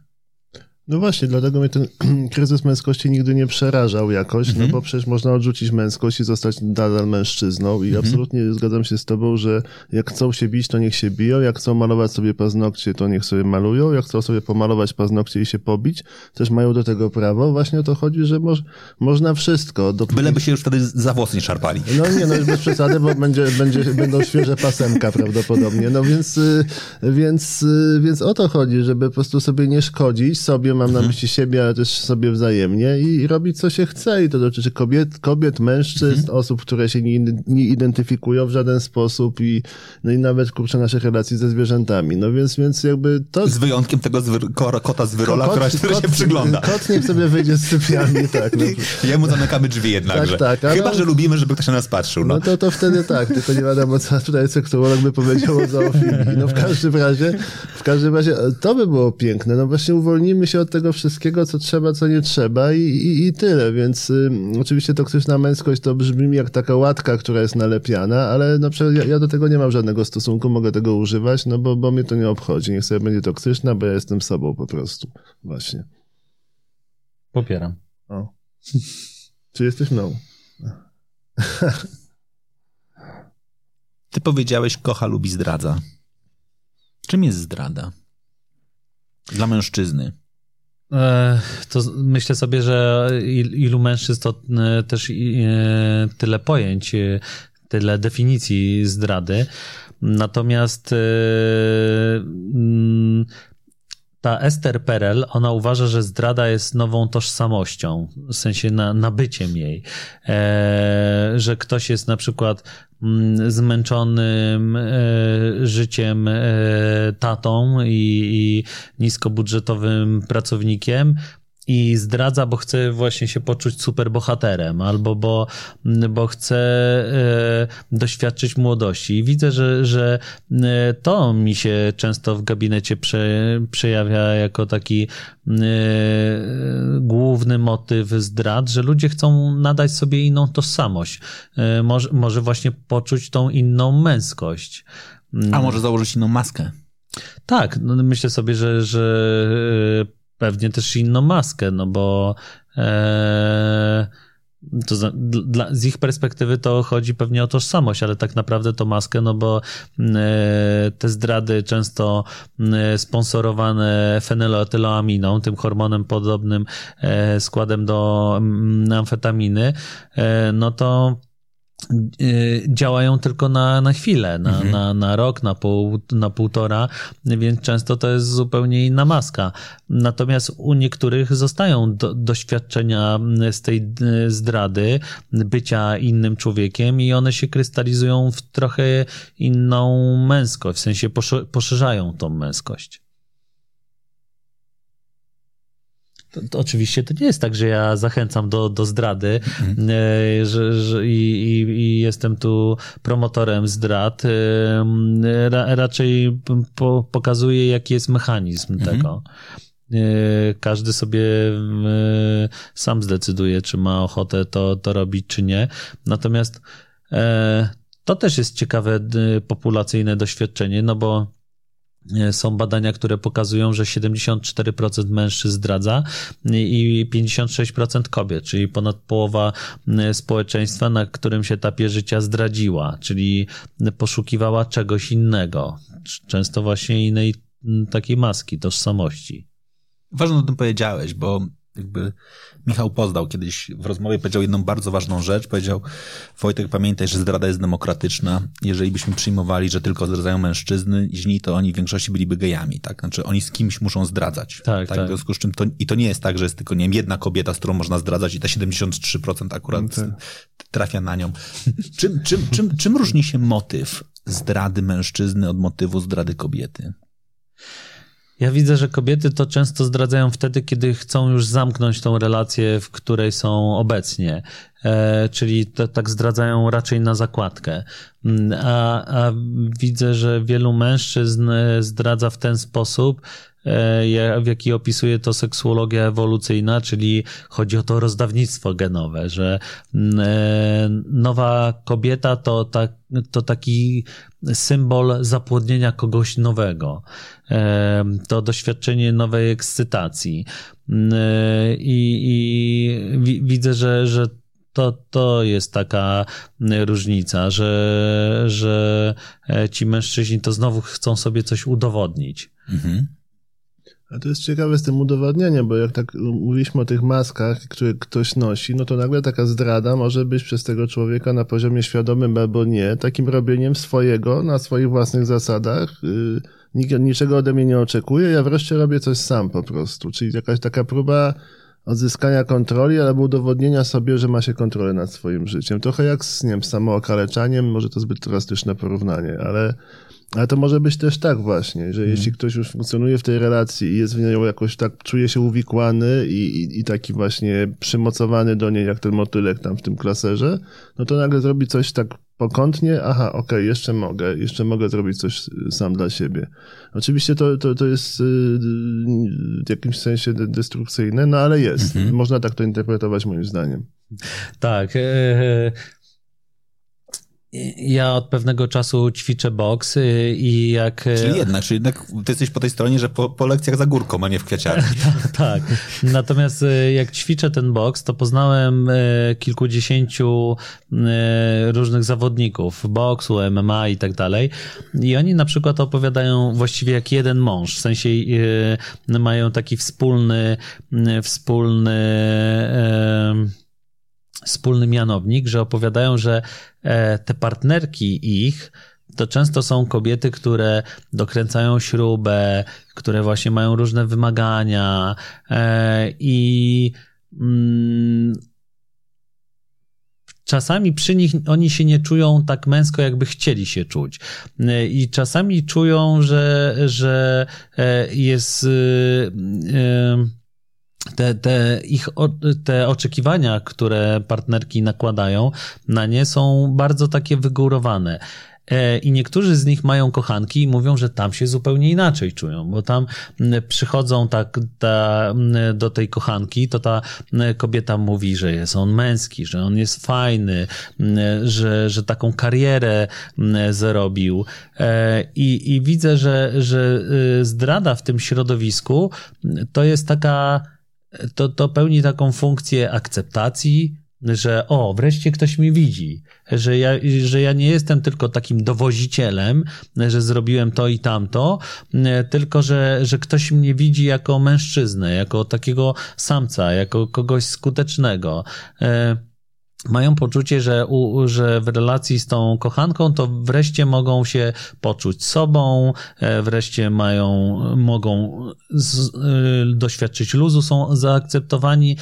Speaker 2: No właśnie, dlatego mnie ten kryzys męskości nigdy nie przerażał jakoś, no
Speaker 3: Mhm.
Speaker 2: bo przecież można odrzucić męskość i zostać nadal mężczyzną i
Speaker 3: Mhm.
Speaker 2: absolutnie zgadzam się z tobą, że jak chcą się bić, to niech się biją, jak chcą malować sobie paznokcie, to niech sobie malują, jak chcą sobie pomalować paznokcie i się pobić, też mają do tego prawo. Właśnie o to chodzi, że moż, można wszystko. Dopóki...
Speaker 3: Byleby się już wtedy za włosy nie szarpali.
Speaker 2: No nie, no już bez przesady, bo będzie, będzie, będą świeże pasemka prawdopodobnie. No więc, y, więc, y, więc o to chodzi, żeby po prostu sobie nie szkodzić, sobie mam na myśli siebie, ale też sobie wzajemnie i, i robić co się chce. I to dotyczy kobiet, kobiet mężczyzn, osób, które się nie, nie identyfikują w żaden sposób i, no i nawet kurczę naszych relacji ze zwierzętami. No więc, więc jakby to...
Speaker 3: Z wyjątkiem tego kota z wyrola,
Speaker 2: Kot-
Speaker 3: która, który się
Speaker 2: kot-
Speaker 3: przygląda.
Speaker 2: Kot niech sobie wyjdzie z sypialni, tak. No.
Speaker 3: Jemu zamykamy drzwi jednakże.
Speaker 2: Tak, tak, ale-
Speaker 3: Chyba, że lubimy, żeby ktoś na nas patrzył. No.
Speaker 2: No to, to wtedy tak, tylko nie wiadomo, co tutaj seksuolog by powiedział o zoofilii. No w każdym razie, w każdym razie to by było piękne. No właśnie uwolnimy się od tego wszystkiego, co trzeba, co nie trzeba i, i, i tyle. Więc y, oczywiście toksyczna męskość to brzmi jak taka łatka, która jest nalepiana, ale no ja, ja do tego nie mam żadnego stosunku, mogę tego używać, no bo, bo mnie to nie obchodzi. Niech sobie będzie toksyczna, bo ja jestem sobą po prostu. Właśnie.
Speaker 1: Popieram.
Speaker 2: O. Czy jesteś mną?
Speaker 3: Ty powiedziałeś, kocha, lubi, zdradza. Czym jest zdrada? Dla mężczyzny.
Speaker 1: E, To myślę sobie, że il- ilu mężczyzn to e, też e, tyle pojęć, tyle definicji zdrady. Natomiast mm, ta Esther Perel, ona uważa, że zdrada jest nową tożsamością, w sensie na, nabyciem jej. Że ktoś jest na przykład zmęczonym e, życiem e, tatą i niskobudżetowym pracownikiem i zdradza, bo chce właśnie się poczuć super bohaterem, albo bo, bo chce e, doświadczyć młodości. I widzę, że, że e, to mi się często w gabinecie prze, przejawia jako taki e, główny motyw zdrad, że ludzie chcą nadać sobie inną tożsamość. E, może, może właśnie poczuć tą inną męskość.
Speaker 3: A może założyć inną maskę?
Speaker 1: Tak, no myślę sobie, że, że e, pewnie też inną maskę, no bo e, to dla, z ich perspektywy to chodzi pewnie o tożsamość, ale tak naprawdę to maskę, no bo e, te zdrady często e, sponsorowane fenyloetyloaminą, tym hormonem podobnym e, składem do amfetaminy, e, no to działają tylko na, na chwilę, na,
Speaker 3: Mhm.
Speaker 1: na, na rok, na, pół, na półtora, więc często to jest zupełnie inna maska. Natomiast u niektórych zostają do, doświadczenia z tej y, zdrady, bycia innym człowiekiem i one się krystalizują w trochę inną męskość, w sensie posze- poszerzają tą męskość. To, to oczywiście to nie jest tak, że ja zachęcam do, do zdrady e, że, że i, i, jestem tu promotorem zdrad. E, Ra, raczej po, pokazuję, jaki jest mechanizm tego. E, Każdy sobie sam zdecyduje, czy ma ochotę to, to robić, czy nie. Natomiast to też jest ciekawe populacyjne doświadczenie, no bo są badania, które pokazują, że 74% mężczyzn zdradza i 56% kobiet, czyli ponad połowa e, społeczeństwa na którymś etapie życia zdradziła, czyli poszukiwała czegoś innego, często właśnie innej takiej maski, tożsamości.
Speaker 3: Ważne o tym powiedziałeś, bo jakby Michał Pozdał kiedyś w rozmowie powiedział jedną bardzo ważną rzecz. Powiedział, Wojtek, pamiętaj, że zdrada jest demokratyczna. Jeżeli byśmy przyjmowali, że tylko zdradzają mężczyzny, źli, to oni w większości byliby gejami, tak? Znaczy oni z kimś muszą zdradzać.
Speaker 1: Tak, tak.
Speaker 3: W związku z czym to, i to nie jest tak, że jest tylko, nie wiem, jedna kobieta, z którą można zdradzać i te 73% akurat trafia na nią. Czym, czym, czym, czym różni się motyw zdrady mężczyzny od motywu zdrady kobiety?
Speaker 1: Ja widzę, że kobiety to często zdradzają wtedy, kiedy chcą już zamknąć tą relację, w której są obecnie. e, czyli to, tak zdradzają raczej na zakładkę. Mm, a, a widzę, że wielu mężczyzn zdradza w ten sposób, E, w jaki opisuje to seksuologia ewolucyjna, czyli chodzi o to rozdawnictwo genowe, że mm, e, nowa kobieta to, ta, to taki symbol zapłodnienia kogoś nowego, e, to doświadczenie nowej ekscytacji. Mm, I, i widzę, że, że to, to jest taka różnica, że, że ci mężczyźni to znowu chcą sobie coś udowodnić. Mhm.
Speaker 2: A to jest ciekawe z tym udowadnianiem, bo jak tak mówiliśmy o tych maskach, które ktoś nosi, no to nagle taka zdrada może być przez tego człowieka na poziomie świadomym albo nie, takim robieniem swojego na swoich własnych zasadach. Yy, nikt niczego ode mnie nie oczekuje, ja wreszcie robię coś sam po prostu. Czyli jakaś taka próba odzyskania kontroli albo udowodnienia sobie, że ma się kontrolę nad swoim życiem. Trochę jak z, nie wiem, samookaleczaniem, może to zbyt drastyczne porównanie, ale ale to może być też tak właśnie, że hmm. jeśli ktoś już funkcjonuje w tej relacji i jest w niej jakoś tak, czuje się uwikłany i, i, i, taki właśnie przymocowany do niej, jak ten motylek tam w tym klaserze, no to nagle zrobi coś tak pokątnie, aha, okej, okay, jeszcze mogę, jeszcze mogę zrobić coś sam dla siebie. Oczywiście to, to, to jest y, w jakimś sensie destrukcyjne, no ale jest. Mhm. Można tak to interpretować moim zdaniem.
Speaker 1: Tak. E, e, ja od pewnego czasu ćwiczę boks i jak...
Speaker 3: Y, czyli jednak, czyli jednak ty jesteś po tej stronie, że po, po lekcjach za górką, a nie w kwiaciarni.
Speaker 1: tak, tak. Natomiast y, jak ćwiczę ten boks, to poznałem kilkudziesięciu różnych zawodników boksu, MMA i tak dalej. I oni na przykład opowiadają właściwie jak jeden mąż. W sensie mają taki wspólny, wspólny wspólny mianownik, że opowiadają, że e, te partnerki ich to często są kobiety, które dokręcają śrubę, które właśnie mają różne wymagania e, i mm, czasami przy nich oni się nie czują tak męsko, jakby chcieli się czuć. E, I czasami czują, że, że jest te, te ich te oczekiwania, które partnerki nakładają na nie są bardzo takie wygórowane. E, I niektórzy z nich mają kochanki i mówią, że tam się zupełnie inaczej czują, bo tam przychodzą tak ta, do tej kochanki, to ta kobieta mówi, że jest on męski, że on jest fajny, że, że taką karierę zrobił. E, I, i widzę, że, że y, zdrada w tym środowisku to jest taka to, to pełni taką funkcję akceptacji, że o, wreszcie ktoś mi widzi, że ja, że ja nie jestem tylko takim dowozicielem, że zrobiłem to i tamto, tylko że, że ktoś mnie widzi jako mężczyznę, jako takiego samca, jako kogoś skutecznego. E, mają poczucie, że, u, że w relacji z tą kochanką to wreszcie mogą się poczuć sobą, e, wreszcie mają, mogą z, y, doświadczyć luzu, są zaakceptowani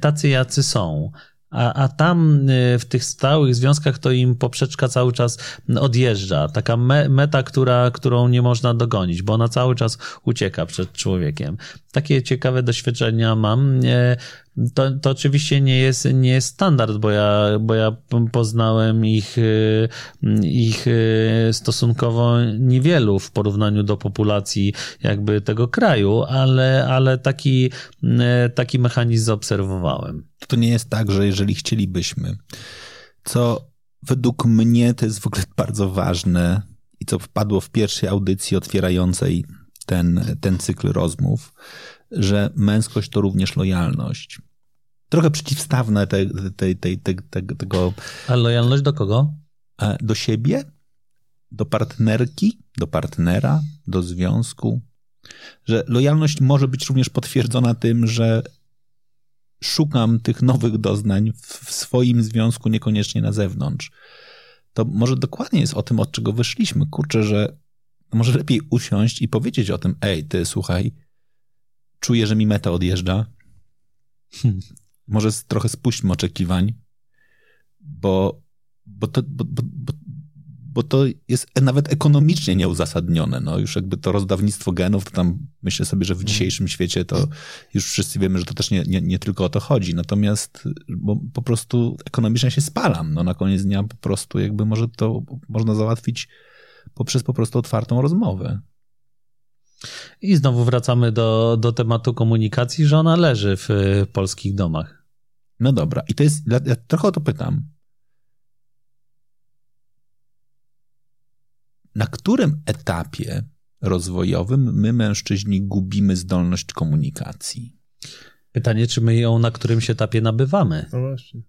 Speaker 1: tacy, jacy są. A, a tam y, w tych stałych związkach to im poprzeczka cały czas odjeżdża. Taka me, meta, która, którą nie można dogonić, bo ona cały czas ucieka przed człowiekiem. Takie ciekawe doświadczenia mam. To, to oczywiście nie jest, nie jest standard, bo ja, bo ja poznałem ich, y, ich y, stosunkowo niewielu w porównaniu do populacji jakby tego kraju, ale, ale taki, taki mechanizm zaobserwowałem.
Speaker 3: To nie jest tak, że jeżeli chcielibyśmy, co według mnie to jest w ogóle bardzo ważne i co wpadło w pierwszej audycji otwierającej ten, ten cykl rozmów, że męskość to również lojalność. Trochę przeciwstawne te, te, te, te, tego.
Speaker 1: A lojalność do kogo?
Speaker 3: Do siebie, do partnerki, do partnera, do związku. Że lojalność może być również potwierdzona tym, że szukam tych nowych doznań w swoim związku, niekoniecznie na zewnątrz. To może dokładnie jest o tym, od czego wyszliśmy. Kurczę, że może lepiej usiąść i powiedzieć o tym, ej, ty słuchaj, czuję, że mi meta odjeżdża. Hmm. Może trochę spuśćmy oczekiwań, bo, bo, to, bo, bo, bo to jest nawet ekonomicznie nieuzasadnione. No już jakby to rozdawnictwo genów, to tam myślę sobie, że w dzisiejszym świecie to już wszyscy wiemy, że to też nie, nie, nie tylko o to chodzi. Natomiast bo po prostu ekonomicznie się spalam. No na koniec dnia po prostu jakby może to można załatwić poprzez po prostu otwartą rozmowę.
Speaker 1: I znowu wracamy do, do tematu komunikacji, że ona leży w polskich domach.
Speaker 3: No dobra, i to jest, ja trochę o to pytam. Na którym etapie rozwojowym my, mężczyźni, gubimy zdolność komunikacji?
Speaker 1: Pytanie, czy my ją na którymś etapie nabywamy?
Speaker 2: No właśnie.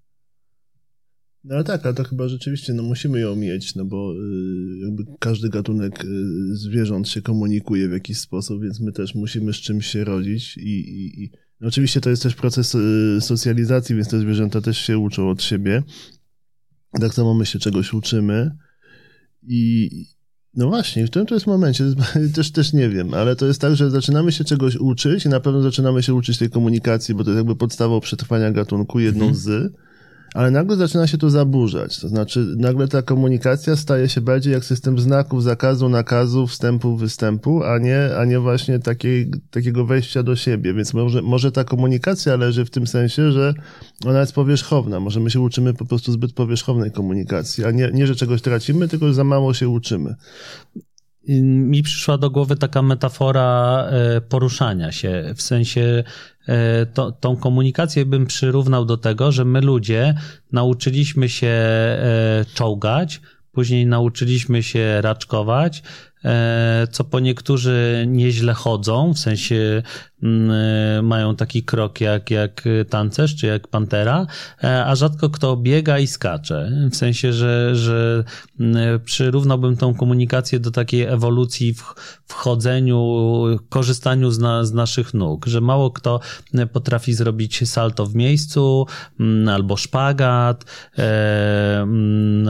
Speaker 2: No ale tak, ale to chyba rzeczywiście no, musimy ją mieć, no bo y, jakby każdy gatunek y, zwierząt się komunikuje w jakiś sposób, więc my też musimy z czymś się rodzić i, i, i no, oczywiście to jest też proces y, socjalizacji, więc te zwierzęta też się uczą od siebie. Tak samo my się czegoś uczymy i no właśnie, w którym to jest momencie, też, też nie wiem, ale to jest tak, że zaczynamy się czegoś uczyć i na pewno zaczynamy się uczyć tej komunikacji, bo to jest jakby podstawą przetrwania gatunku, jedną mhm. z ale nagle zaczyna się to zaburzać. To znaczy, nagle ta komunikacja staje się bardziej jak system znaków, zakazu, nakazu, wstępu, występu, a nie, a nie właśnie takiej, takiego wejścia do siebie. Więc może, może ta komunikacja leży w tym sensie, że ona jest powierzchowna. Może my się uczymy po prostu zbyt powierzchownej komunikacji, a nie, nie że czegoś tracimy, tylko za mało się uczymy
Speaker 1: mi przyszła do głowy taka metafora e, poruszania się, w sensie to, tą komunikację bym przyrównał do tego, że my ludzie nauczyliśmy się e, czołgać, później nauczyliśmy się raczkować, co po niektórzy nieźle chodzą, w sensie e, mają taki krok jak, jak tancerz czy jak pantera, e, a rzadko kto biega i skacze. W sensie, że, że mm, przyrównałbym tą komunikację do takiej ewolucji w, w chodzeniu, korzystaniu z, na, z naszych nóg, że mało kto potrafi zrobić salto w miejscu, mm, albo szpagat, e,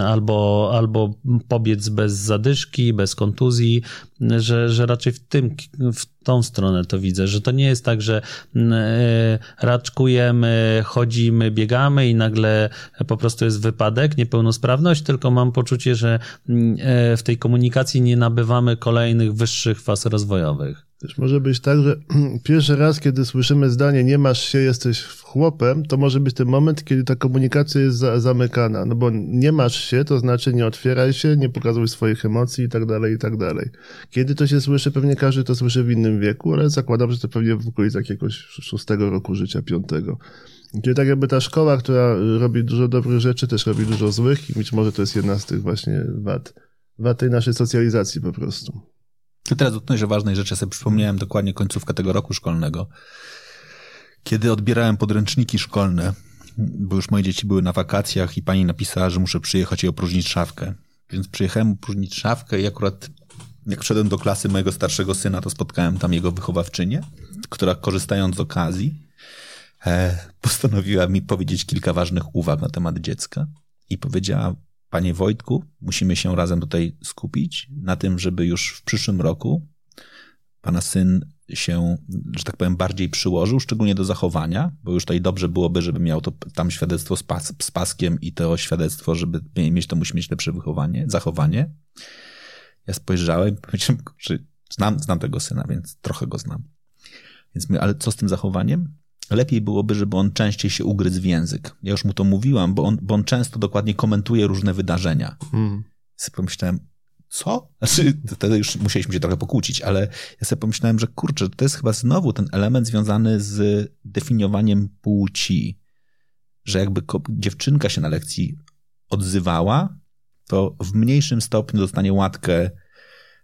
Speaker 1: albo, albo pobiec bez zadyszki, bez kontuzji, że, że raczej w tym, w tą stronę to widzę, że to nie jest tak, że mm, e, raczkujemy, chodzimy, biegamy i nagle po prostu jest wypadek, niepełnosprawność, tylko mam poczucie, że mm, e, w tej komunikacji nie nabywamy kolejnych wyższych faz rozwojowych.
Speaker 2: Też może być tak, że pierwszy raz, kiedy słyszymy zdanie nie masz się, jesteś chłopem, to może być ten moment, kiedy ta komunikacja jest za, zamykana. No bo nie masz się, to znaczy nie otwieraj się, nie pokazuj swoich emocji i tak dalej, i tak dalej. Kiedy to się słyszy, pewnie każdy to słyszy w innym wieku, ale zakładam, że to pewnie w okolicach jakiegoś szóstego roku życia, piątego. Gdzie tak jakby ta szkoła, która robi dużo dobrych rzeczy, też robi dużo złych i być może to jest jedna z tych właśnie wad, wad tej naszej socjalizacji po prostu.
Speaker 3: Ty teraz dotknąłeś o ważnej rzeczy. Ja sobie przypomniałem dokładnie końcówkę tego roku szkolnego, kiedy odbierałem podręczniki szkolne, bo już moje dzieci były na wakacjach i pani napisała, że muszę przyjechać i opróżnić szafkę. Więc przyjechałem opróżnić szafkę i akurat jak wszedłem do klasy mojego starszego syna, to spotkałem tam jego wychowawczynię, która korzystając z okazji e, postanowiła mi powiedzieć kilka ważnych uwag na temat dziecka i powiedziała, Panie Wojtku, musimy się razem tutaj skupić na tym, żeby już w przyszłym roku pana syn się, że tak powiem, bardziej przyłożył, szczególnie do zachowania, bo już tutaj dobrze byłoby, żeby miał to tam świadectwo z, pas, z paskiem i to świadectwo, żeby mieć to, musi mieć lepsze wychowanie, zachowanie. Ja spojrzałem powiedziałem, że znam, znam tego syna, więc trochę go znam. Więc my, ale co z tym zachowaniem? Lepiej byłoby, żeby on częściej się ugryzł w język. Ja już mu to mówiłam, bo on, bo on często dokładnie komentuje różne wydarzenia. Hmm. Sobie pomyślałem, co? Znaczy, wtedy już musieliśmy się trochę pokłócić, ale ja sobie pomyślałem, że kurczę, to jest chyba znowu ten element związany z definiowaniem płci, że jakby dziewczynka się na lekcji odzywała, to w mniejszym stopniu dostanie łatkę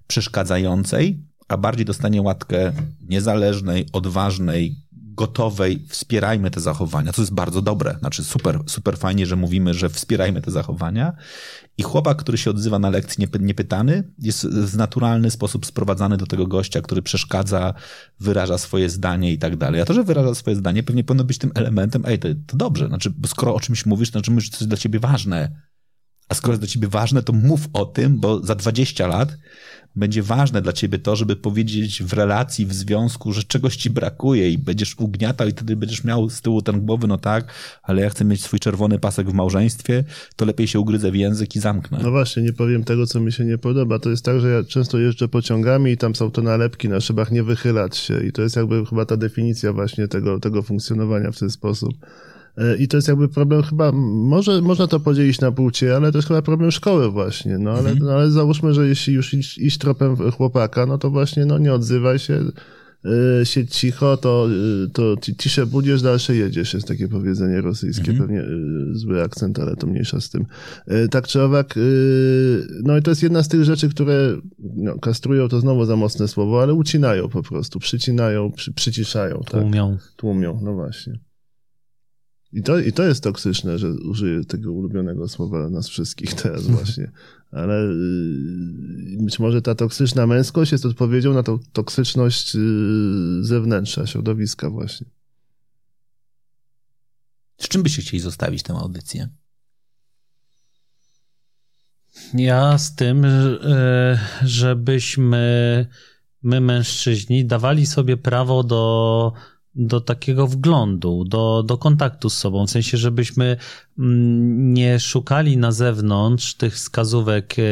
Speaker 3: przeszkadzającej, a bardziej dostanie łatkę niezależnej, odważnej, gotowej, wspierajmy te zachowania, co jest bardzo dobre. Znaczy, super, super fajnie, że mówimy, że wspierajmy te zachowania. I chłopak, który się odzywa na lekcji niepytany, jest w naturalny sposób sprowadzany do tego gościa, który przeszkadza, wyraża swoje zdanie i tak dalej. A to, że wyraża swoje zdanie, pewnie powinno być tym elementem, ej, to, to dobrze, znaczy, skoro o czymś mówisz, to znaczy, że to jest dla ciebie ważne. A skoro jest dla ciebie ważne, to mów o tym, bo za 20 lat będzie ważne dla ciebie to, żeby powiedzieć w relacji, w związku, że czegoś ci brakuje i będziesz ugniatał i wtedy będziesz miał z tyłu ten głowy, no tak, ale ja chcę mieć swój czerwony pasek w małżeństwie, to lepiej się ugryzę w język i zamknę.
Speaker 2: No właśnie, nie powiem tego, co mi się nie podoba. To jest tak, że ja często jeżdżę pociągami i tam są te nalepki na szybach, nie wychylać się i to jest jakby chyba ta definicja właśnie tego, tego funkcjonowania w ten sposób. E, I to jest jakby problem chyba, może można to podzielić na płcie, ale to jest chyba problem szkoły właśnie, no ale, mhm. no, ale załóżmy, że jeśli już iść, iść tropem chłopaka, no to właśnie no nie odzywaj się, yy, siedź cicho, to, yy, to ciszę budziesz, dalsze jedziesz, jest takie powiedzenie rosyjskie, mhm. pewnie yy, zły akcent, ale to mniejsza z tym. tak czy owak, no i to jest jedna z tych rzeczy, które no, kastrują, to znowu za mocne słowo, ale ucinają po prostu, przycinają, przy, przyciszają.
Speaker 1: Tłumią.
Speaker 2: Tak? Tłumią, no właśnie. I to, I to jest toksyczne, że użyję tego ulubionego słowa nas wszystkich teraz właśnie. Ale y, być może ta toksyczna męskość jest odpowiedzią na tą toksyczność y, zewnętrza, środowiska właśnie.
Speaker 3: Z czym byście chcieli zostawić tę audycję?
Speaker 1: Ja z tym, y, żebyśmy my mężczyźni dawali sobie prawo do do takiego wglądu, do, do kontaktu z sobą, w sensie, żebyśmy mm, nie szukali na zewnątrz tych wskazówek, e,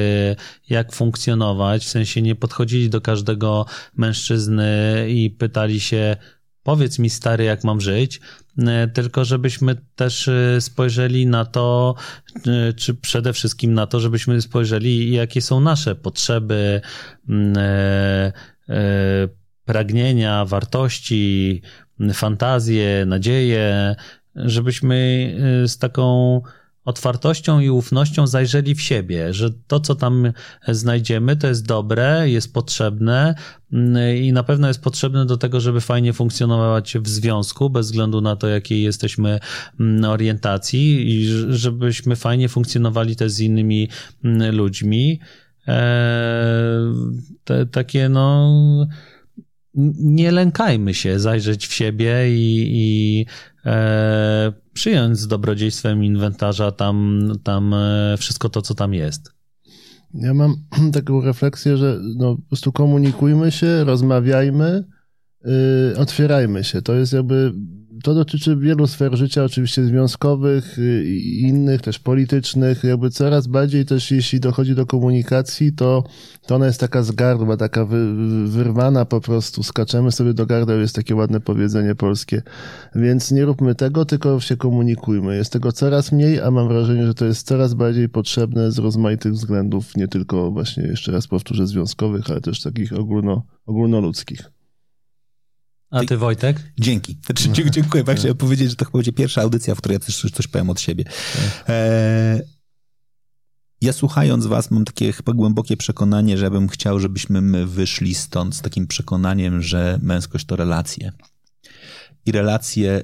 Speaker 1: jak funkcjonować, w sensie nie podchodzili do każdego mężczyzny i pytali się, powiedz mi stary, jak mam żyć, e, tylko żebyśmy też e, spojrzeli na to, czy przede wszystkim na to, żebyśmy spojrzeli, jakie są nasze potrzeby, mm, pragnienia, wartości, fantazję, nadzieję, żebyśmy y, z taką otwartością i ufnością zajrzeli w siebie, że to, co tam znajdziemy, to jest dobre, jest potrzebne y, i na pewno jest potrzebne do tego, żeby fajnie funkcjonować w związku, bez względu na to, jakiej jesteśmy mm, orientacji i żebyśmy fajnie funkcjonowali też z innymi mm, ludźmi. E, te, takie, no nie lękajmy się zajrzeć w siebie i, i e, przyjąć z dobrodziejstwem inwentarza tam, tam e, wszystko to, co tam jest.
Speaker 2: Ja mam taką refleksję, że no, po prostu komunikujmy się, rozmawiajmy, yy, otwierajmy się. To jest jakby to dotyczy wielu sfer życia, oczywiście związkowych y, i innych, też politycznych. Jakby coraz bardziej też, jeśli dochodzi do komunikacji, to, to ona jest taka z gardła, taka wy, wyrwana po prostu. Skaczemy sobie do gardła, jest takie ładne powiedzenie polskie. Więc nie róbmy tego, tylko się komunikujmy. Jest tego coraz mniej, a mam wrażenie, że to jest coraz bardziej potrzebne z rozmaitych względów, nie tylko właśnie, jeszcze raz powtórzę, związkowych, ale też takich ogólno, ogólnoludzkich.
Speaker 1: A ty Wojtek?
Speaker 3: Dzięki. Znaczy, dziękuję. Bardzo chciałem powiedzieć, że to chyba będzie pierwsza audycja, w której ja też coś powiem od siebie. E, ja słuchając was mam takie chyba głębokie przekonanie, że ja bym chciał, żebyśmy my wyszli stąd z takim przekonaniem, że męskość to relacje. I relacje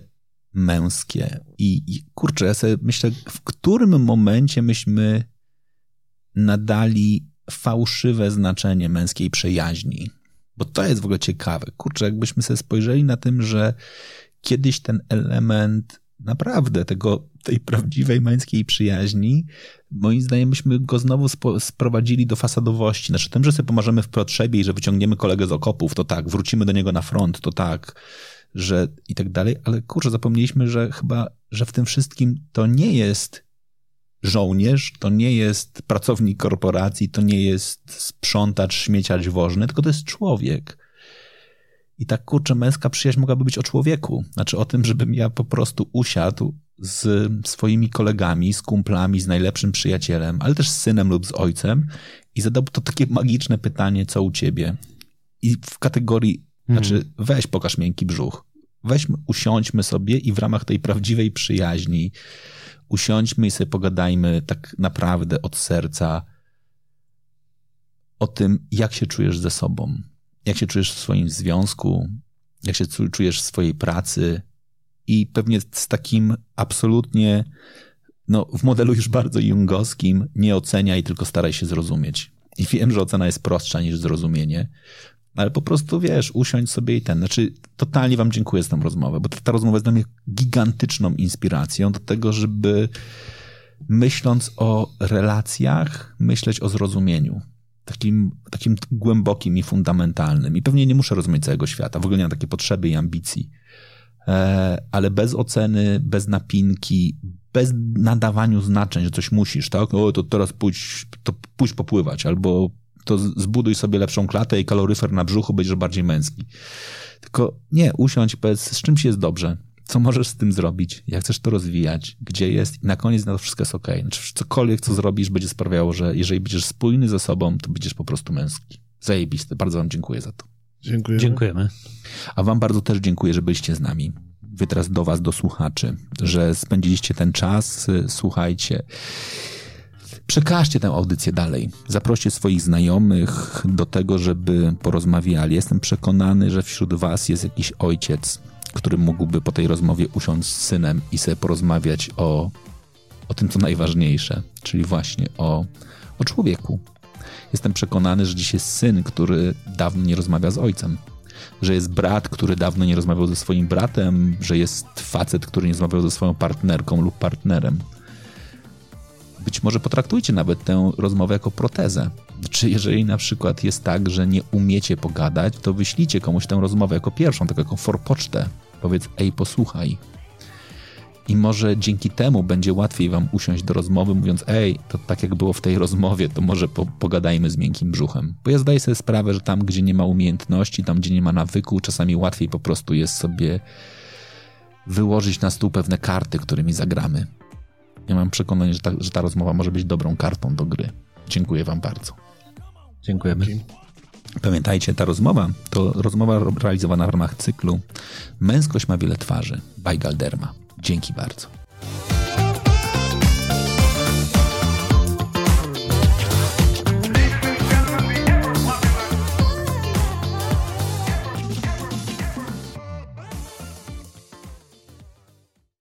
Speaker 3: męskie. I, i kurczę, ja sobie myślę, w którym momencie myśmy nadali fałszywe znaczenie męskiej przyjaźni bo to jest w ogóle ciekawe. Kurczę, jakbyśmy sobie spojrzeli na tym, że kiedyś ten element naprawdę tego, tej prawdziwej męskiej przyjaźni, moim zdaniem byśmy go znowu spo, sprowadzili do fasadowości. Znaczy tym, że sobie pomarzymy w potrzebie i że wyciągniemy kolegę z okopów, to tak, wrócimy do niego na front, to tak, że i tak dalej, ale kurczę, zapomnieliśmy, że chyba, że w tym wszystkim to nie jest żołnierz to nie jest pracownik korporacji, to nie jest sprzątacz, śmieciarz wożny, tylko to jest człowiek. I tak kurczę, męska przyjaźń mogłaby być o człowieku. Znaczy o tym, żebym ja po prostu usiadł z swoimi kolegami, z kumplami, z najlepszym przyjacielem, ale też z synem lub z ojcem i zadał to takie magiczne pytanie, co u ciebie? I w kategorii, hmm. znaczy weź pokaż miękki brzuch. Weźmy, usiądźmy sobie i w ramach tej prawdziwej przyjaźni, usiądźmy i sobie pogadajmy tak naprawdę od serca o tym, jak się czujesz ze sobą, jak się czujesz w swoim związku, jak się czujesz w swojej pracy? I pewnie z takim absolutnie, no w modelu już bardzo jungowskim, nie oceniaj, tylko staraj się zrozumieć. I wiem, że ocena jest prostsza niż zrozumienie, ale po prostu wiesz, usiądź sobie i ten. Znaczy, totalnie Wam dziękuję za tę rozmowę, bo ta, rozmowa jest dla mnie gigantyczną inspiracją do tego, żeby myśląc o relacjach, myśleć o zrozumieniu. Takim, takim głębokim i fundamentalnym. I pewnie nie muszę rozumieć całego świata. W ogóle nie mam takiej potrzeby i ambicji. E, ale bez oceny, bez napinki, bez nadawaniu znaczeń, że coś musisz, tak? O, to teraz pójdź, to pójdź popływać, albo to zbuduj sobie lepszą klatę i kaloryfer na brzuchu, będziesz bardziej męski. Tylko nie, usiądź, powiedz, z czym ci jest dobrze, co możesz z tym zrobić, jak chcesz to rozwijać, gdzie jest i na koniec na to wszystko jest ok. Znaczy, cokolwiek, co zrobisz, będzie sprawiało, że jeżeli będziesz spójny ze sobą, to będziesz po prostu męski. Zajebiste. Bardzo wam dziękuję za to.
Speaker 2: Dziękujemy.
Speaker 1: Dziękujemy.
Speaker 3: A wam bardzo też dziękuję, że byliście z nami. Wy teraz do was, do słuchaczy, że spędziliście ten czas, słuchajcie. Przekażcie tę audycję dalej. Zaproście swoich znajomych do tego, żeby porozmawiali. Jestem przekonany, że wśród Was jest jakiś ojciec, który mógłby po tej rozmowie usiąść z synem i sobie porozmawiać o, o tym, co najważniejsze, czyli właśnie o, o człowieku. Jestem przekonany, że dziś jest syn, który dawno nie rozmawia z ojcem. Że jest brat, który dawno nie rozmawiał ze swoim bratem, że jest facet, który nie rozmawiał ze swoją partnerką lub partnerem być może potraktujcie nawet tę rozmowę jako protezę. Czy jeżeli na przykład jest tak, że nie umiecie pogadać, to wyślijcie komuś tę rozmowę jako pierwszą, tak jako forpocztę. Powiedz, ej, posłuchaj. I może dzięki temu będzie łatwiej wam usiąść do rozmowy, mówiąc, ej, to tak jak było w tej rozmowie, to może po, pogadajmy z miękkim brzuchem. Bo ja zdaję sobie sprawę, że tam, gdzie nie ma umiejętności, tam, gdzie nie ma nawyku, czasami łatwiej po prostu jest sobie wyłożyć na stół pewne karty, którymi zagramy. Ja mam przekonanie, że ta, że ta rozmowa może być dobrą kartą do gry. Dziękuję Wam bardzo.
Speaker 1: Dziękujemy.
Speaker 3: Pamiętajcie, ta rozmowa to rozmowa realizowana w ramach cyklu Męskość ma wiele twarzy by Galderma. Dzięki bardzo.